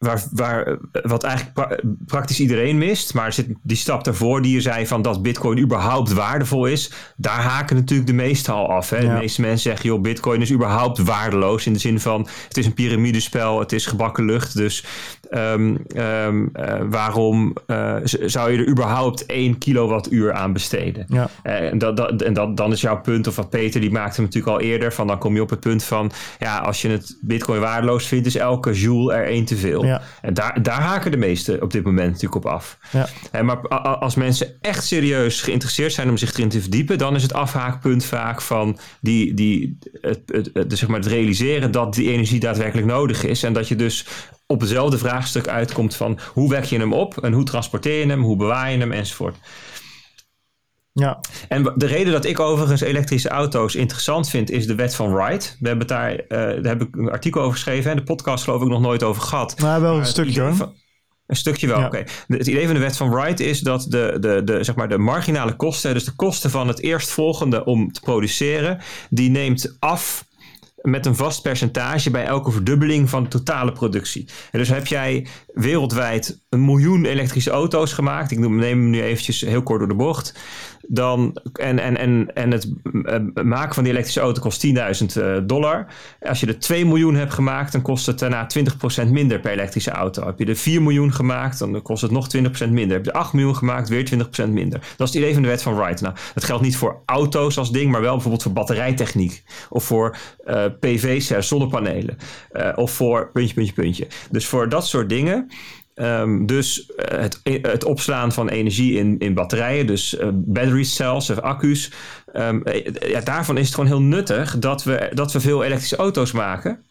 waar, waar wat eigenlijk pra- praktisch iedereen mist. Maar zit die stap daarvoor die je zei van dat bitcoin überhaupt waardevol is. Daar haken natuurlijk de meesten al af. Hè? Ja. De meeste mensen zeggen, joh, bitcoin is überhaupt waardeloos. In de zin van, het is een piramidespel, het is gebakken lucht. Dus ehm, ehm, eh, waarom eh, zou je er überhaupt 1 kilowattuur aan besteden? Ja. Eh, En, dat, dat, en dat, dan is jouw punt, of wat Peter die maakte hem natuurlijk al eerder, van dan kom je op het punt van, ja, als je het bitcoin waardeloos vindt, is elke joule er één te veel. Ja. En daar, daar haken de meesten op dit moment natuurlijk op af. Ja. Hè, maar als mensen echt serieus geïnteresseerd zijn om zich erin te verdiepen, dan is het afhaakpunt vaak van die, die, het, het, het, zeg maar het realiseren dat die energie daadwerkelijk nodig is. En dat je dus op hetzelfde vraagstuk uitkomt van hoe wek je hem op en hoe transporteer je hem, hoe bewaar je hem enzovoort. Ja. En de reden dat ik overigens elektrische auto's interessant vind, is de wet van Wright. We hebben daar, eh, daar heb ik een artikel over geschreven en de podcast geloof ik nog nooit over gehad. Maar wel een stukje hoor. een stukje wel, Ja. oké. Het idee van de wet van Wright is dat de, de, de, zeg maar de marginale kosten, dus de kosten van het eerstvolgende om te produceren, die neemt af met een vast percentage bij elke verdubbeling van de totale productie. En dus heb jij wereldwijd een miljoen elektrische auto's gemaakt. Ik neem hem nu eventjes heel kort door de bocht. Dan, en, en, en, en het eh, maken van die elektrische auto kost 10.000 eh, dollar. Als je er 2 miljoen hebt gemaakt, dan kost het daarna 20% minder per elektrische auto. Heb je er 4 miljoen gemaakt, dan kost het nog 20% minder. Heb je er 8 miljoen gemaakt, weer 20% minder. Dat is het idee van de wet van Wright. Nou, dat geldt niet voor auto's als ding, maar wel bijvoorbeeld voor batterijtechniek. Of voor eh, PV-cells, zonnepanelen. Eh, of voor puntje, puntje, puntje. Dus voor dat soort dingen Ehm, dus eh, het, het opslaan van energie in, in batterijen, dus eh, battery cells of accu's. ehm, eh, ja, daarvan is het gewoon heel nuttig dat we, dat we veel elektrische auto's maken.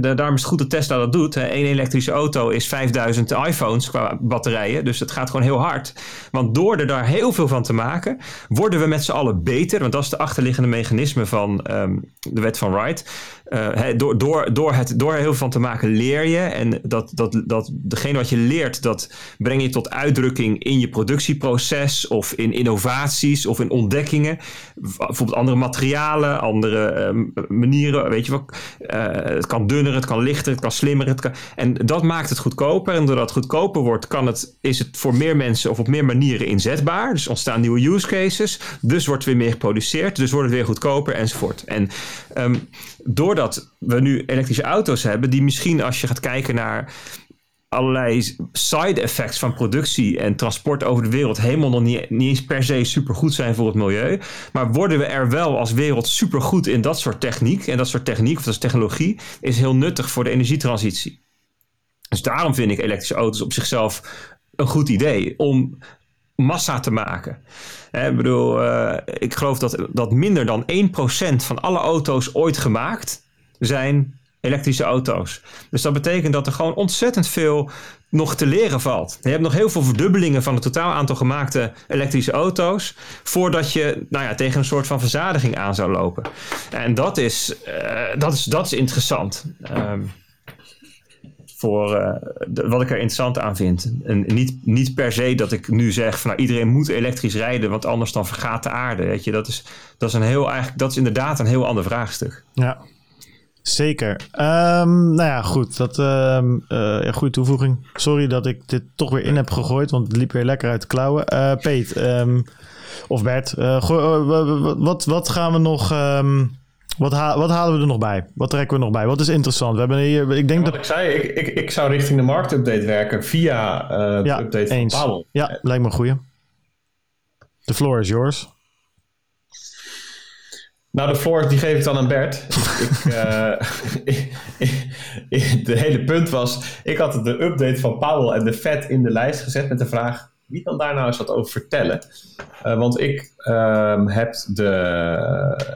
Da- daarom is het goed dat Tesla dat doet. Eén elektrische auto is 5000 iPhones qua batterijen. Dus het gaat gewoon heel hard. Want door er daar heel veel van te maken, worden we met z'n allen beter. Want dat is de achterliggende mechanisme van ehm, de wet van Wright. Eh, door, door, door, het, door er heel veel van te maken leer je. En dat, dat, dat, degene wat je leert, dat breng je tot uitdrukking in je productieproces. Of in innovaties of in ontdekkingen. Bijvoorbeeld andere materialen, andere ehm, manieren. Weet je wat? Eh, het kan dunner, het kan lichter, het kan slimmer. Het kan, en dat maakt het goedkoper. En doordat het goedkoper wordt, kan het, is het voor meer mensen of op meer manieren inzetbaar. Dus ontstaan nieuwe use cases. Dus wordt er weer meer geproduceerd. Dus wordt het weer goedkoper enzovoort. En ehm, doordat we nu elektrische auto's hebben, die misschien als je gaat kijken naar allerlei side effects van productie en transport over de wereld helemaal nog niet, niet eens per se supergoed zijn voor het milieu. Maar worden we er wel als wereld supergoed in dat soort techniek. En dat soort techniek of dat soort technologie is heel nuttig voor de energietransitie. Dus daarom vind ik elektrische auto's op zichzelf een goed idee om massa te maken. Hè, ik bedoel, eh, ik geloof dat, dat minder dan 1% van alle auto's ooit gemaakt zijn elektrische auto's. Dus dat betekent dat er gewoon ontzettend veel nog te leren valt. Je hebt nog heel veel verdubbelingen van het totaal aantal gemaakte elektrische auto's... voordat je nou ja, tegen een soort van verzadiging aan zou lopen. En dat is, eh, dat is, dat is interessant. Ehm, voor eh, wat ik er interessant aan vind. En niet, niet per se dat ik nu zeg van nou, iedereen moet elektrisch rijden, want anders dan vergaat de aarde. Weet je, dat is, dat is een heel eigenlijk, dat is inderdaad een heel ander vraagstuk. Ja. Zeker. Um, nou ja, goed. Dat, uh, goede toevoeging. Sorry dat ik dit toch weer in heb gegooid, want het liep weer lekker uit de klauwen. Uh, Peet, um, of Bert, wat, wat gaan we nog... Wat, ha wat, halen we er nog bij? Wat trekken we nog bij? Wat is interessant? We hebben hier, ik denk ja, dat... ik zei, ik, ik, ik zou richting de marktupdate werken via uh, de ja, update eens. van Pavel. Ja, lijkt me een goeie. The floor is yours. Nou, de floor die geef ik dan aan Bert. (laughs) ik, (laughs) uh, de hele punt was, ik had de update van Powell en de Fed in de lijst gezet met de vraag, wie kan daar nou eens wat over vertellen? Uh, want ik uh, heb de,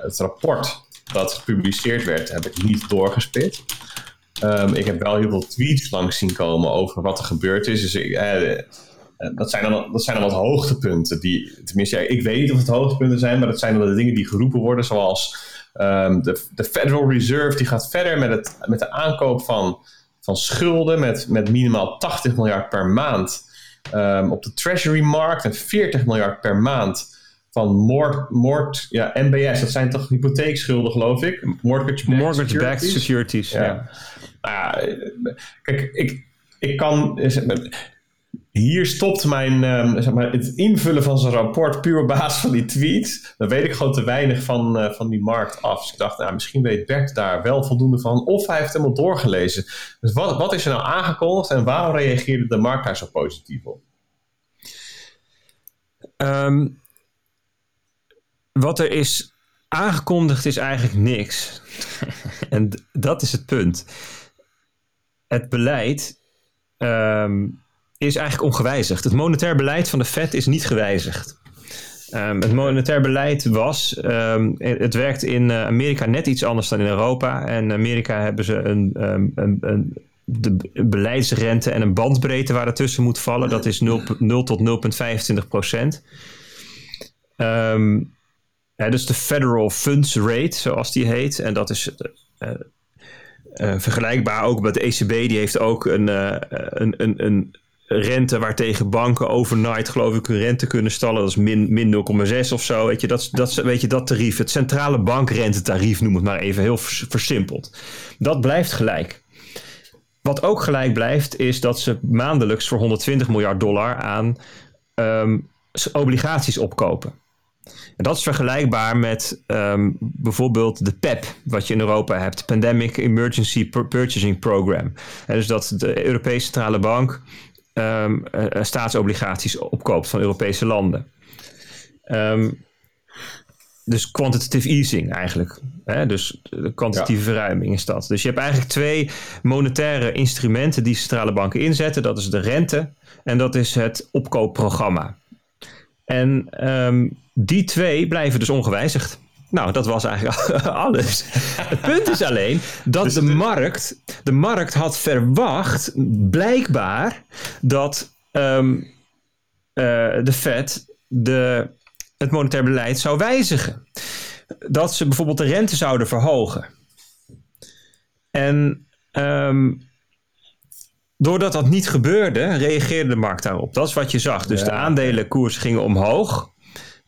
het rapport dat gepubliceerd werd, heb ik niet doorgespit. Um, ik heb wel heel veel tweets langs zien komen over wat er gebeurd is. Dus ik, uh, dat, zijn dan, dat zijn wat hoogtepunten. Die, tenminste, ik weet niet of het hoogtepunten zijn, maar dat zijn dan de dingen die geroepen worden. Zoals um, de, de Federal Reserve die gaat verder met, het, met de aankoop van, van schulden met, met minimaal 80 miljard per maand um, op de Treasury-markt en 40 miljard per maand van mort, mort, ja, MBS, dat zijn toch hypotheekschulden, geloof ik? Mortgage-backed Mortgage securities. securities. Ja. ja. Nou ja, kijk, ik, ik kan. Hier stopt mijn, um, zeg maar, het invullen van zijn rapport puur op basis van die tweets. Dan weet ik gewoon te weinig van, uh, van die markt af. Dus ik dacht, nou, misschien weet Bert daar wel voldoende van. Of hij heeft helemaal doorgelezen. Dus wat, wat is er nou aangekondigd en waarom reageerde de markt daar zo positief op? Um, wat er is aangekondigd is eigenlijk niks. (laughs) en dat is het punt. Het beleid um, is eigenlijk ongewijzigd. Het monetair beleid van de Fed is niet gewijzigd. Um, het monetair beleid was, um, het werkt in Amerika net iets anders dan in Europa. En in Amerika hebben ze een, een, een de beleidsrente en een bandbreedte waar er tussen moet vallen. Dat is 0, 0 tot 0,25 procent. Um, ja, dus de Federal Funds Rate, zoals die heet. En dat is uh, uh, vergelijkbaar ook met de ECB. Die heeft ook een, een, een, een rente waartegen banken overnight, geloof ik, hun rente kunnen stallen. Dat is min, min 0,6 of zo. Weet je, dat, dat, weet je, dat tarief, het centrale bankrentetarief, noem het maar even heel versimpeld. Dat blijft gelijk. Wat ook gelijk blijft, is dat ze maandelijks voor 120 miljard dollar aan um, obligaties opkopen. En dat is vergelijkbaar met um, bijvoorbeeld de PEP, wat je in Europa hebt, Pandemic Emergency Purchasing Program. En dus dat de Europese Centrale Bank um, uh, staatsobligaties opkoopt van Europese landen. Um, dus quantitative easing eigenlijk. Hè? Dus de kwantitatieve ja. verruiming is dat. Dus je hebt eigenlijk twee monetaire instrumenten die centrale banken inzetten. Dat is de rente en dat is het opkoopprogramma. En um, die twee blijven dus ongewijzigd. Nou, dat was eigenlijk (laughs) alles. Het punt is alleen dat dus de, de, markt, de markt had verwacht, blijkbaar, dat um, uh, de Fed de, het monetair beleid zou wijzigen. Dat ze bijvoorbeeld de rente zouden verhogen. En um, doordat dat niet gebeurde, reageerde de markt daarop. Dat is wat je zag. Dus ja. de aandelenkoers gingen omhoog.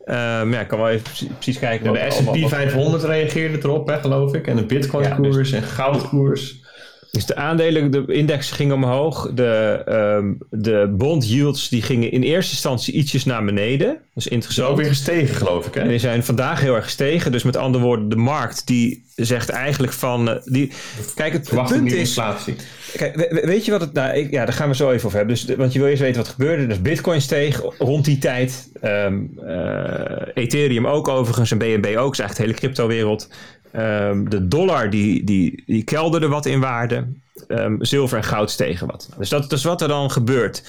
Um, ja, ik kan wel even precies kijken. De S&P 500 reageerde erop, hè, geloof ik. En de Bitcoin-koers ja, dus, en goudkoers. Dus de aandelen, de index gingen omhoog. De, um, de bond yields die gingen in eerste instantie ietsjes naar beneden. Dat is interessant. Ook weer gestegen, geloof ik. Hè? En die zijn vandaag heel erg gestegen. Dus met andere woorden, de markt die zegt eigenlijk van... Uh, die, kijk, het, punt is... inflatie. Kijk, weet je wat het... Nou, ik, ja, daar gaan we zo even over hebben. Dus, want je wil eerst weten wat gebeurde. Dus bitcoin steeg rond die tijd. Um, uh, Ethereum ook overigens. En BNB ook. is eigenlijk de hele crypto-wereld. Um, de dollar die, die, die kelderde wat in waarde. Um, zilver en goud stegen wat. Dus dat, is wat er dan gebeurt.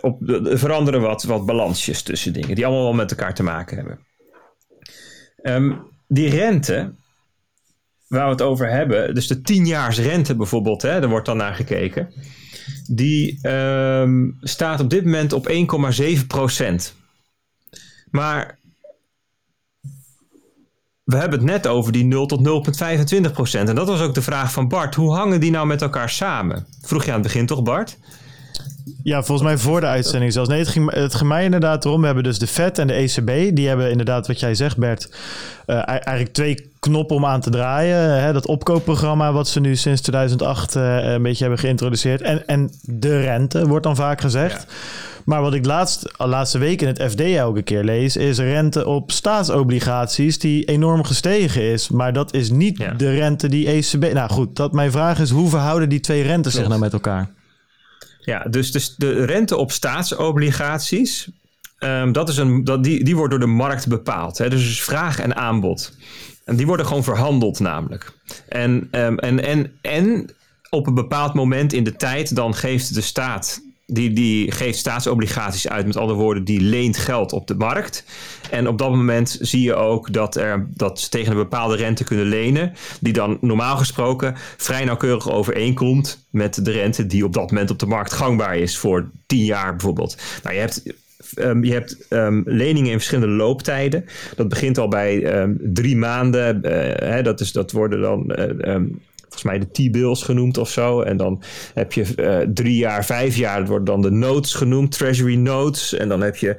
Op, er veranderen wat, wat balansjes tussen dingen. Die allemaal wel met elkaar te maken hebben. Um, die rente, waar we het over hebben. Dus de 10 rente bijvoorbeeld. Hè, daar wordt dan naar gekeken. Die staat op dit moment op 1,7 procent. Maar we hebben het net over die 0 tot 0,25 procent. En dat was ook de vraag van Bart. Hoe hangen die nou met elkaar samen? Vroeg je aan het begin toch, Bart? Ja, volgens mij voor de uitzending zelfs. Nee, het ging, het ging mij inderdaad erom. We hebben dus de FED en de ECB. Die hebben inderdaad, wat jij zegt Bert, uh, eigenlijk twee knoppen om aan te draaien. Hè, dat opkoopprogramma wat ze nu sinds 2008 uh, een beetje hebben geïntroduceerd. En, en de rente, wordt dan vaak gezegd. Ja. Maar wat ik laatst, laatste week in het FD elke keer lees, is rente op staatsobligaties die enorm gestegen is. Maar dat is niet ja. de rente die ECB. Nou goed, dat mijn vraag is: hoe verhouden die twee rentes zich nou met elkaar? Ja, dus, dus de rente op staatsobligaties, um, dat is een, dat, die, die wordt door de markt bepaald. Hè? Dus vraag en aanbod. En die worden gewoon verhandeld namelijk. En, um, en, en, en op een bepaald moment in de tijd dan geeft de staat die, die geeft staatsobligaties uit, met andere woorden, die leent geld op de markt. En op dat moment zie je ook dat, er, dat ze tegen een bepaalde rente kunnen lenen, die dan normaal gesproken vrij nauwkeurig overeenkomt met de rente die op dat moment op de markt gangbaar is voor 10 jaar bijvoorbeeld. Nou, je hebt Um, je hebt um, leningen in verschillende looptijden. Dat begint al bij um, drie maanden. Uh, hè, dat, is, dat worden dan uh, volgens mij de T-bills genoemd of zo. En dan heb je uh, drie jaar, vijf jaar, dat worden dan de notes genoemd, treasury notes. En dan heb je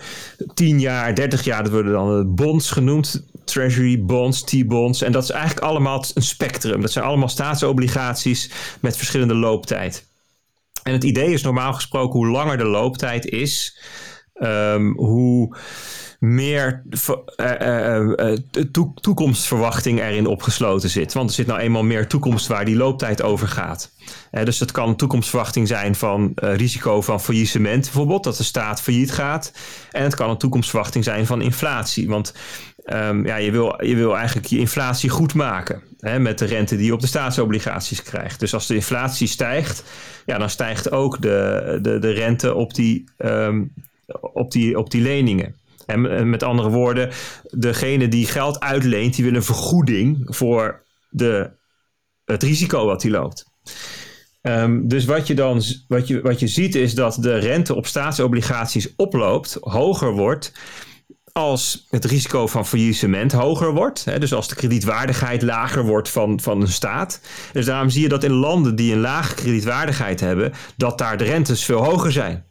tien jaar, dertig jaar, dat worden dan de bonds genoemd, treasury bonds, T-bonds. En dat is eigenlijk allemaal een spectrum. Dat zijn allemaal staatsobligaties met verschillende looptijd. En het idee is normaal gesproken, hoe langer de looptijd is, um, hoe meer uh, uh, toekomstverwachting erin opgesloten zit. Want er zit nou eenmaal meer toekomst waar die looptijd over gaat. dus het kan toekomstverwachting zijn van risico van faillissement bijvoorbeeld, dat de staat failliet gaat. En het kan een toekomstverwachting zijn van inflatie. Want um, ja, je, wil, je wil eigenlijk je inflatie goed maken hè, met de rente die je op de staatsobligaties krijgt. Dus als de inflatie stijgt, ja, dan stijgt ook de, de, de rente op die, um, op die, op die leningen. En met andere woorden, degene die geld uitleent, die wil een vergoeding voor de, het risico wat hij loopt. Um, dus wat je dan wat je, wat je ziet is dat de rente op staatsobligaties oploopt, hoger wordt als het risico van faillissement hoger wordt. Hè, dus als de kredietwaardigheid lager wordt van, van een staat. Dus daarom zie je dat in landen die een lage kredietwaardigheid hebben, dat daar de rentes veel hoger zijn.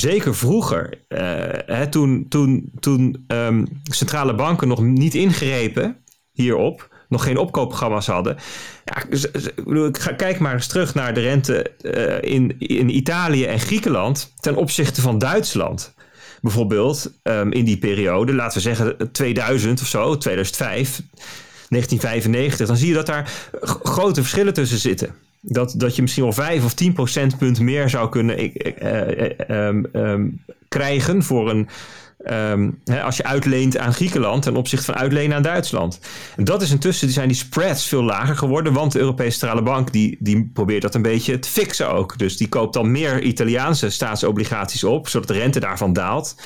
Zeker vroeger, uh, hè, toen, toen, toen um, centrale banken nog niet ingrepen hierop, nog geen opkoopprogramma's hadden. Ja, ik kijk maar eens terug naar de rente uh, in, in Italië en Griekenland ten opzichte van Duitsland. Bijvoorbeeld um, in die periode, laten we zeggen 2000 of zo, 2005, 1995, dan zie je dat daar grote verschillen tussen zitten dat, dat je misschien wel 5 of 10 procentpunt meer zou kunnen uh, krijgen voor een. Um, hè, als je uitleent aan Griekenland ten opzichte van uitlenen aan Duitsland. En dat is intussen zijn die spreads veel lager geworden, want de Europese Centrale Bank die, die probeert dat een beetje te fixen ook. Dus die koopt dan meer Italiaanse staatsobligaties op, zodat de rente daarvan daalt.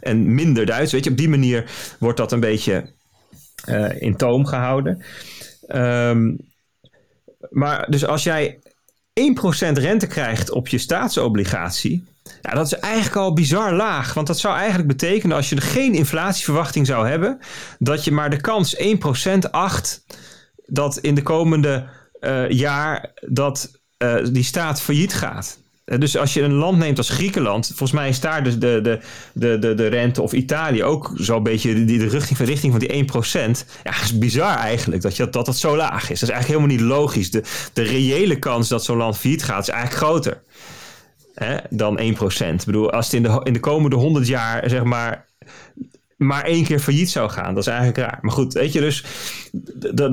En minder Duits. Weet je, op die manier wordt dat een beetje uh, in toom gehouden. Um, maar dus als jij 1% rente krijgt op je staatsobligatie, dat is eigenlijk al bizar laag. Want dat zou eigenlijk betekenen, als je geen inflatieverwachting zou hebben, dat je maar de kans 1% acht dat in de komende uh, jaar dat uh, die staat failliet gaat. Eh, dus als je een land neemt als Griekenland, volgens mij is daar de, de, de, de, de rente of Italië ook zo'n beetje de, de richting, van, richting van die 1%. Ja, is bizar eigenlijk dat, je, dat dat zo laag is. Dat is eigenlijk helemaal niet logisch. De, de reële kans dat zo'n land failliet gaat is eigenlijk groter hè, dan 1%. Ik bedoel, als het in de, in de komende 100 jaar zeg maar maar één keer failliet zou gaan. Dat is eigenlijk raar. Maar goed, weet je, dus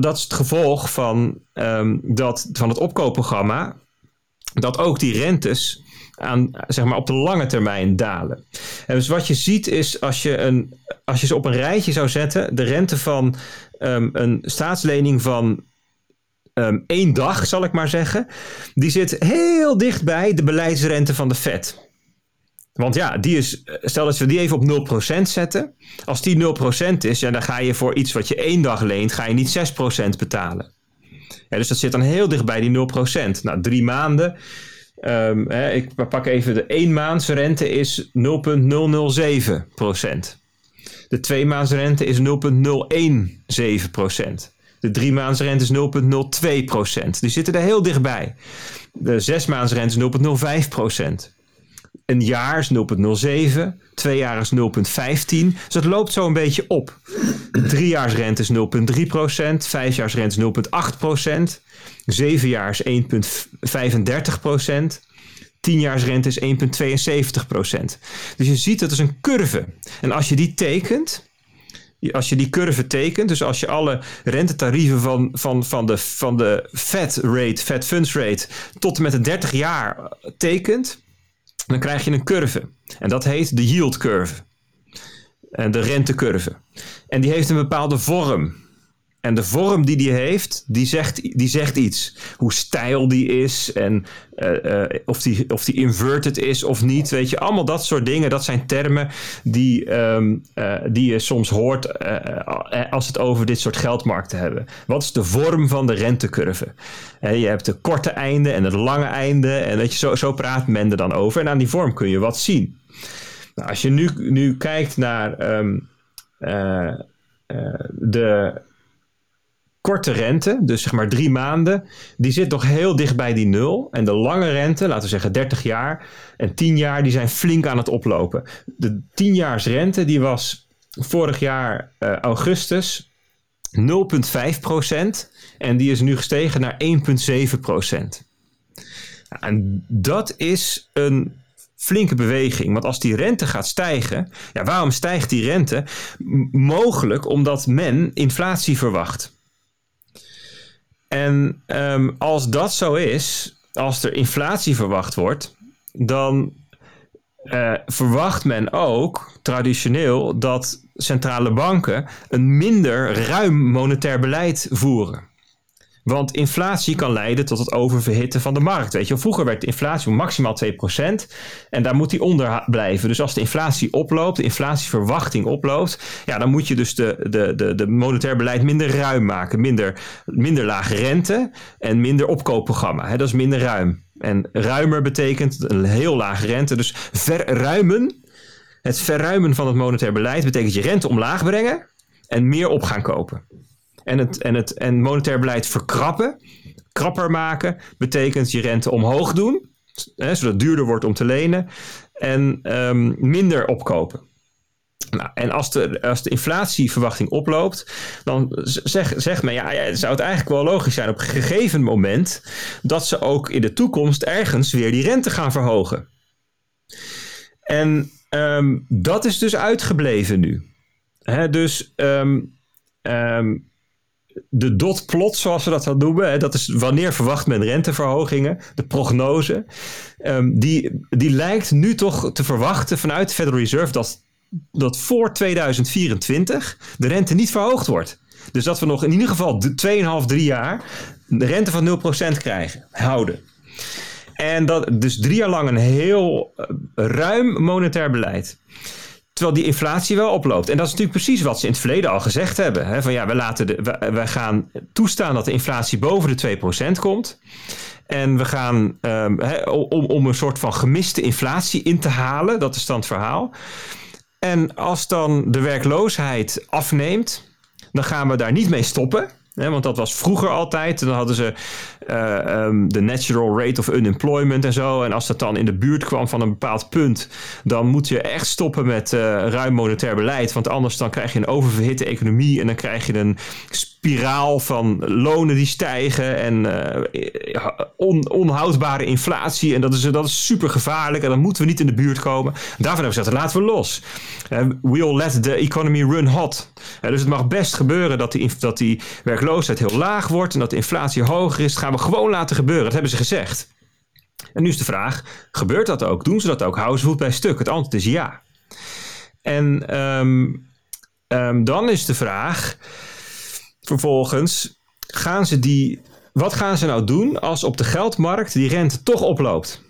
dat is het gevolg van, um, dat, van het opkoopprogramma dat ook die rentes aan, zeg maar, op de lange termijn dalen. En dus wat je ziet is als je, een, als je ze op een rijtje zou zetten, de rente van um, een staatslening van um, één dag, zal ik maar zeggen, die zit heel dicht bij de beleidsrente van de Fed. Want ja, die is, stel dat we die even op 0% zetten. Als die 0% is, ja, dan ga je voor iets wat je één dag leent, ga je niet 6% betalen. Ja, dus dat zit dan heel dicht bij die 0%. Nou, drie maanden. Um, hè, ik pak even de één maandse rente is 0,007%. De twee maandse rente is 0,017%. De drie rente is 0,02%. Die zitten er heel dichtbij. De zes rente is 0,05%. Een jaar is 0,07. Twee jaar is 0,15. Dus dat loopt zo een beetje op. Driejaarsrente is 0,3 procent. Vijfjaarsrente is 0,8 procent. Zeven jaar is 1,35 procent. Tienjaarsrente is 1,72 procent. Dus je ziet dat is een curve. En als je die tekent, als je die curve tekent, dus als je alle rentetarieven van, van, van, de, van de Fed rate, Fed funds rate, tot en met de 30 jaar tekent, dan krijg je een curve. En dat heet de yield curve. En de rentecurve. En die heeft een bepaalde vorm. En de vorm die die heeft, die zegt, die zegt iets. Hoe stijl die is en uh, uh, of, die, of die inverted is of niet. Weet je, allemaal dat soort dingen. Dat zijn termen die, um, uh, die je soms hoort als het over dit soort geldmarkten hebben. Wat is de vorm van de rentecurve? je hebt de korte einde en het lange einde. En weet je, zo, zo praat men er dan over. En aan die vorm kun je wat zien. Nou, als je nu, nu kijkt naar um, de korte rente, dus zeg maar drie maanden, die zit nog heel dicht bij die nul. En de lange rente, laten we zeggen 30 jaar en 10 jaar, die zijn flink aan het oplopen. De 10 rente die was vorig jaar uh, augustus 0,5 procent en die is nu gestegen naar 1,7 procent. En dat is een flinke beweging. Want als die rente gaat stijgen, ja, waarom stijgt die rente? Mogelijk omdat men inflatie verwacht. En um, als dat zo is, als er inflatie verwacht wordt, dan uh, verwacht men ook traditioneel dat centrale banken een minder ruim monetair beleid voeren. Want inflatie kan leiden tot het oververhitten van de markt. Weet je, vroeger werd de inflatie maximaal 2% en daar moet die onder blijven. Dus als de inflatie oploopt, de inflatieverwachting oploopt, ja, dan moet je dus de, de, de, de monetair beleid minder ruim maken. Minder, minder lage rente en minder opkoopprogramma. Dat is minder ruim. En ruimer betekent een heel lage rente. Dus verruimen, het verruimen van het monetair beleid betekent je rente omlaag brengen en meer op gaan kopen. En, het, en, het, en monetair beleid verkrappen, krapper maken, betekent je rente omhoog doen, hè, zodat het duurder wordt om te lenen, en um, minder opkopen. Nou, en als de, als de inflatieverwachting oploopt, dan zegt zeg men, ja, ja, zou het eigenlijk wel logisch zijn op een gegeven moment dat ze ook in de toekomst ergens weer die rente gaan verhogen. En um, dat is dus uitgebleven nu. Dus um, de dot plot, zoals we dat dan noemen, hè, dat is wanneer verwacht men renteverhogingen, de prognose, um, die, die lijkt nu toch te verwachten vanuit de Federal Reserve dat, dat voor 2024 de rente niet verhoogd wordt. Dus dat we nog in ieder geval 2,5, 3 jaar de rente van 0% krijgen, houden. En dat dus drie jaar lang een heel uh, ruim monetair beleid. Terwijl die inflatie wel oploopt. En dat is natuurlijk precies wat ze in het verleden al gezegd hebben. Hè? Van ja, we, laten de, we, gaan toestaan dat de inflatie boven de 2% komt. En we gaan hè, om, om een soort van gemiste inflatie in te halen. Dat is dan het verhaal. En als dan de werkloosheid afneemt, dan gaan we daar niet mee stoppen. Want dat was vroeger altijd. Dan hadden ze uh, um, de natural rate of unemployment en zo. En als dat dan in de buurt kwam van een bepaald punt, dan moet je echt stoppen met uh, ruim monetair beleid. Want anders dan krijg je een oververhitte economie en dan krijg je een spiraal van lonen die stijgen en uh, on, onhoudbare inflatie. En dat is, dat is super gevaarlijk en dan moeten we niet in de buurt komen. Daarvan hebben we gezegd, laten we los. Uh, we'll let the economy run hot. Uh, dus het mag best gebeuren dat die, dat die werkloosheid heel laag wordt en dat de inflatie hoger is. Gaan we gewoon laten gebeuren. Dat hebben ze gezegd. En nu is de vraag, gebeurt dat ook? Doen ze dat ook? Houden ze voet bij stuk? Het antwoord is ja. En um, um, dan is de vraag vervolgens gaan ze die. Wat gaan ze nou doen als op de geldmarkt die rente toch oploopt?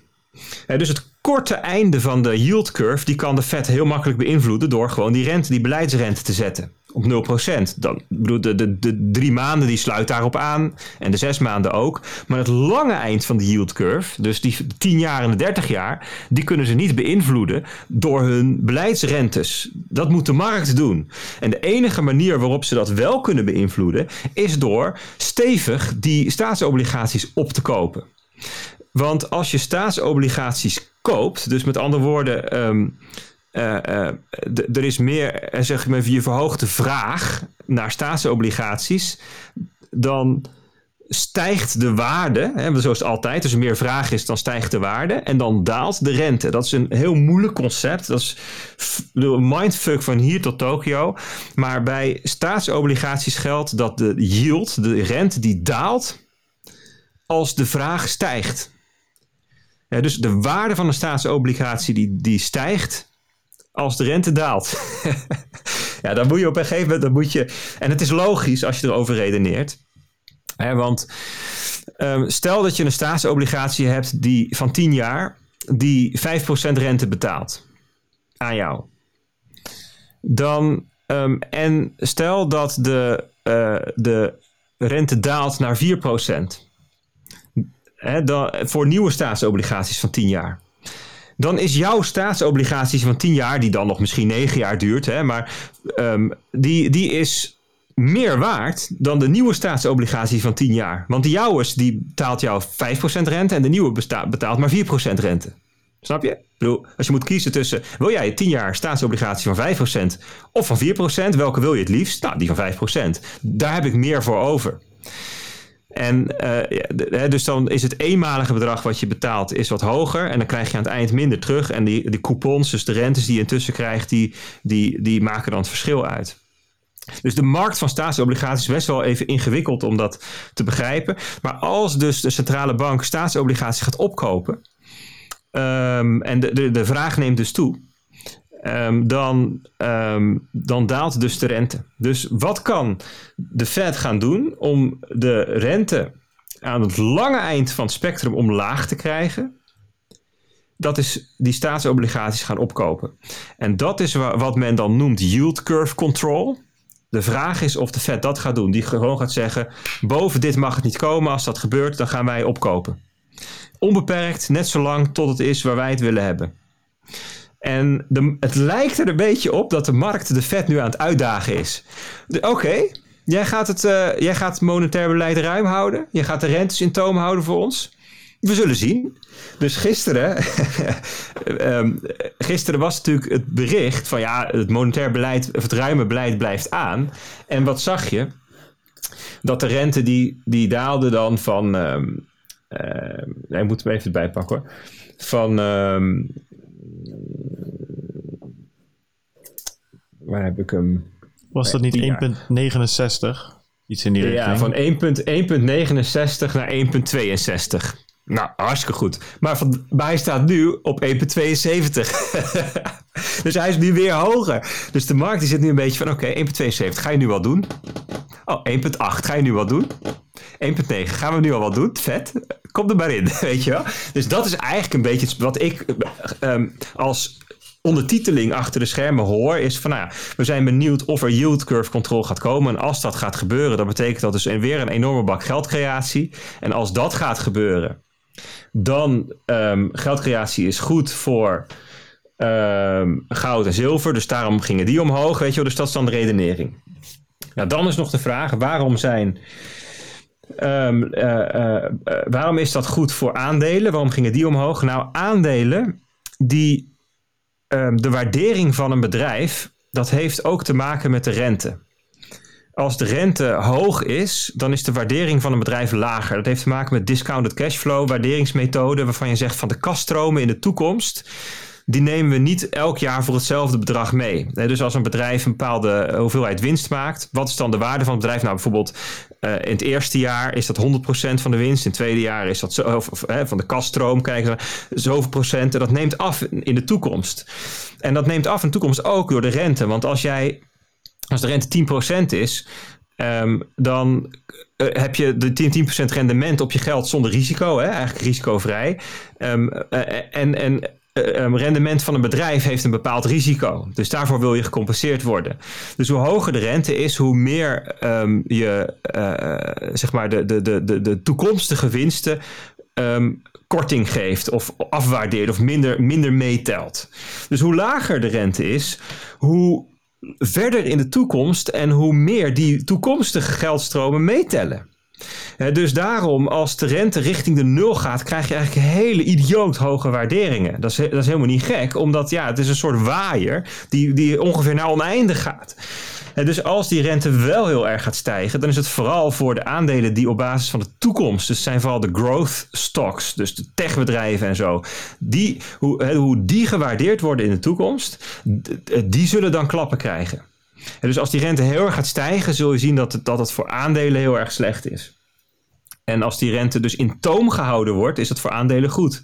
Dus het korte einde van de yield curve, die kan de Fed heel makkelijk beïnvloeden door gewoon die rente, die beleidsrente te zetten op 0%. Dan, bedoel, de, de, de drie maanden die sluit daarop aan en de zes maanden ook. Maar het lange eind van de yield curve, dus die 10 jaar en de 30 jaar, die kunnen ze niet beïnvloeden door hun beleidsrentes. Dat moet de markt doen. En de enige manier waarop ze dat wel kunnen beïnvloeden, is door stevig die staatsobligaties op te kopen. Want als je staatsobligaties koopt, dus met andere woorden, ehm, eh, eh, er is meer, eh, zeg maar, je verhoogt de vraag naar staatsobligaties, dan stijgt de waarde, hè, zoals het altijd, er meer vraag is, dan stijgt de waarde en dan daalt de rente. Dat is een heel moeilijk concept. Dat is een mindfuck van hier tot Tokio. Maar bij staatsobligaties geldt dat de yield, de rente, die daalt als de vraag stijgt. Dus de waarde van een staatsobligatie die, die stijgt als de rente daalt. (laughs) ja, dan moet je op een gegeven moment, dan moet je, en het is logisch als je erover redeneert. Hè, want ehm, stel dat je een staatsobligatie hebt die van 10 jaar, die 5% rente betaalt aan jou. Dan, ehm, en stel dat de, eh, de rente daalt naar 4%. Hè, dan, voor nieuwe staatsobligaties van 10 jaar. Dan is jouw staatsobligaties van 10 jaar, die dan nog misschien 9 jaar duurt, hè, maar ehm, die, die is meer waard dan de nieuwe staatsobligatie van 10 jaar. Want die jouwe die betaalt jou 5% rente en de nieuwe betaalt maar 4% rente. Snap je? Ik als je moet kiezen tussen, wil jij 10 jaar staatsobligatie van 5% of van 4%, welke wil je het liefst? Nou, die van 5%. Daar heb ik meer voor over. En eh, dus dan is het eenmalige bedrag wat je betaalt is wat hoger. En dan krijg je aan het eind minder terug. En die, die coupons, dus de rentes die je intussen krijgt, die, die, die maken dan het verschil uit. Dus de markt van staatsobligaties is best wel even ingewikkeld om dat te begrijpen. Maar als dus de centrale bank staatsobligaties gaat opkopen. ehm, en de, de, de vraag neemt dus toe. Ehm, dan, ehm, dan daalt dus de rente. Dus wat kan de Fed gaan doen om de rente aan het lange eind van het spectrum omlaag te krijgen? Dat is die staatsobligaties gaan opkopen. En dat is wa- wat men dan noemt yield curve control. De vraag is of de Fed dat gaat doen. Die gewoon gaat zeggen: boven dit mag het niet komen. Als dat gebeurt, dan gaan wij opkopen. Onbeperkt, net zo lang tot het is waar wij het willen hebben. En de, het lijkt er een beetje op dat de markt de Fed nu aan het uitdagen is. Oké, jij, gaat het, eh, jij gaat monetair beleid ruim houden. Je gaat de rentes in toom houden voor ons. We zullen zien. Dus gisteren, (laughs) ehm, gisteren was natuurlijk het bericht van ja, het monetair beleid, of het ruime beleid blijft aan. En wat zag je? Dat de rente die, die daalde dan van, nee, ik moet hem even erbij pakken hoor. Van, waar heb ik hem? Was dat niet tien jaar. 1,69? Iets in die richting. Ja, van 1,1,69 naar 1,62. Nou, hartstikke goed. Maar, van, maar hij staat nu op 1,72. (laughs) dus hij is nu weer hoger. Dus de markt die zit nu een beetje van, oké, 1,72. Ga je nu wat doen? Oh, 1,8. Ga je nu wat doen? 1,9. Gaan we nu al wat doen? Vet. Kom er maar in, (laughs) weet je wel. Dus dat is eigenlijk een beetje wat ik ehm, als ondertiteling achter de schermen hoor, is van nou we zijn benieuwd of er yield curve control gaat komen. En als dat gaat gebeuren, dan betekent dat dus weer een enorme bak geldcreatie. En als dat gaat gebeuren, dan um, geldcreatie is goed voor ehm, goud en zilver. Dus daarom gingen die omhoog, weet je wel. Dus dat is dan de redenering. Nou, dan is nog de vraag, waarom zijn... ehm, eh, eh, eh, waarom is dat goed voor aandelen? Waarom gingen die omhoog? Nou, aandelen die Ehm, de waardering van een bedrijf, dat heeft ook te maken met de rente. Als de rente hoog is, dan is de waardering van een bedrijf lager. Dat heeft te maken met discounted cashflow, waarderingsmethode, waarvan je zegt van de kaststromen in de toekomst, die nemen we niet elk jaar voor hetzelfde bedrag mee. Eh, Dus als een bedrijf een bepaalde hoeveelheid winst maakt, wat is dan de waarde van het bedrijf? Nou, bijvoorbeeld eh, in het eerste jaar is dat 100% van de winst, in het tweede jaar is dat zo, of, hè, van de kaststroom, kijken we, zoveel procent. En dat neemt af in de toekomst. En dat neemt af in de toekomst ook door de rente. Want als jij, als de rente 10% is, ehm, dan eh, heb je de 10%, 10% rendement op je geld zonder risico, hè? eigenlijk risicovrij. Ehm, eh, en en eh, um, rendement van een bedrijf heeft een bepaald risico. Dus daarvoor wil je gecompenseerd worden. Dus hoe hoger de rente is, hoe meer ehm, je eh, zeg maar de, de, de, de, de toekomstige winsten ehm, korting geeft of afwaardeert of minder, minder meetelt. Dus hoe lager de rente is, hoe verder in de toekomst en hoe meer die toekomstige geldstromen meetellen. Dus daarom, als de rente richting de nul gaat, krijg je eigenlijk hele idioot hoge waarderingen. Dat is, dat is helemaal niet gek, omdat ja, het is een soort waaier die, die ongeveer naar oneindig gaat. En dus als die rente wel heel erg gaat stijgen, dan is het vooral voor de aandelen die op basis van de toekomst, dus zijn vooral de growth stocks, dus de techbedrijven en zo, die, hoe, hoe die gewaardeerd worden in de toekomst, die zullen dan klappen krijgen. Dus als die rente heel erg gaat stijgen, zul je zien dat het, dat het voor aandelen heel erg slecht is. En als die rente dus in toom gehouden wordt, is het voor aandelen goed.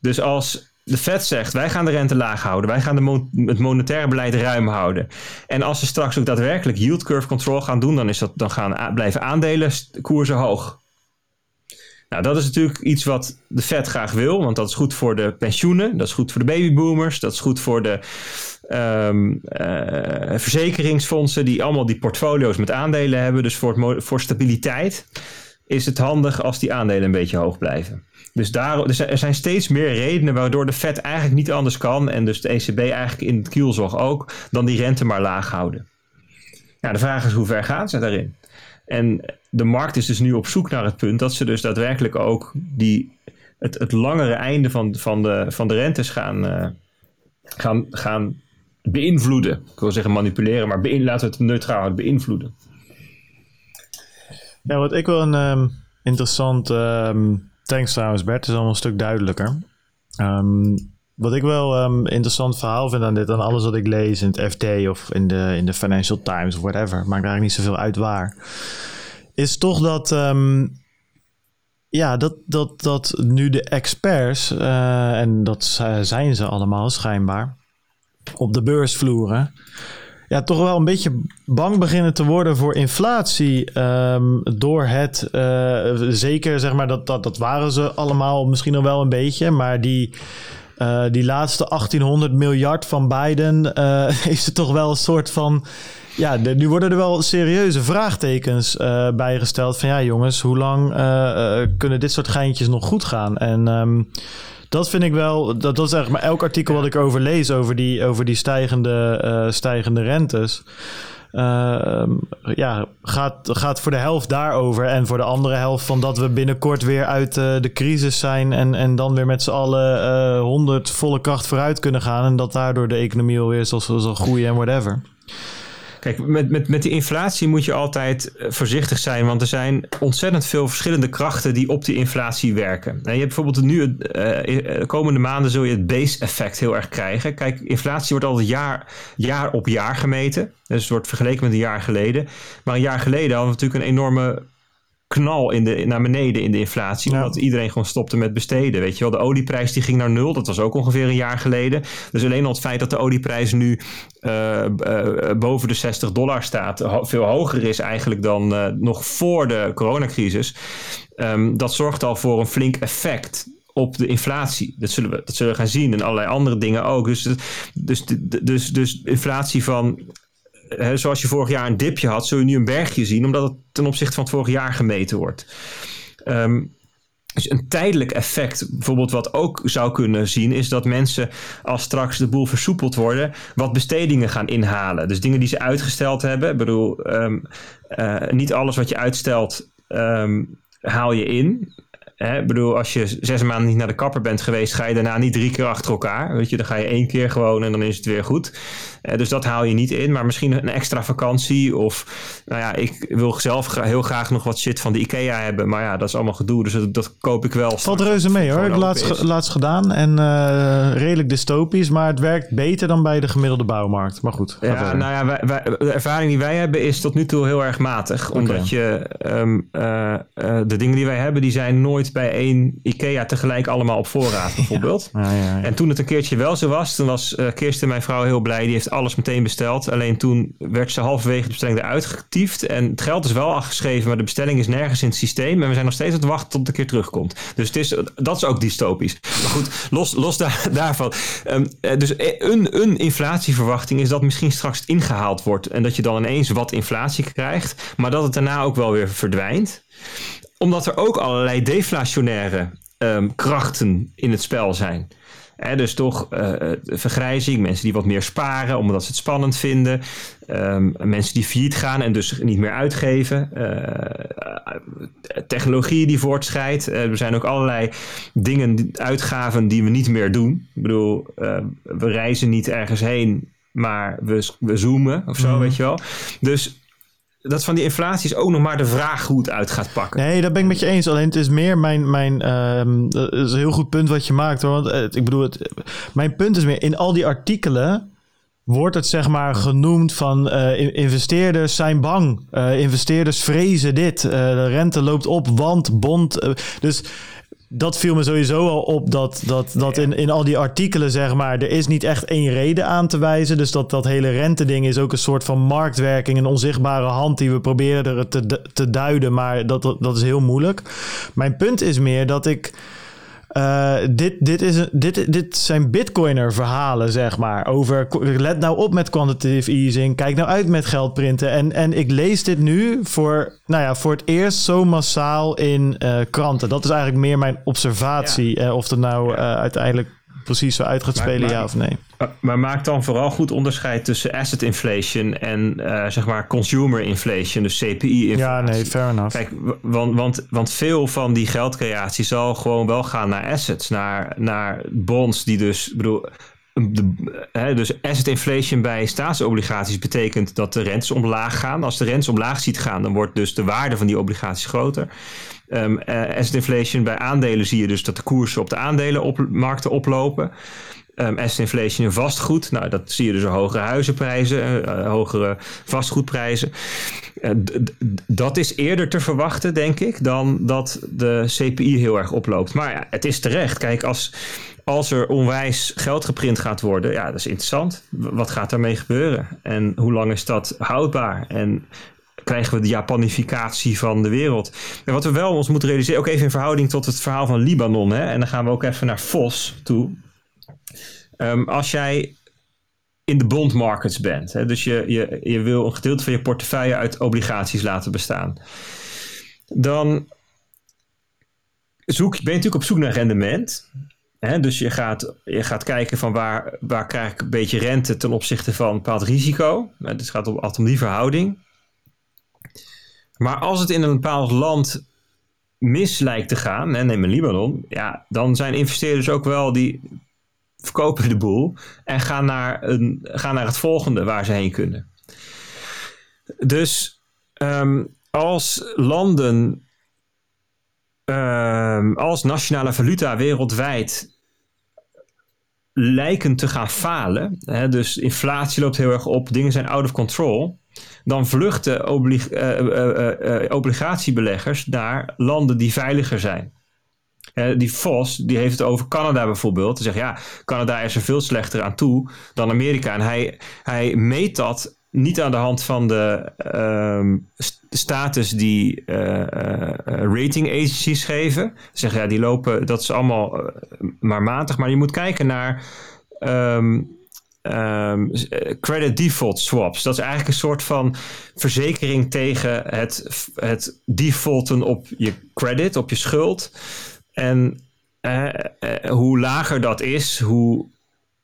Dus als de Fed zegt, wij gaan de rente laag houden, wij gaan de het monetaire beleid ruim houden. En als ze straks ook daadwerkelijk yield curve control gaan doen, dan, is dat, dan gaan blijven aandelen koersen hoog. Nou, dat is natuurlijk iets wat de Fed graag wil, want dat is goed voor de pensioenen, dat is goed voor de babyboomers, dat is goed voor de um, uh, verzekeringsfondsen die allemaal die portfolio's met aandelen hebben. Dus voor, voor stabiliteit is het handig als die aandelen een beetje hoog blijven. Dus daar, er zijn steeds meer redenen waardoor de Fed eigenlijk niet anders kan. En dus de ECB eigenlijk in het kielzog ook. Dan die rente maar laag houden. Ja, de vraag is hoe ver gaan ze daarin? En de markt is dus nu op zoek naar het punt dat ze dus daadwerkelijk ook die, het, het langere einde van, van, de, van de rentes gaan, uh, gaan, gaan beïnvloeden. Ik wil zeggen manipuleren, maar beïn, laten we het neutraal beïnvloeden. Ja, wat ik wel een um, interessant um, Thanks trouwens Bert, is allemaal een stuk duidelijker. Um, wat ik wel um, interessant verhaal vind aan dit, aan alles wat ik lees in het FT of in de, in de Financial Times of whatever, maakt eigenlijk niet zoveel uit waar, is toch dat, um, ja, dat, dat, dat nu de experts, uh, en dat zijn ze allemaal schijnbaar, op de beursvloeren, ja, toch wel een beetje bang beginnen te worden voor inflatie. Um, door het, uh, zeker zeg maar, dat, dat, dat waren ze allemaal misschien nog wel een beetje, maar die. Uh, die laatste 1800 miljard van Biden (laughs) uh, is er toch wel een soort van. Ja, de, nu worden er wel serieuze vraagtekens uh, bijgesteld. Van ja, jongens, hoe lang kunnen dit soort geintjes nog goed gaan? En um, dat vind ik wel, dat, dat is eigenlijk maar elk artikel wat ik over lees over die, over die stijgende, stijgende rentes. Uh, ja, gaat, gaat voor de helft daarover. En voor de andere helft van dat we binnenkort weer uit uh, de crisis zijn. En, en dan weer met z'n allen honderd volle kracht vooruit kunnen gaan. En dat daardoor de economie alweer zal, zal groeien en whatever. Kijk, met, met, met die inflatie moet je altijd eh, voorzichtig zijn, want er zijn ontzettend veel verschillende krachten die op die inflatie werken. En je hebt bijvoorbeeld nu, de komende maanden zul je het base effect heel erg krijgen. Kijk, inflatie wordt altijd jaar, jaar op jaar gemeten. Dus het wordt vergeleken met een jaar geleden. Maar een jaar geleden hadden we natuurlijk een enorme knal in de, naar beneden in de inflatie. Omdat iedereen gewoon stopte met besteden. Weet je wel, de olieprijs die ging naar nul. Dat was ook ongeveer een jaar geleden. Dus alleen al het feit dat de olieprijs nu uh, uh, boven de 60 dollar staat. Veel hoger is eigenlijk dan uh, nog voor de coronacrisis. Um, dat zorgt al voor een flink effect op de inflatie. Dat zullen we, dat zullen we gaan zien en allerlei andere dingen ook. Dus, dus, dus, dus inflatie van zoals je vorig jaar een dipje had, zul je nu een bergje zien, omdat het ten opzichte van het vorig jaar gemeten wordt. Um, dus een tijdelijk effect, bijvoorbeeld wat ook zou kunnen zien, is dat mensen als straks de boel versoepeld worden, wat bestedingen gaan inhalen. Dus dingen die ze uitgesteld hebben. Ik bedoel, um, uh, niet alles wat je uitstelt um, haal je in. Hè, bedoel, als je zes maanden niet naar de kapper bent geweest, ga je daarna niet drie keer achter elkaar. Weet je, dan ga je één keer gewoon en dan is het weer goed. Uh, dus dat haal je niet in. Maar misschien een extra vakantie. Of, nou ja, ik wil zelf heel graag nog wat shit van de IKEA hebben. Maar ja, dat is allemaal gedoe. Dus dat, dat koop ik wel. Valt reuze mee hoor. Ik laatst, laatst gedaan. En uh, redelijk dystopisch. Maar het werkt beter dan bij de gemiddelde bouwmarkt. Maar goed. Ja, nou ja, wij, wij, de ervaring die wij hebben is tot nu toe heel erg matig. Omdat okay. je um, uh, de dingen die wij hebben, die zijn nooit bij één IKEA tegelijk allemaal op voorraad (laughs) bijvoorbeeld. ja. Ja, ja, en toen het een keertje wel zo was, toen was Kirsten, mijn vrouw, heel blij. Die heeft alles meteen besteld. Alleen toen werd ze halverwege de bestelling eruit getiefd. En het geld is wel afgeschreven, maar de bestelling is nergens in het systeem. En we zijn nog steeds aan het wachten tot het keer terugkomt. Dus het is, dat is ook dystopisch. Maar goed, los, los daar, (laughs) daarvan. Um, dus een, een inflatieverwachting is dat misschien straks ingehaald wordt. En dat je dan ineens wat inflatie krijgt. Maar dat het daarna ook wel weer verdwijnt. Omdat er ook allerlei deflationaire um, krachten in het spel zijn. Hè, dus toch uh, vergrijzing, mensen die wat meer sparen omdat ze het spannend vinden. Um, mensen die failliet gaan en dus niet meer uitgeven. Uh, technologie die voortschrijdt. er zijn ook allerlei dingen, uitgaven die we niet meer doen. Ik bedoel, we reizen niet ergens heen, maar we, we zoomen of zo, mm. weet je wel. Dus dat van die inflatie is ook nog maar de vraag hoe het uit gaat pakken. Nee, dat ben ik met je eens. Alleen het is meer mijn. mijn uh, dat is een heel goed punt wat je maakt. Hoor. Want uh, ik bedoel, het, mijn punt is meer in al die artikelen. Wordt het zeg maar genoemd van uh, investeerders zijn bang. Uh, investeerders vrezen dit. de rente loopt op, want bond. dus dat viel me sowieso al op dat, dat, dat in, in al die artikelen, zeg maar, er is niet echt één reden aan te wijzen. Dus dat, dat hele rente-ding is ook een soort van marktwerking, een onzichtbare hand die we proberen er te, te duiden, maar dat, dat, dat is heel moeilijk. Mijn punt is meer dat ik uh, dit, dit, is, dit, dit zijn bitcoiner verhalen, zeg maar. Over let nou op met quantitative easing. Kijk nou uit met geld printen. En, en ik lees dit nu voor, nou ja, voor het eerst zo massaal in uh, kranten. Dat is eigenlijk meer mijn observatie. Ja. Uh, of er nou uiteindelijk precies zo uit gaat spelen, ja of nee. Maar maak dan vooral goed onderscheid tussen asset inflation en uh, zeg maar consumer inflation, dus CPI-inflatie. Ja, nee, fair enough. Kijk, want, want, want veel van die geldcreatie zal gewoon wel gaan naar assets, naar, naar bonds die dus, bedoel, hè, dus asset inflation bij staatsobligaties betekent dat de rentes omlaag gaan. Als de rentes omlaag ziet gaan, dan wordt dus de waarde van die obligaties groter. Um, uh, asset inflation bij aandelen zie je dus dat de koersen op de aandelenmarkten oplopen. Um, asset inflation in vastgoed, nou dat zie je dus hogere huizenprijzen, uh, hogere vastgoedprijzen. Dat is eerder te verwachten, denk ik, dan dat de CPI heel erg oploopt. Maar ja, het is terecht. Kijk, als, als er onwijs geld geprint gaat worden, ja, dat is interessant. Wat gaat daarmee gebeuren? En hoe lang is dat houdbaar? En krijgen we de Japanificatie van de wereld. En wat we wel ons moeten realiseren, ook even in verhouding tot het verhaal van Libanon. Hè, en dan gaan we ook even naar Vos toe. Um, als jij in de bond markets bent, hè, dus je, je, je wil een gedeelte van je portefeuille uit obligaties laten bestaan, dan zoek, ben je natuurlijk op zoek naar rendement. Dus je gaat, je gaat kijken van waar, waar krijg ik een beetje rente ten opzichte van een bepaald risico. Dus het gaat om, altijd om die verhouding. Maar als het in een bepaald land mis lijkt te gaan, hè, neem een Libanon, ja, dan zijn investeerders ook wel die verkopen de boel en gaan naar, een, gaan naar het volgende waar ze heen kunnen. Dus um, als landen, um, als nationale valuta wereldwijd lijken te gaan falen, hè, dus inflatie loopt heel erg op, dingen zijn out of control, dan vluchten oblig uh, uh, obligatiebeleggers naar landen die veiliger zijn. die Vos die heeft het over Canada bijvoorbeeld. Hij zegt ja, Canada is er veel slechter aan toe dan Amerika. En hij, hij meet dat niet aan de hand van de uh, status die uh, rating agencies geven. Zeg ja, die lopen, dat is allemaal maar matig. Maar je moet kijken naar um, um, credit default swaps. Dat is eigenlijk een soort van verzekering tegen het, het defaulten op je credit, op je schuld. En hoe lager dat is, hoe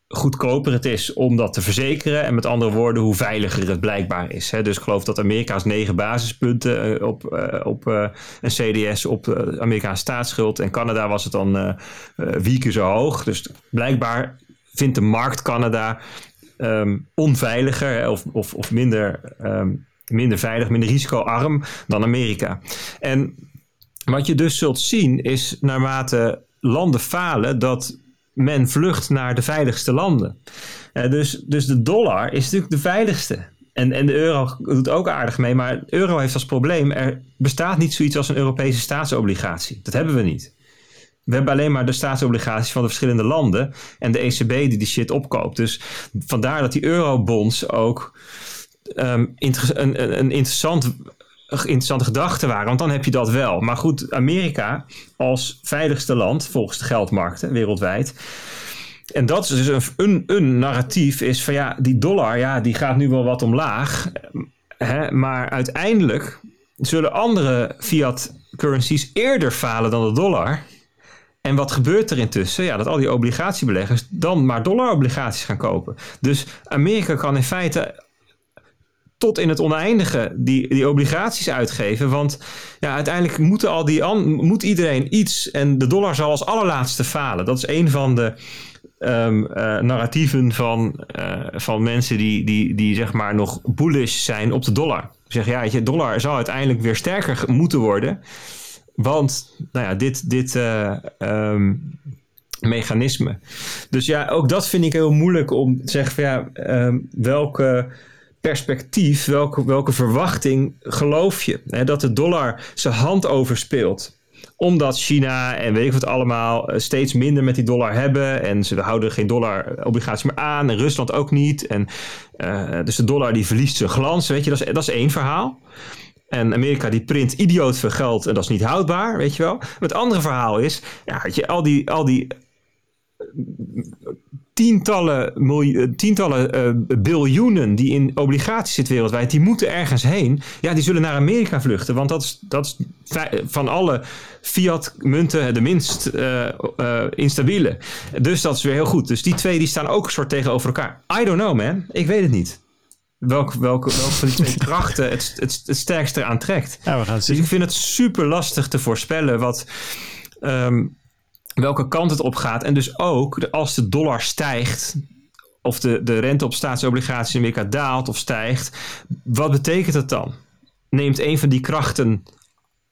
goedkoper het is om dat te verzekeren. En met andere woorden, hoe veiliger het blijkbaar is. Hè? Dus ik geloof dat Amerika's negen basispunten op, op een CDS op Amerikaanse staatsschuld. En Canada was het dan vier keer zo hoog. Dus blijkbaar vindt de markt Canada um, onveiliger of, of, of minder, um, minder veilig, minder risicoarm dan Amerika. En wat je dus zult zien is naarmate landen falen dat men vlucht naar de veiligste landen. Uh, dus, dus de dollar is natuurlijk de veiligste. En, en de euro doet ook aardig mee, maar de euro heeft als probleem: er bestaat niet zoiets als een Europese staatsobligatie. Dat hebben we niet. We hebben alleen maar de staatsobligaties van de verschillende landen en de ECB die die shit opkoopt. Dus vandaar dat die eurobonds ook um, een, een, een interessant interessante gedachte waren. Want dan heb je dat wel. Maar goed, Amerika als veiligste land volgens de geldmarkten wereldwijd. En dat is dus een, een, een, narratief is van ja, die dollar, ja, die gaat nu wel wat omlaag. Hè, maar uiteindelijk zullen andere fiat currencies eerder falen dan de dollar. En wat gebeurt er intussen? Ja, dat al die obligatiebeleggers dan maar dollarobligaties gaan kopen. Dus Amerika kan in feite tot in het oneindige die, die obligaties uitgeven. Want ja, uiteindelijk moeten al die moet iedereen iets. En de dollar zal als allerlaatste falen. Dat is een van de um, narratieven van, uh, van mensen die, die, die zeg maar nog bullish zijn op de dollar. Zeggen ja, je dollar zal uiteindelijk weer sterker moeten worden. Want nou ja, dit, dit uh, um, mechanisme. Dus ja, ook dat vind ik heel moeilijk om te zeggen van ja, um, welke perspectief, welke, welke verwachting geloof je? Hè, dat de dollar zijn hand overspeelt omdat China en weet ik wat allemaal eh, steeds minder met die dollar hebben. En ze houden geen dollar-obligatie meer aan. En Rusland ook niet. En, uh, dus de dollar die verliest zijn glans. Weet je, dat is, dat is één verhaal. En Amerika die print idioot veel geld en dat is niet houdbaar, weet je wel. het andere verhaal is, ja, je, al die, al die tientallen, miljoen, eh, tientallen uh, biljoenen die in obligaties zitten wereldwijd, die moeten ergens heen. Ja, die zullen naar Amerika vluchten. Want dat is, dat is van alle fiat-munten de minst uh, instabiele. Dus dat is weer heel goed. Dus die twee die staan ook een soort tegenover elkaar. I don't know, man. Ik weet het niet. Welke, welke, welke van die twee (laughs) krachten het, het, het sterkste aantrekt. Ja, we gaan zien. Dus ik vind het super lastig te voorspellen wat. Um, welke kant het op gaat. En dus ook als de dollar stijgt, of de, de rente op staatsobligaties in Amerika daalt of stijgt, wat betekent dat dan? Neemt een van die krachten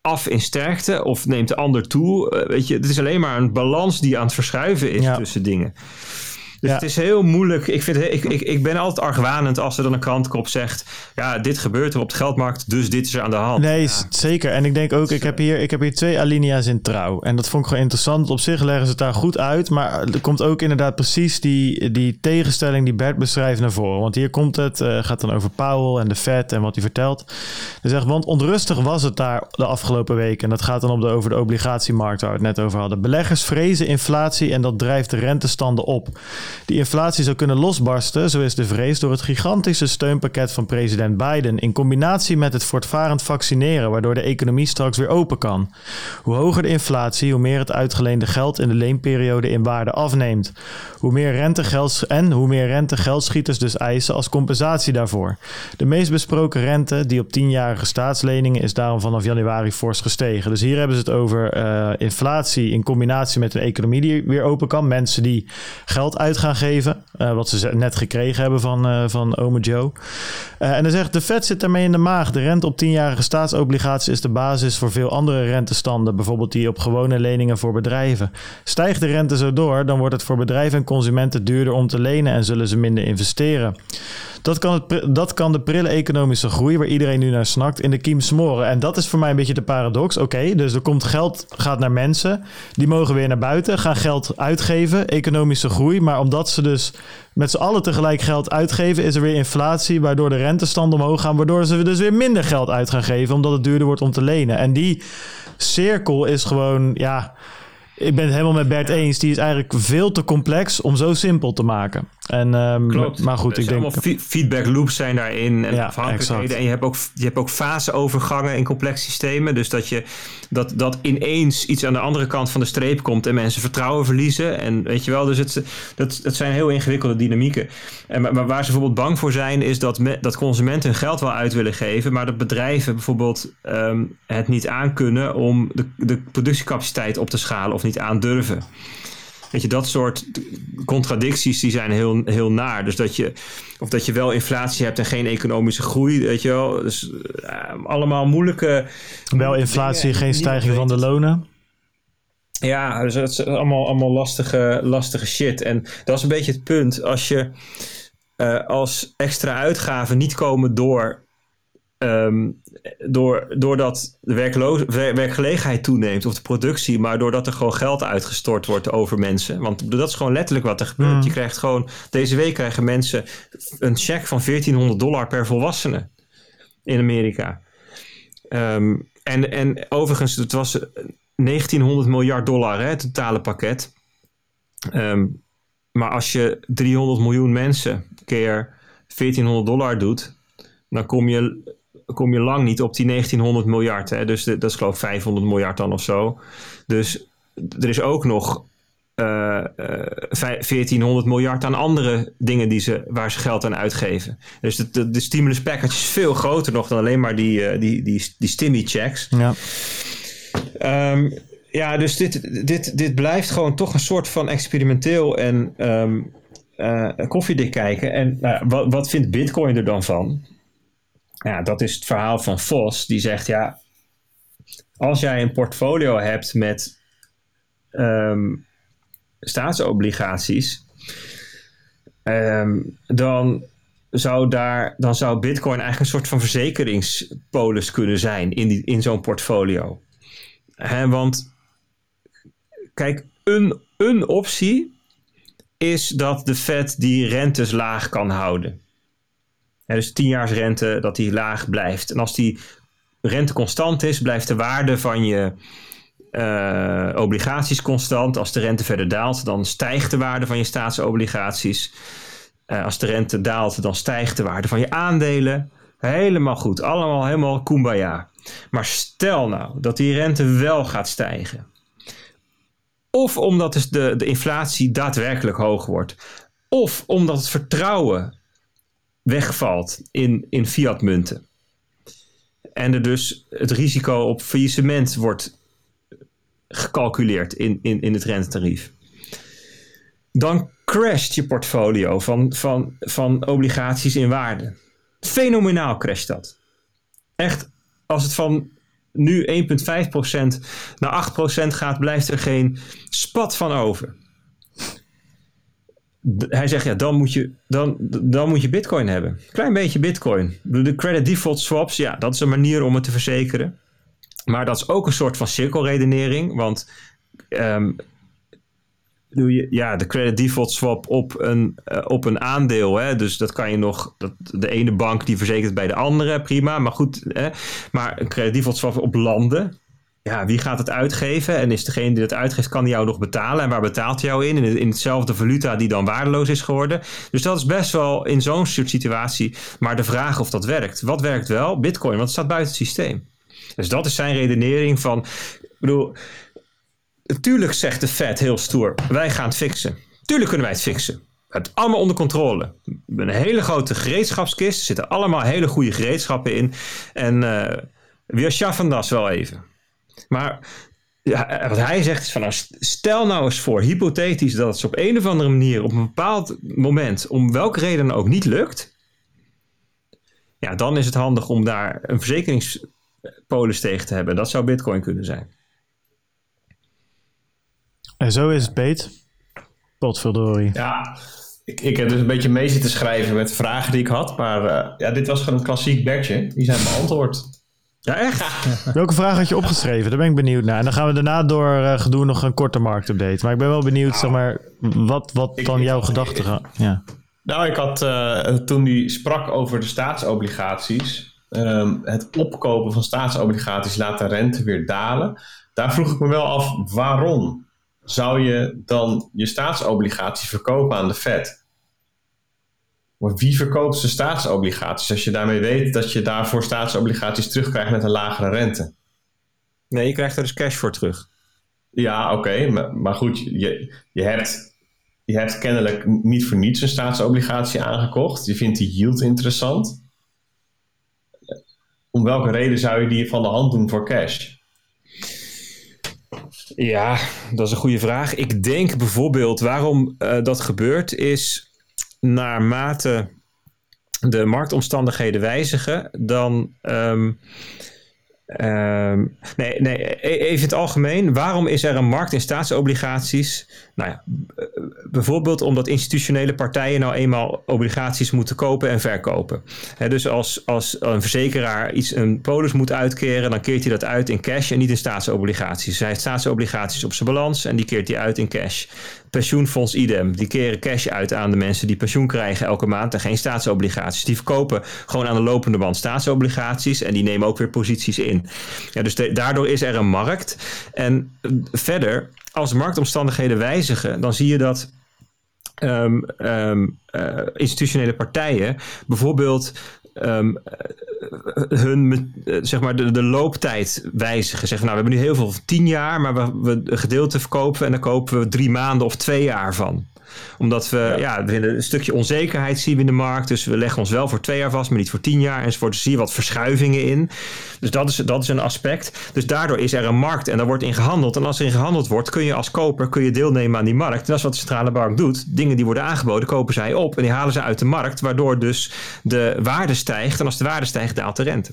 af in sterkte of neemt de ander toe? Eh, weet je, het is alleen maar een balans die aan het verschuiven is tussen dingen. Dus het is heel moeilijk. Ik, vind, ik, ik, ik ben altijd argwanend als er dan een krantkop zegt... ja, dit gebeurt er op de geldmarkt, dus dit is er aan de hand. Nee, zeker. En ik denk ook, ik heb, hier, ik heb hier twee alinea's in trouw. En dat vond ik gewoon interessant. Op zich leggen ze het daar goed uit. Maar er komt ook inderdaad precies die, die tegenstelling die Bert beschrijft naar voren. Want hier komt het, uh, gaat dan over Powell en de Fed en wat hij vertelt. Hij zegt, want onrustig was het daar de afgelopen weken. En dat gaat dan op de, over de obligatiemarkt waar we het net over hadden. Beleggers vrezen inflatie en dat drijft de rentestanden op die inflatie zou kunnen losbarsten, zo is de vrees, door het gigantische steunpakket van president Biden in combinatie met het voortvarend vaccineren, waardoor de economie straks weer open kan. Hoe hoger de inflatie, hoe meer het uitgeleende geld in de leenperiode in waarde afneemt. Hoe meer rentegeld en hoe meer rente geldschieters dus eisen als compensatie daarvoor. De meest besproken rente, die op tienjarige staatsleningen, is daarom vanaf januari fors gestegen. Dus hier hebben ze het over uh, inflatie in combinatie met een economie die weer open kan. Mensen die geld uit geven. Uh, wat ze net gekregen hebben van, uh, van Ome Joe. Uh, en dan zegt de Fed zit daarmee in de maag. De rente op tienjarige staatsobligaties is de basis voor veel andere rentestanden. Bijvoorbeeld die op gewone leningen voor bedrijven. Stijgt de rente zo door, dan wordt het voor bedrijven en consumenten duurder om te lenen en zullen ze minder investeren. Dat kan, het, dat kan de prille economische groei, waar iedereen nu naar snakt, in de kiem smoren. En dat is voor mij een beetje de paradox. Oké, dus er komt geld, gaat naar mensen. Die mogen weer naar buiten, gaan geld uitgeven, economische groei. Maar omdat ze dus met z'n allen tegelijk geld uitgeven, is er weer inflatie, waardoor de rentestand omhoog gaan, waardoor ze dus weer minder geld uit gaan geven, omdat het duurder wordt om te lenen. En die cirkel is gewoon, ja ik ben het helemaal met Bert eens. Die is eigenlijk veel te complex om zo simpel te maken. En, um, Klopt. Maar goed, ik denk... feedback loops zijn daarin en ja, afhankelijkheden. En je hebt, ook, je hebt ook faseovergangen in complex systemen. Dus dat, je, dat, dat ineens iets aan de andere kant van de streep komt... en mensen vertrouwen verliezen. En weet je wel, dus het, dat, dat zijn heel ingewikkelde dynamieken. En, maar waar ze bijvoorbeeld bang voor zijn... is dat, me, dat consumenten hun geld wel uit willen geven... maar dat bedrijven bijvoorbeeld um, het niet aankunnen... om de, de productiecapaciteit op te schalen... of niet aandurven. Weet je, dat soort contradicties die zijn heel, heel naar. Dus dat je, of dat je wel inflatie hebt en geen economische groei, weet je wel. Dus uh, allemaal moeilijke. Wel inflatie, geen stijging van de lonen. Ja, dus dat is allemaal, allemaal lastige, lastige shit. En dat is een beetje het punt. Als je uh, als extra uitgaven niet komen door Um, door, doordat de werkgelegenheid toeneemt of de productie, maar doordat er gewoon geld uitgestort wordt over mensen. Want dat is gewoon letterlijk wat er gebeurt. Mm. Je krijgt gewoon, deze week krijgen mensen een cheque van 1400 dollar per volwassene in Amerika. Um, en, en overigens, het was 1900 miljard dollar, hè, het totale pakket. Um, maar als je 300 miljoen mensen keer 1400 dollar doet, dan kom je kom je lang niet op die 1900 miljard. Hè? Dus dat is geloof ik 500 miljard dan of zo. Dus er is ook nog uh, uh, 1400 miljard aan andere dingen die ze, waar ze geld aan uitgeven. Dus de, de, de stimulus package is veel groter nog dan alleen maar die, uh, die, die, die stimmy checks. Ja. Um, ja, dus dit, dit, dit blijft gewoon toch een soort van experimenteel en um, koffiedik kijken. En nou, wat, wat vindt Bitcoin er dan van? Ja, dat is het verhaal van Vos. Die zegt, ja, als jij een portfolio hebt met um, staatsobligaties, um, dan zou, daar, dan zou Bitcoin eigenlijk een soort van verzekeringspolis kunnen zijn in, die, in zo'n portfolio. Want kijk, een, een optie is dat de Fed die rentes laag kan houden. He, dus 10 jaar rente, dat die laag blijft. En als die rente constant is, blijft de waarde van je uh, obligaties constant. Als de rente verder daalt, dan stijgt de waarde van je staatsobligaties. Uh, als de rente daalt, dan stijgt de waarde van je aandelen. Helemaal goed, allemaal helemaal kumbaya. Maar stel nou dat die rente wel gaat stijgen. Of omdat dus de, de inflatie daadwerkelijk hoog wordt. Of omdat het vertrouwen wegvalt in, in fiatmunten. En er dus het risico op faillissement wordt gecalculeerd in, in, in het rentetarief. Dan crasht je portfolio van, van, van obligaties in waarde. Fenomenaal crasht dat. Echt, als het van nu 1,5% naar 8% gaat, blijft er geen spat van over. Hij zegt, ja, dan moet je, dan, dan moet je bitcoin hebben. Klein beetje bitcoin. De credit default swaps, ja, dat is een manier om het te verzekeren. Maar dat is ook een soort van cirkelredenering. Want um, doe je, ja, de credit default swap op een, uh, op een aandeel. Hè? Dus dat kan je nog. Dat, de ene bank die verzekert bij de andere, prima. Maar goed, hè? maar een credit default swap op landen. Ja, wie gaat het uitgeven? En is degene die het uitgeeft, kan die jou nog betalen? En waar betaalt hij jou in? In, hetzelfde valuta die dan waardeloos is geworden. Dus dat is best wel in zo'n soort situatie. Maar de vraag of dat werkt. Wat werkt wel? Bitcoin, want het staat buiten het systeem. Dus dat is zijn redenering van. Ik bedoel, natuurlijk zegt de Fed heel stoer: wij gaan het fixen. Tuurlijk kunnen wij het fixen. Het allemaal onder controle. Een hele grote gereedschapskist. Er zitten allemaal hele goede gereedschappen in. En uh, we schaffen wel even. Maar ja, wat hij zegt is van nou, stel nou eens voor, hypothetisch, dat het op een of andere manier op een bepaald moment, om welke reden ook niet lukt. Ja, dan is het handig om daar een verzekerings polis tegen te hebben. Dat zou Bitcoin kunnen zijn. En zo is het beet. Potverdorie. Ja, ik, ik heb dus een beetje mee zitten schrijven met vragen die ik had. Maar uh, ja, dit was gewoon een klassiek bedje. Die zijn beantwoord. Ja, echt? Welke vraag had je opgeschreven? Daar ben ik benieuwd naar. En dan gaan we daarna door uh, gedoe nog een korte marktupdate. Maar ik ben wel benieuwd, nou, zeg maar, wat, wat dan jouw gedachten gaan. Ja. Nou, ik had uh, toen die sprak over de staatsobligaties um, het opkopen van staatsobligaties laat de rente weer dalen. Daar vroeg ik me wel af, waarom zou je dan je staatsobligaties verkopen aan de Fed? Maar wie verkoopt zijn staatsobligaties als je daarmee weet dat je daarvoor staatsobligaties terugkrijgt met een lagere rente? Nee, je krijgt er dus cash voor terug. Ja, oké, okay, maar, maar, goed, je, je, hebt, je hebt kennelijk niet voor niets een staatsobligatie aangekocht. Je vindt die yield interessant om welke reden zou je die van de hand doen voor cash? Ja, dat is een goede vraag. Ik denk bijvoorbeeld waarom uh, dat gebeurt is naarmate de marktomstandigheden wijzigen, dan um, Um, nee, nee, e-, even het algemeen. Waarom is er een markt in staatsobligaties? Nou ja, bijvoorbeeld omdat institutionele partijen nou eenmaal obligaties moeten kopen en verkopen. dus als, als een verzekeraar iets een polis moet uitkeren, dan keert hij dat uit in cash en niet in staatsobligaties. hij heeft staatsobligaties op zijn balans en die keert hij uit in cash. Pensioenfonds idem. Die keren cash uit aan de mensen die pensioen krijgen elke maand en geen staatsobligaties. Die verkopen gewoon aan de lopende band staatsobligaties en die nemen ook weer posities in. Ja, dus daardoor is er een markt. En verder, als marktomstandigheden wijzigen, dan zie je dat ehm, ehm, eh, institutionele partijen bijvoorbeeld eh, hun eh, zeg maar de, de looptijd wijzigen. Zeggen, nou, we hebben nu heel veel van tien jaar, maar we, we een gedeelte verkopen en dan kopen we drie maanden of twee jaar van omdat we, ja. we vinden een stukje onzekerheid zien we in de markt. Dus we leggen ons wel voor twee jaar vast, maar niet voor tien jaar enzovoort. Dus zie je wat verschuivingen in. Dus dat is, dat is een aspect. Dus daardoor is er een markt en daar wordt in gehandeld. En als er in gehandeld wordt, kun je als koper kun je deelnemen aan die markt. En dat is wat de centrale bank doet. Dingen die worden aangeboden, kopen zij op en die halen ze uit de markt. Waardoor dus de waarde stijgt. En als de waarde stijgt, daalt de rente.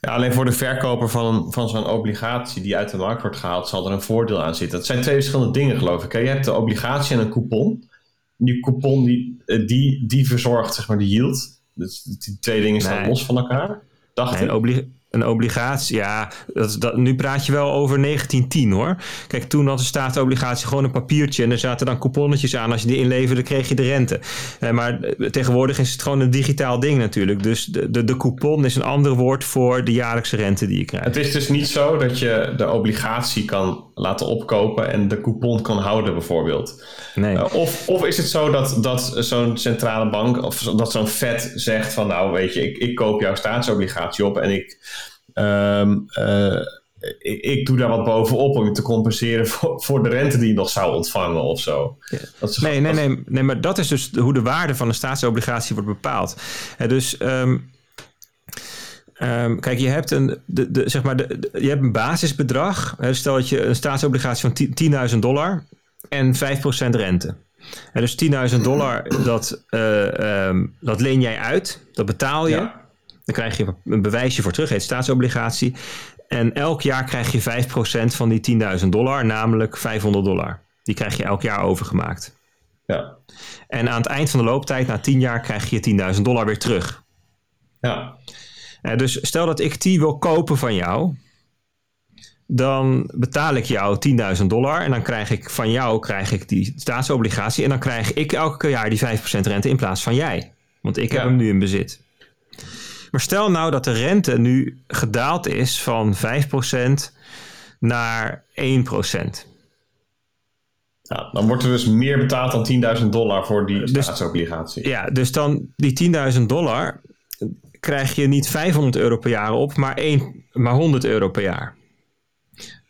Ja, alleen voor de verkoper van, van zo'n obligatie die uit de markt wordt gehaald, zal er een voordeel aan zitten. Dat zijn twee verschillende dingen, geloof ik. hè. Je hebt de obligatie en een coupon. Die coupon die, eh, die, die verzorgt zeg maar de yield. Dus die twee dingen staan Nee. los van elkaar. Dacht Nee, ik. Een, obli- een obligatie, ja, dat, dat, nu praat je wel over 1910 hoor. Kijk, toen had de staatsobligatie gewoon een papiertje en er zaten dan couponnetjes aan. Als je die inleverde, kreeg je de rente. Eh, maar eh, tegenwoordig is het gewoon een digitaal ding natuurlijk. Dus de, de, de coupon is een ander woord voor de jaarlijkse rente die je krijgt. Het is dus niet zo dat je de obligatie kan laten opkopen en de coupon kan houden, bijvoorbeeld. Nee. Uh, of, of is het zo dat, dat zo'n centrale bank of dat zo'n Fed zegt van nou weet je, ik, ik koop jouw staatsobligatie op en ik, ehm, eh, ik, ik doe daar wat bovenop om je te compenseren (laughs) voor, voor de rente die je nog zou ontvangen of zo. Dat is- Nee, nee, dat- nee, nee, maar dat is dus hoe de waarde van een staatsobligatie wordt bepaald. Dus ehm, ehm, kijk, je hebt een, de, de, zeg maar de, de- je hebt een basisbedrag. Stel dat je een staatsobligatie van 10 10.000 dollar en 5% rente. Hè, dus 10.000 dollar, (clears throat) dat, eh, dat leen jij uit, dat betaal je. Ja. Dan krijg je een bewijsje voor terug, heet staatsobligatie. En elk jaar krijg je 5% van die 10.000 dollar, namelijk 500 dollar. Die krijg je elk jaar overgemaakt. Ja, En aan het eind van de looptijd, na 10 jaar, krijg je 10.000 dollar weer terug. ja, Eh, dus stel dat ik die wil kopen van jou, dan betaal ik jou 10.000 dollar en dan krijg ik van jou krijg ik die staatsobligatie en dan krijg ik elke jaar die 5% rente in plaats van jij. Want ik heb hem nu in bezit. Maar stel nou dat de rente nu gedaald is van 5% naar 1%. ja. Dan wordt er dus meer betaald dan 10.000 dollar voor die Dus- staatsobligatie. Ja, dus dan die 10.000 dollar krijg je niet 500 euro per jaar op, maar, 1, maar 100 euro per jaar.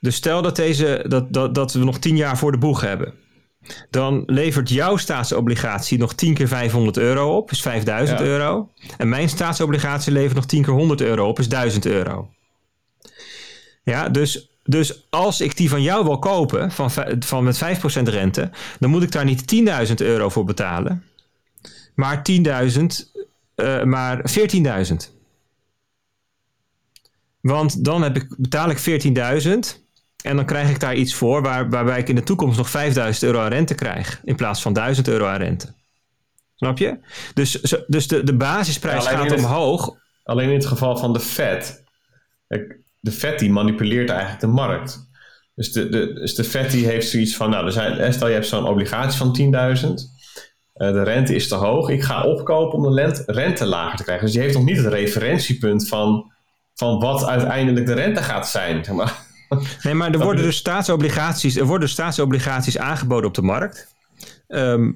Dus stel dat, deze, dat, dat, dat we nog 10 jaar voor de boeg hebben. Dan levert jouw staatsobligatie nog 10 keer 500 euro op, is 5000 Ja. euro. En mijn staatsobligatie levert nog 10 keer 100 euro op, is 1000 euro. Ja, dus, dus als ik die van jou wil kopen, van, van met 5% rente, dan moet ik daar niet 10.000 euro voor betalen, maar 10.000, eh, maar 14.000. Want dan heb ik, betaal ik 14.000 en dan krijg ik daar iets voor waar, waarbij ik in de toekomst nog 5000 euro aan rente krijg in plaats van 1000 euro aan rente. Snap je? Dus, dus de, de basisprijs Ja, gaat het- omhoog. Alleen in het geval van de Fed. De Fed die manipuleert eigenlijk de markt. Dus de, de, dus de Fed die heeft zoiets van, nou, er zijn, eh, stel je hebt zo'n obligatie van 10.000. Eh, de rente is te hoog. Ik ga opkopen om de rente lager te krijgen. Dus die heeft nog niet het referentiepunt van, van wat uiteindelijk de rente gaat zijn. Zeg maar. Nee, maar er worden dus staatsobligaties, er worden staatsobligaties aangeboden op de markt. Ehm,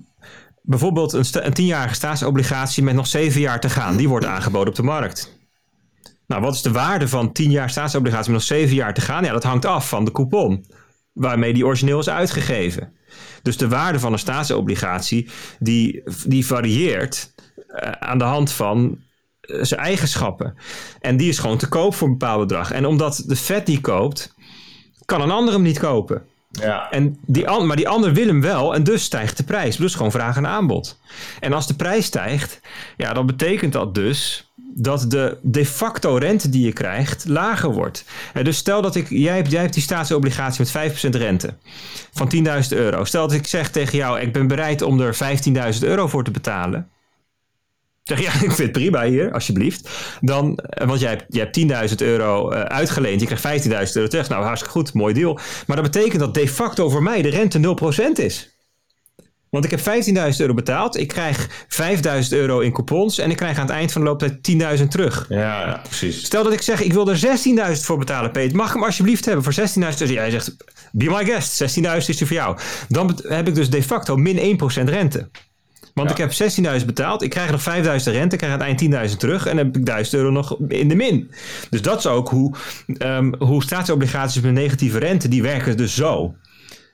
bijvoorbeeld een, sta- een tienjarige staatsobligatie met nog zeven jaar te gaan, die wordt aangeboden op de markt. Nou, wat is de waarde van 10 jaar staatsobligatie met nog zeven jaar te gaan? Ja, dat hangt af van de coupon waarmee die origineel is uitgegeven. Dus de waarde van een staatsobligatie die, die varieert eh, aan de hand van eh, zijn eigenschappen. En die is gewoon te koop voor een bepaald bedrag. En omdat de Fed die koopt, kan een ander hem niet kopen. Ja, En die maar die ander wil hem wel en dus stijgt de prijs. Dus gewoon vraag en aanbod. En als de prijs stijgt, ja, dan betekent dat dus dat de de facto rente die je krijgt lager wordt. En dus stel dat ik, jij hebt, jij hebt die staatsobligatie met 5% rente van 10.000 euro. Stel dat ik zeg tegen jou, ik ben bereid om er 15.000 euro voor te betalen. Zeg (laughs) ja, ik vind het prima hier, alsjeblieft. Dan, eh, want jij hebt, jij hebt 10.000 euro eh, uitgeleend, je krijgt 15.000 euro terug. Nou, hartstikke goed, mooi deal. Maar dat betekent dat de facto voor mij de rente 0% is. Want ik heb 15.000 euro betaald. Ik krijg 5.000 euro in coupons. En ik krijg aan het eind van de looptijd 10.000 terug. Ja, ja, precies. Stel dat ik zeg, ik wil er 16.000 voor betalen, Peter. Mag ik hem alsjeblieft hebben voor 16.000? Dus jij zegt, be my guest. 16.000 is er voor jou. Dan heb ik dus de facto min 1% rente. Want Ja. ik heb 16.000 betaald. Ik krijg nog 5.000 rente. Ik krijg aan het eind 10.000 terug. En dan heb ik 1000 euro nog in de min. Dus dat is ook hoe, ehm, hoe staatsobligaties met negatieve rente, die werken dus zo.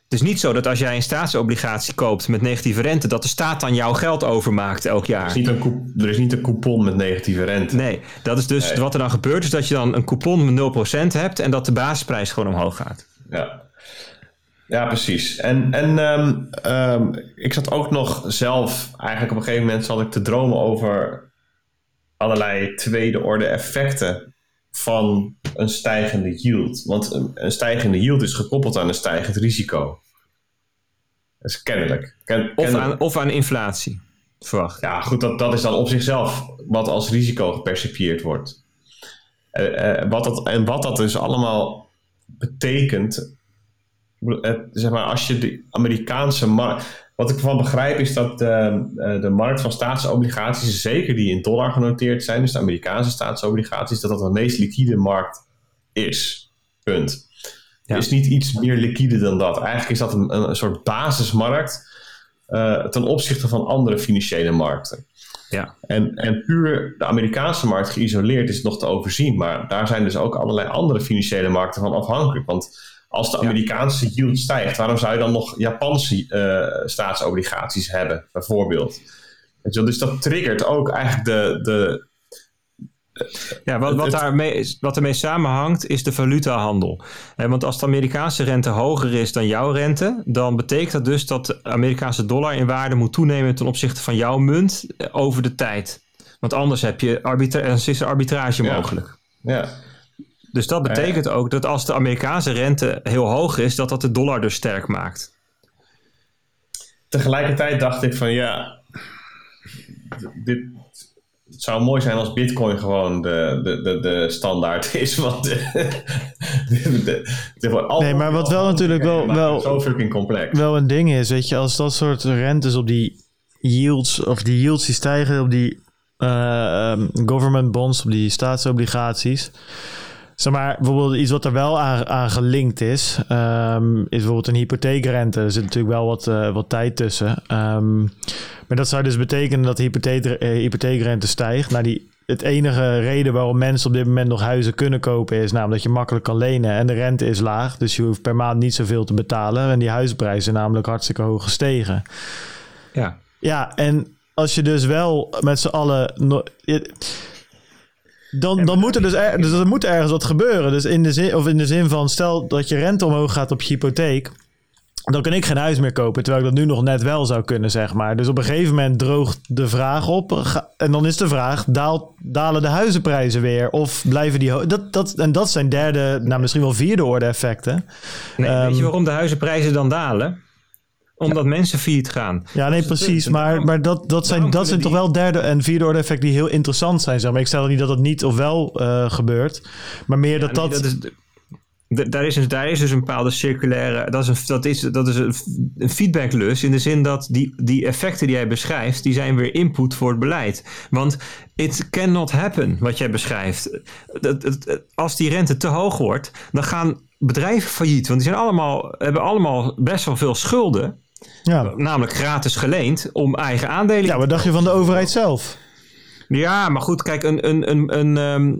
Het is niet zo dat als jij een staatsobligatie koopt met negatieve rente, dat de staat dan jouw geld overmaakt elk Er jaar. is, niet een er is niet een coupon met negatieve rente. Nee, dat is dus Nee. wat er dan gebeurt, is dat je dan een coupon met 0% hebt en dat de basisprijs gewoon omhoog gaat. Ja, ja precies. En, en ehm, ehm, ik zat ook nog zelf, eigenlijk op een gegeven moment zat ik te dromen over allerlei tweede orde effecten van een stijgende yield. Want een, een stijgende yield is gekoppeld aan een stijgend risico. Dat is kennelijk. Ken- Of, kennelijk. aan, of aan inflatie, verwacht. Ja, goed, dat, dat is dan op zichzelf wat als risico gepercipieerd wordt. Eh, eh, wat dat, en wat dat dus allemaal betekent. Het- zeg maar, als je de Amerikaanse markt. Wat ik ervan begrijp is dat eh, eh, de markt van staatsobligaties, zeker die in dollar genoteerd zijn, dus de Amerikaanse staatsobligaties, dat dat de meest liquide markt is. Punt. Ja. Er is niet iets meer liquide dan dat. Eigenlijk is dat een, een, soort basismarkt eh, ten opzichte van andere financiële markten. Ja. En, en puur de Amerikaanse markt geïsoleerd is nog te overzien. Maar daar zijn dus ook allerlei andere financiële markten van afhankelijk. Want als de Amerikaanse yield stijgt, waarom zou je dan nog Japanse eh, staatsobligaties hebben, bijvoorbeeld? Dus dat triggert ook eigenlijk de, de, Ja, wat, wat, daarmee, wat ermee samenhangt is de valutahandel. Hè, want als de Amerikaanse rente hoger is dan jouw rente, dan betekent dat dus dat de Amerikaanse dollar in waarde moet toenemen ten opzichte van jouw munt eh, over de tijd. Want anders heb je arbitra is er arbitrage Ja. mogelijk. ja, Dus dat betekent ook dat als de Amerikaanse rente heel hoog is, dat dat de dollar dus sterk maakt. tegelijkertijd dacht ik van ja, dit, het zou mooi zijn als Bitcoin gewoon de, de, de, de standaard is. Want de, de, de- de wordt al- Nee, maar wat wel natuurlijk wel- wel- zo fucking complex. wel een ding is, weet je, als dat soort rentes op die yields, of die yields die stijgen op die eh, ehm, government bonds, op die staatsobligaties. Zeg maar, bijvoorbeeld iets wat er wel aan, aan gelinkt is, ehm, is bijvoorbeeld een hypotheekrente. Er zit natuurlijk wel wat, eh, wat tijd tussen. Ehm, maar dat zou dus betekenen dat de hypotheek, eh, hypotheekrente stijgt. Nou, die, het enige reden waarom mensen op dit moment nog huizen kunnen kopen is namelijk dat je makkelijk kan lenen en de rente is laag. Dus je hoeft per maand niet zoveel te betalen. En die huizenprijzen zijn namelijk hartstikke hoog gestegen. Ja. Ja, en als je dus wel met z'n allen. no- je- dan, dan moet er dus, er, dus er moet ergens wat gebeuren. Dus in de, zin, of in de zin van, stel dat je rente omhoog gaat op je hypotheek. Dan kan ik geen huis meer kopen, terwijl ik dat nu nog net wel zou kunnen, zeg maar. Dus op een gegeven moment droogt de vraag op. En dan is de vraag, daalt, dalen de huizenprijzen weer? Of blijven die... Dat, dat, en dat zijn derde, nou misschien wel vierde orde effecten. Nee, weet je Ehm, waarom de huizenprijzen dan dalen? Omdat mensen failliet gaan. Ja, nee, Dat het precies. Maar, maar dat, dat zijn, dat zijn toch wel derde en vierde orde effecten die heel interessant zijn. Zeg maar. Ik stel niet dat het niet of wel eh, gebeurt. Maar meer dat nee, dat... is, daar, is een, daar is dus een bepaalde circulaire. Dat is een, dat is, dat is een, een feedbacklus. In de zin dat die, die effecten die jij beschrijft. die zijn weer input voor het beleid. Want it cannot happen wat jij beschrijft. Dat- dat- als die rente te hoog wordt. dan gaan bedrijven failliet. Want die zijn allemaal, hebben allemaal best wel veel schulden. Ja. Namelijk gratis geleend. om eigen aandelen ja, wat dacht je van de overheid zelf? ja, maar goed, kijk, een, een, een, een ehm,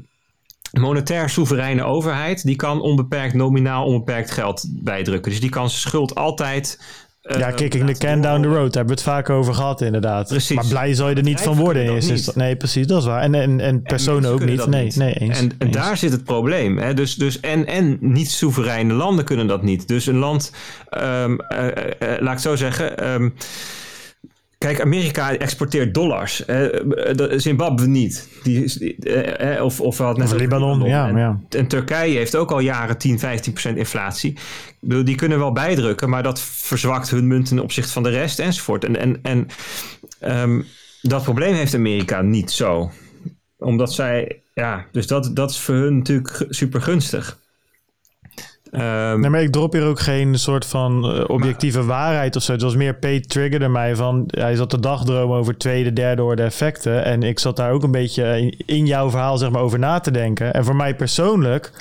monetair soevereine overheid, die kan onbeperkt nominaal onbeperkt geld bijdrukken. Dus die kan zijn schuld altijd. Ja, kicking the can down the road. Daar hebben we het vaak over gehad, inderdaad. Precies. Maar blij zal je er niet van worden in eerste. Nee, precies, dat is waar. En, en, en personen ook niet. Nee, niet. nee, eens. En, en eens. daar zit het probleem. Hè? Dus, dus en, en niet-soevereine landen kunnen dat niet. Dus een land, ehm, eh, eh, eh, laat ik zo zeggen. ehm, Kijk, Amerika exporteert dollars. eh, eh, de- Zimbabwe niet. Die, eh, eh, of, of, net over Libanon, ja, En, ja. en Turkije heeft ook al jaren 10, 15 procent inflatie. Die kunnen wel bijdrukken, maar dat verzwakt hun munt ten opzichte van de rest enzovoort. En, en, en ehm, dat probleem heeft Amerika niet zo. Omdat zij, ja, dus dat, dat is voor hun natuurlijk super gunstig. Ehm, Nee, maar ik drop hier ook geen soort van eh, objectieve waarheid of zo. Het was meer Pete triggerde mij van... Hij zat te dagdromen over tweede, derde orde effecten. En ik zat daar ook een beetje in, in jouw verhaal zeg maar, over na te denken. En voor mij persoonlijk...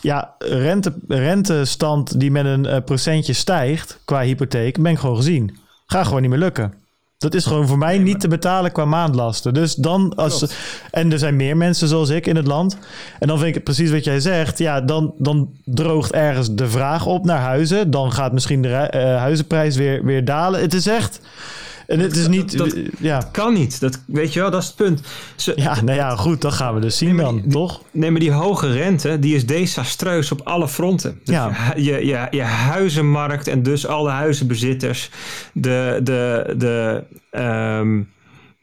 Ja, rente, rentestand die met een eh, procentje stijgt qua hypotheek... ben ik gewoon gezien. Gaat gewoon niet meer lukken. Dat is gewoon voor mij niet te betalen qua maandlasten. Dus dan als. En er zijn meer mensen zoals ik in het land. En dan vind ik het precies wat jij zegt. Ja, dan, dan droogt ergens de vraag op naar huizen. Dan gaat misschien de eh, huizenprijs weer, weer dalen. Het is echt. En het is niet. dat- ja. kan niet. Dat, weet je wel, dat is het punt. Ze, ja, nou ja, goed. Dat gaan we dus zien dan, die- toch? Nee, maar die hoge rente, die is desastreus op alle fronten. Dus Ja. je, je, je huizenmarkt en dus alle huizenbezitters, de, de, de ehm,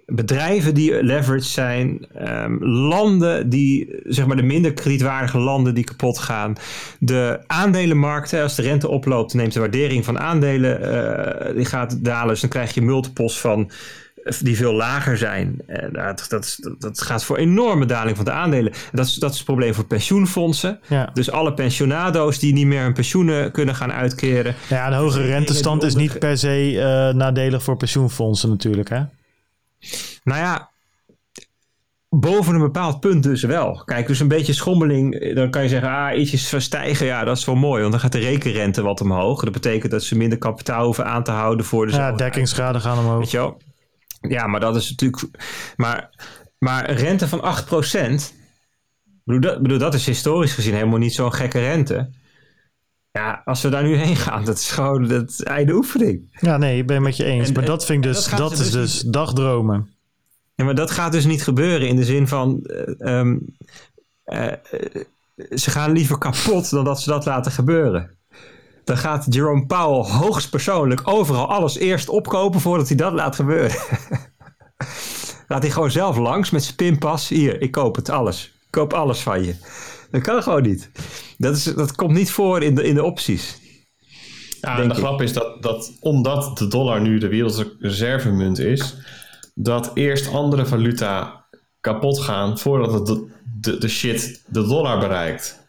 bedrijven die leveraged zijn, ehm, landen die, zeg maar de minder kredietwaardige landen die kapot gaan, de aandelenmarkten, als de rente oploopt, neemt de waardering van aandelen, eh, die gaat dalen, dus dan krijg je multiples van die veel lager zijn. En dat, dat, dat, gaat voor enorme daling van de aandelen. Dat is, dat is het probleem voor pensioenfondsen. Ja. Dus alle pensionado's die niet meer hun pensioenen kunnen gaan uitkeren. Ja, de hoge rentestand is niet per se eh, nadelig voor pensioenfondsen, natuurlijk. Hè? Nou ja, boven een bepaald punt dus wel. Kijk, dus een beetje schommeling, dan kan je zeggen, ah, ietsjes verstijgen, ja, dat is wel mooi, want dan gaat de rekenrente wat omhoog. Dat betekent dat ze minder kapitaal hoeven aan te houden voor de Ja, dekkingsgraden gaan omhoog. Weet je wel? Ja, maar dat is natuurlijk. Maar, maar rente van 8%. Bedoel, dat, bedoel, dat is historisch gezien helemaal niet zo'n gekke rente. Ja, als we daar nu heen gaan, dat is gewoon het einde oefening. Ja, nee, ik ben het met je eens. En- maar en- dat vind ik dus, dat ze is dus dus dagdromen. Ja, maar dat gaat dus niet gebeuren in de zin van. eh, ehm, eh, eh, ze gaan liever kapot dan dat ze dat laten gebeuren. Dan gaat Jerome Powell hoogstpersoonlijk overal alles eerst opkopen voordat hij dat laat gebeuren. (laughs) Laat hij gewoon zelf langs met zijn pinpas. Hier, ik koop het, alles. Ik koop alles van je. Dat kan gewoon niet. Dat, is, dat komt niet voor in de, in de opties. Ja, en de ik. grap is dat, dat omdat de dollar nu de wereldreservemunt is, dat eerst andere valuta kapot gaan voordat het de, de, de shit de dollar bereikt.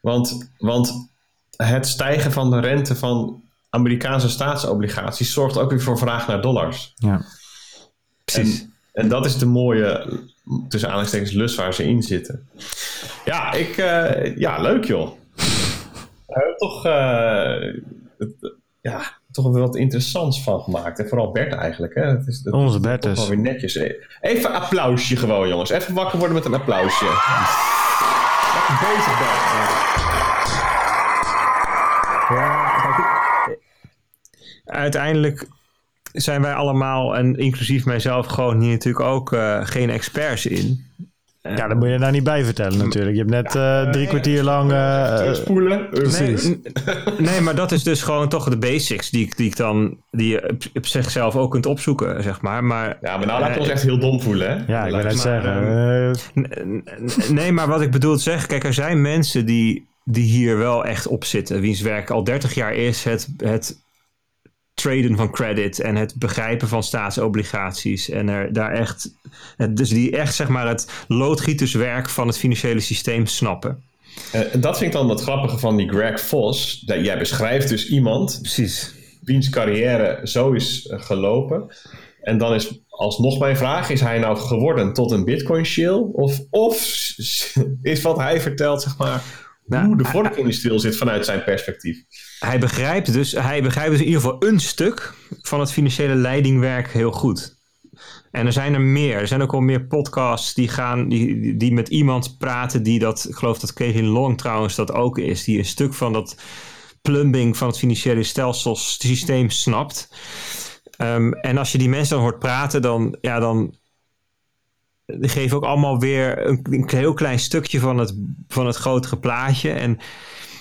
Want, want het stijgen van de rente van Amerikaanse staatsobligaties zorgt ook weer voor vraag naar dollars. Ja. Precies. En, en dat is de mooie, tussen aanhalingstekens, lust waar ze in zitten. Ja, ik, eh, ja leuk joh. We hebben toch, eh, het- ja, toch wel wat interessants van gemaakt. En vooral Bert eigenlijk. Hè? Het is, dat Onze is Bert dus. wel weer netjes. Even een applausje gewoon jongens. Even wakker worden met een applausje. Lekker bezig Bert. Ja, uiteindelijk zijn wij allemaal, en inclusief mijzelf, gewoon hier natuurlijk ook eh, geen experts in. ja, dat moet je daar niet bij vertellen natuurlijk. Je hebt net eh, drie kwartier lang... eh, eh, Spoelen. Precies. Nee, nee, maar dat is dus gewoon toch de basics die, ik- die ik dan, die je op, op zichzelf ook kunt opzoeken, zeg maar. Maar, Ja, maar nou laten we ons echt heel dom voelen hè. ja, ik wil Maar, zeggen. eh, eh, n- Nee, maar wat ik bedoel te zeggen, kijk, er zijn mensen die, die hier wel echt op zitten. Wiens werk al 30 jaar is het, het traden van credit en het begrijpen van staatsobligaties. En er daar echt, het- dus die echt zeg maar het loodgieterswerk van het financiële systeem snappen. Eh, en dat vind ik dan het grappige van die Greg Vos. Dat jij beschrijft dus iemand Precies. wiens carrière zo is eh, gelopen. En dan is alsnog mijn vraag: is hij nou geworden tot een bitcoin shill? Of, of is wat hij vertelt, zeg maar, Nou, hoe de vorming stil zit vanuit zijn perspectief? Hij begrijpt, dus, hij begrijpt dus in ieder geval een stuk van het financiële leidingwerk heel goed. En er zijn er meer. Er zijn ook al meer podcasts die gaan, die, die- met iemand praten die dat, ik geloof dat Kevin Long trouwens dat ook is, die een stuk van dat plumbing van het financiële stelselsysteem snapt. Ehm, en als je die mensen dan hoort praten, dan, ja, dan die geven ook allemaal weer een, een heel klein stukje van het, van het grotere plaatje. En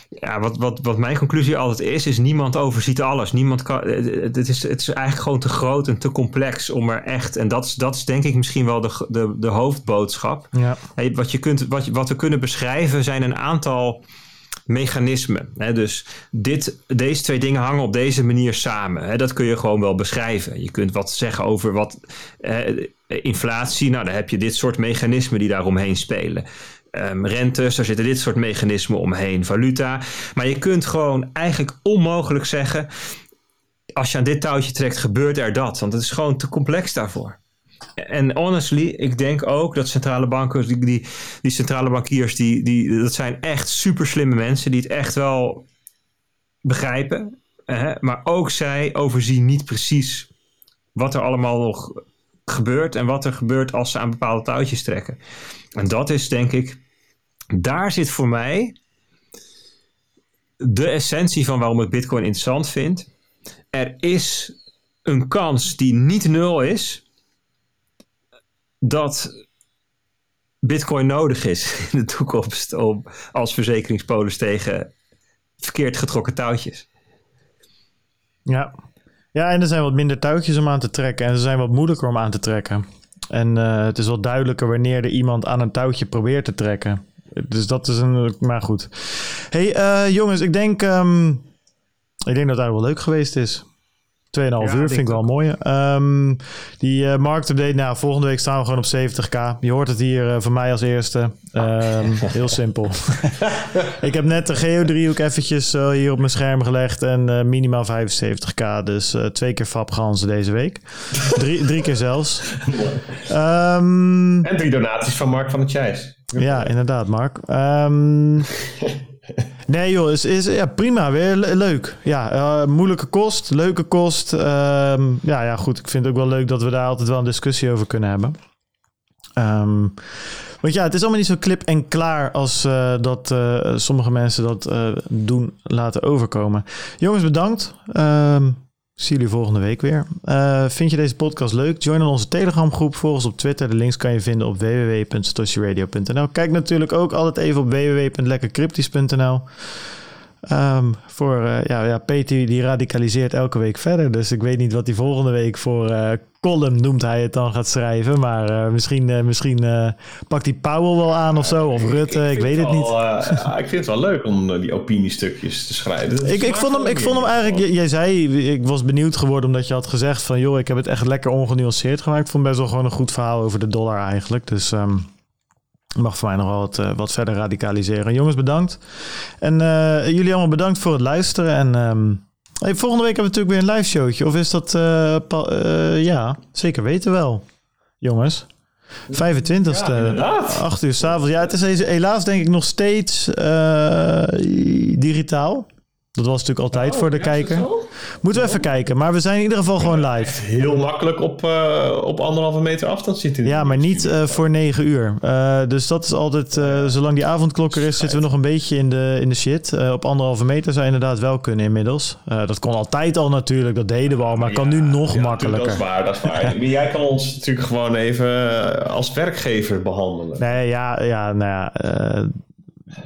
ja, wat, wat, wat mijn conclusie altijd is, is niemand overziet alles. Niemand kan, het, is, het is eigenlijk gewoon te groot en te complex om er echt, en dat is, dat is denk ik misschien wel de, de, de hoofdboodschap. ja. Hey, wat, je kunt, wat, wat we kunnen beschrijven zijn een aantal mechanismen. Hè? Dus dit, deze twee dingen hangen op deze manier samen. Hè? Dat kun je gewoon wel beschrijven. Je kunt wat zeggen over wat eh, inflatie. Nou, dan heb je dit soort mechanismen die daaromheen spelen. ehm, rentes, daar zitten dit soort mechanismen omheen, valuta. Maar je kunt gewoon eigenlijk onmogelijk zeggen, als je aan dit touwtje trekt, gebeurt er dat. Want het is gewoon te complex daarvoor. En honestly, ik denk ook dat centrale banken, die, die, die centrale bankiers, die, die, dat zijn echt super slimme mensen die het echt wel begrijpen. Hè? Maar ook zij overzien niet precies wat er allemaal nog gebeurt en wat er gebeurt als ze aan bepaalde touwtjes trekken. En dat is denk ik, daar zit voor mij de essentie van waarom ik Bitcoin interessant vind. Er is een kans die niet nul is dat Bitcoin nodig is (laughs) in de toekomst om, als verzekeringspolis tegen verkeerd getrokken touwtjes. Ja. ja, en er zijn wat minder touwtjes om aan te trekken en ze zijn wat moeilijker om aan te trekken. En uh, het is wel duidelijker wanneer er iemand aan een touwtje probeert te trekken. Dus dat is een. Maar goed. hey, uh, jongens, ik denk. Um, ik denk dat het wel leuk geweest is. 2,5 ja, uur vind ik wel mooi. Um, die uh, marktupdate, nou, volgende week staan we gewoon op 70k. Je hoort het hier uh, van mij als eerste. Um, heel simpel. (laughs) ik heb net de geodriehoek eventjes uh, hier op mijn scherm gelegd en minimaal 75k. Dus twee keer fapganzen deze week. drie, drie keer zelfs. Um, en drie donaties van Mark van der Chijs. Ja, inderdaad, Mark. (laughs) (laughs) Nee joh, is, is ja, prima. Weer leuk. Ja, uh, moeilijke kost, leuke kost. Uh, ja, ja, goed. Ik vind het ook wel leuk dat we daar altijd wel een discussie over kunnen hebben. Um, want ja, het is allemaal niet zo klip en klaar als uh, dat sommige mensen dat doen laten overkomen. Jongens, bedankt. Um, zie jullie volgende week weer. Uh, vind je deze podcast leuk? Join onze Telegram groep. Volg ons op Twitter. De links kan je vinden op www.stoshiradio.nl. Kijk natuurlijk ook altijd even op www.lekkercryptisch.nl. Um, voor uh, ja, ja, Peter die radicaliseert elke week verder. Dus ik weet niet wat hij volgende week voor uh, column noemt hij het dan gaat schrijven. Maar uh, misschien, misschien pakt hij Powell wel aan of zo. Of Rutte, ik, ik weet het, niet. ik vind het wel leuk om die opiniestukjes te schrijven. ik, ik, vond hem, ik vond hem eigenlijk... Jij zei, ik was benieuwd geworden omdat je had gezegd van... joh, ik heb het echt lekker ongenuanceerd gemaakt. Ik vond best wel gewoon een goed verhaal over de dollar eigenlijk. Dus... Um, mag voor mij nog wat, uh, wat verder radicaliseren. Jongens, bedankt. En uh, jullie allemaal bedankt voor het luisteren. En um, hey, volgende week hebben we natuurlijk weer een live showtje. Of is dat... Uh, ja, zeker weten wel. Jongens. 25 e ja, 8 uur s'avonds. Ja, het is helaas denk ik nog steeds digitaal. Dat was natuurlijk altijd oh, voor de kijker. Moeten we even kijken. Maar we zijn in ieder geval gewoon live. Heel makkelijk op, uh, op anderhalve meter afstand zitten. Ja, maar niet uh, voor negen uur. Uh, dus dat is altijd, zolang die avondklok er is, zitten we nog een beetje in de, in de shit. op anderhalve meter zou je inderdaad wel kunnen inmiddels. dat kon altijd al natuurlijk, dat deden we al. Maar ja, kan nu nog ja, makkelijker. Dat is waar, dat is waar. (laughs) Jij kan ons natuurlijk gewoon even als werkgever behandelen. Nee, ja, ja nou ja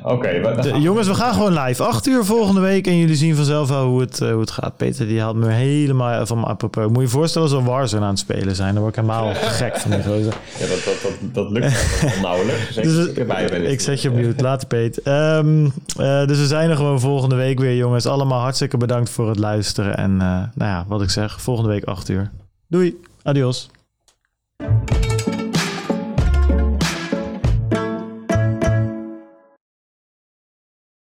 Oké, okay, jongens, we gaan gewoon live. Acht uur volgende week en jullie zien vanzelf wel hoe het, uh, hoe het gaat. Peter die had me helemaal van me apropos. Moet je je voorstellen als we Warzone aan het spelen zijn. Dan word ik helemaal gek van die gozer. Ja, dat, dat, dat, dat lukt nauwelijks. Dus, dus ik, ik zet je op mute. Later, Peter. Um, uh, dus we zijn er gewoon volgende week weer, jongens. Allemaal hartstikke bedankt voor het luisteren. En uh, nou ja, wat ik zeg, volgende week acht uur. Doei. Adios.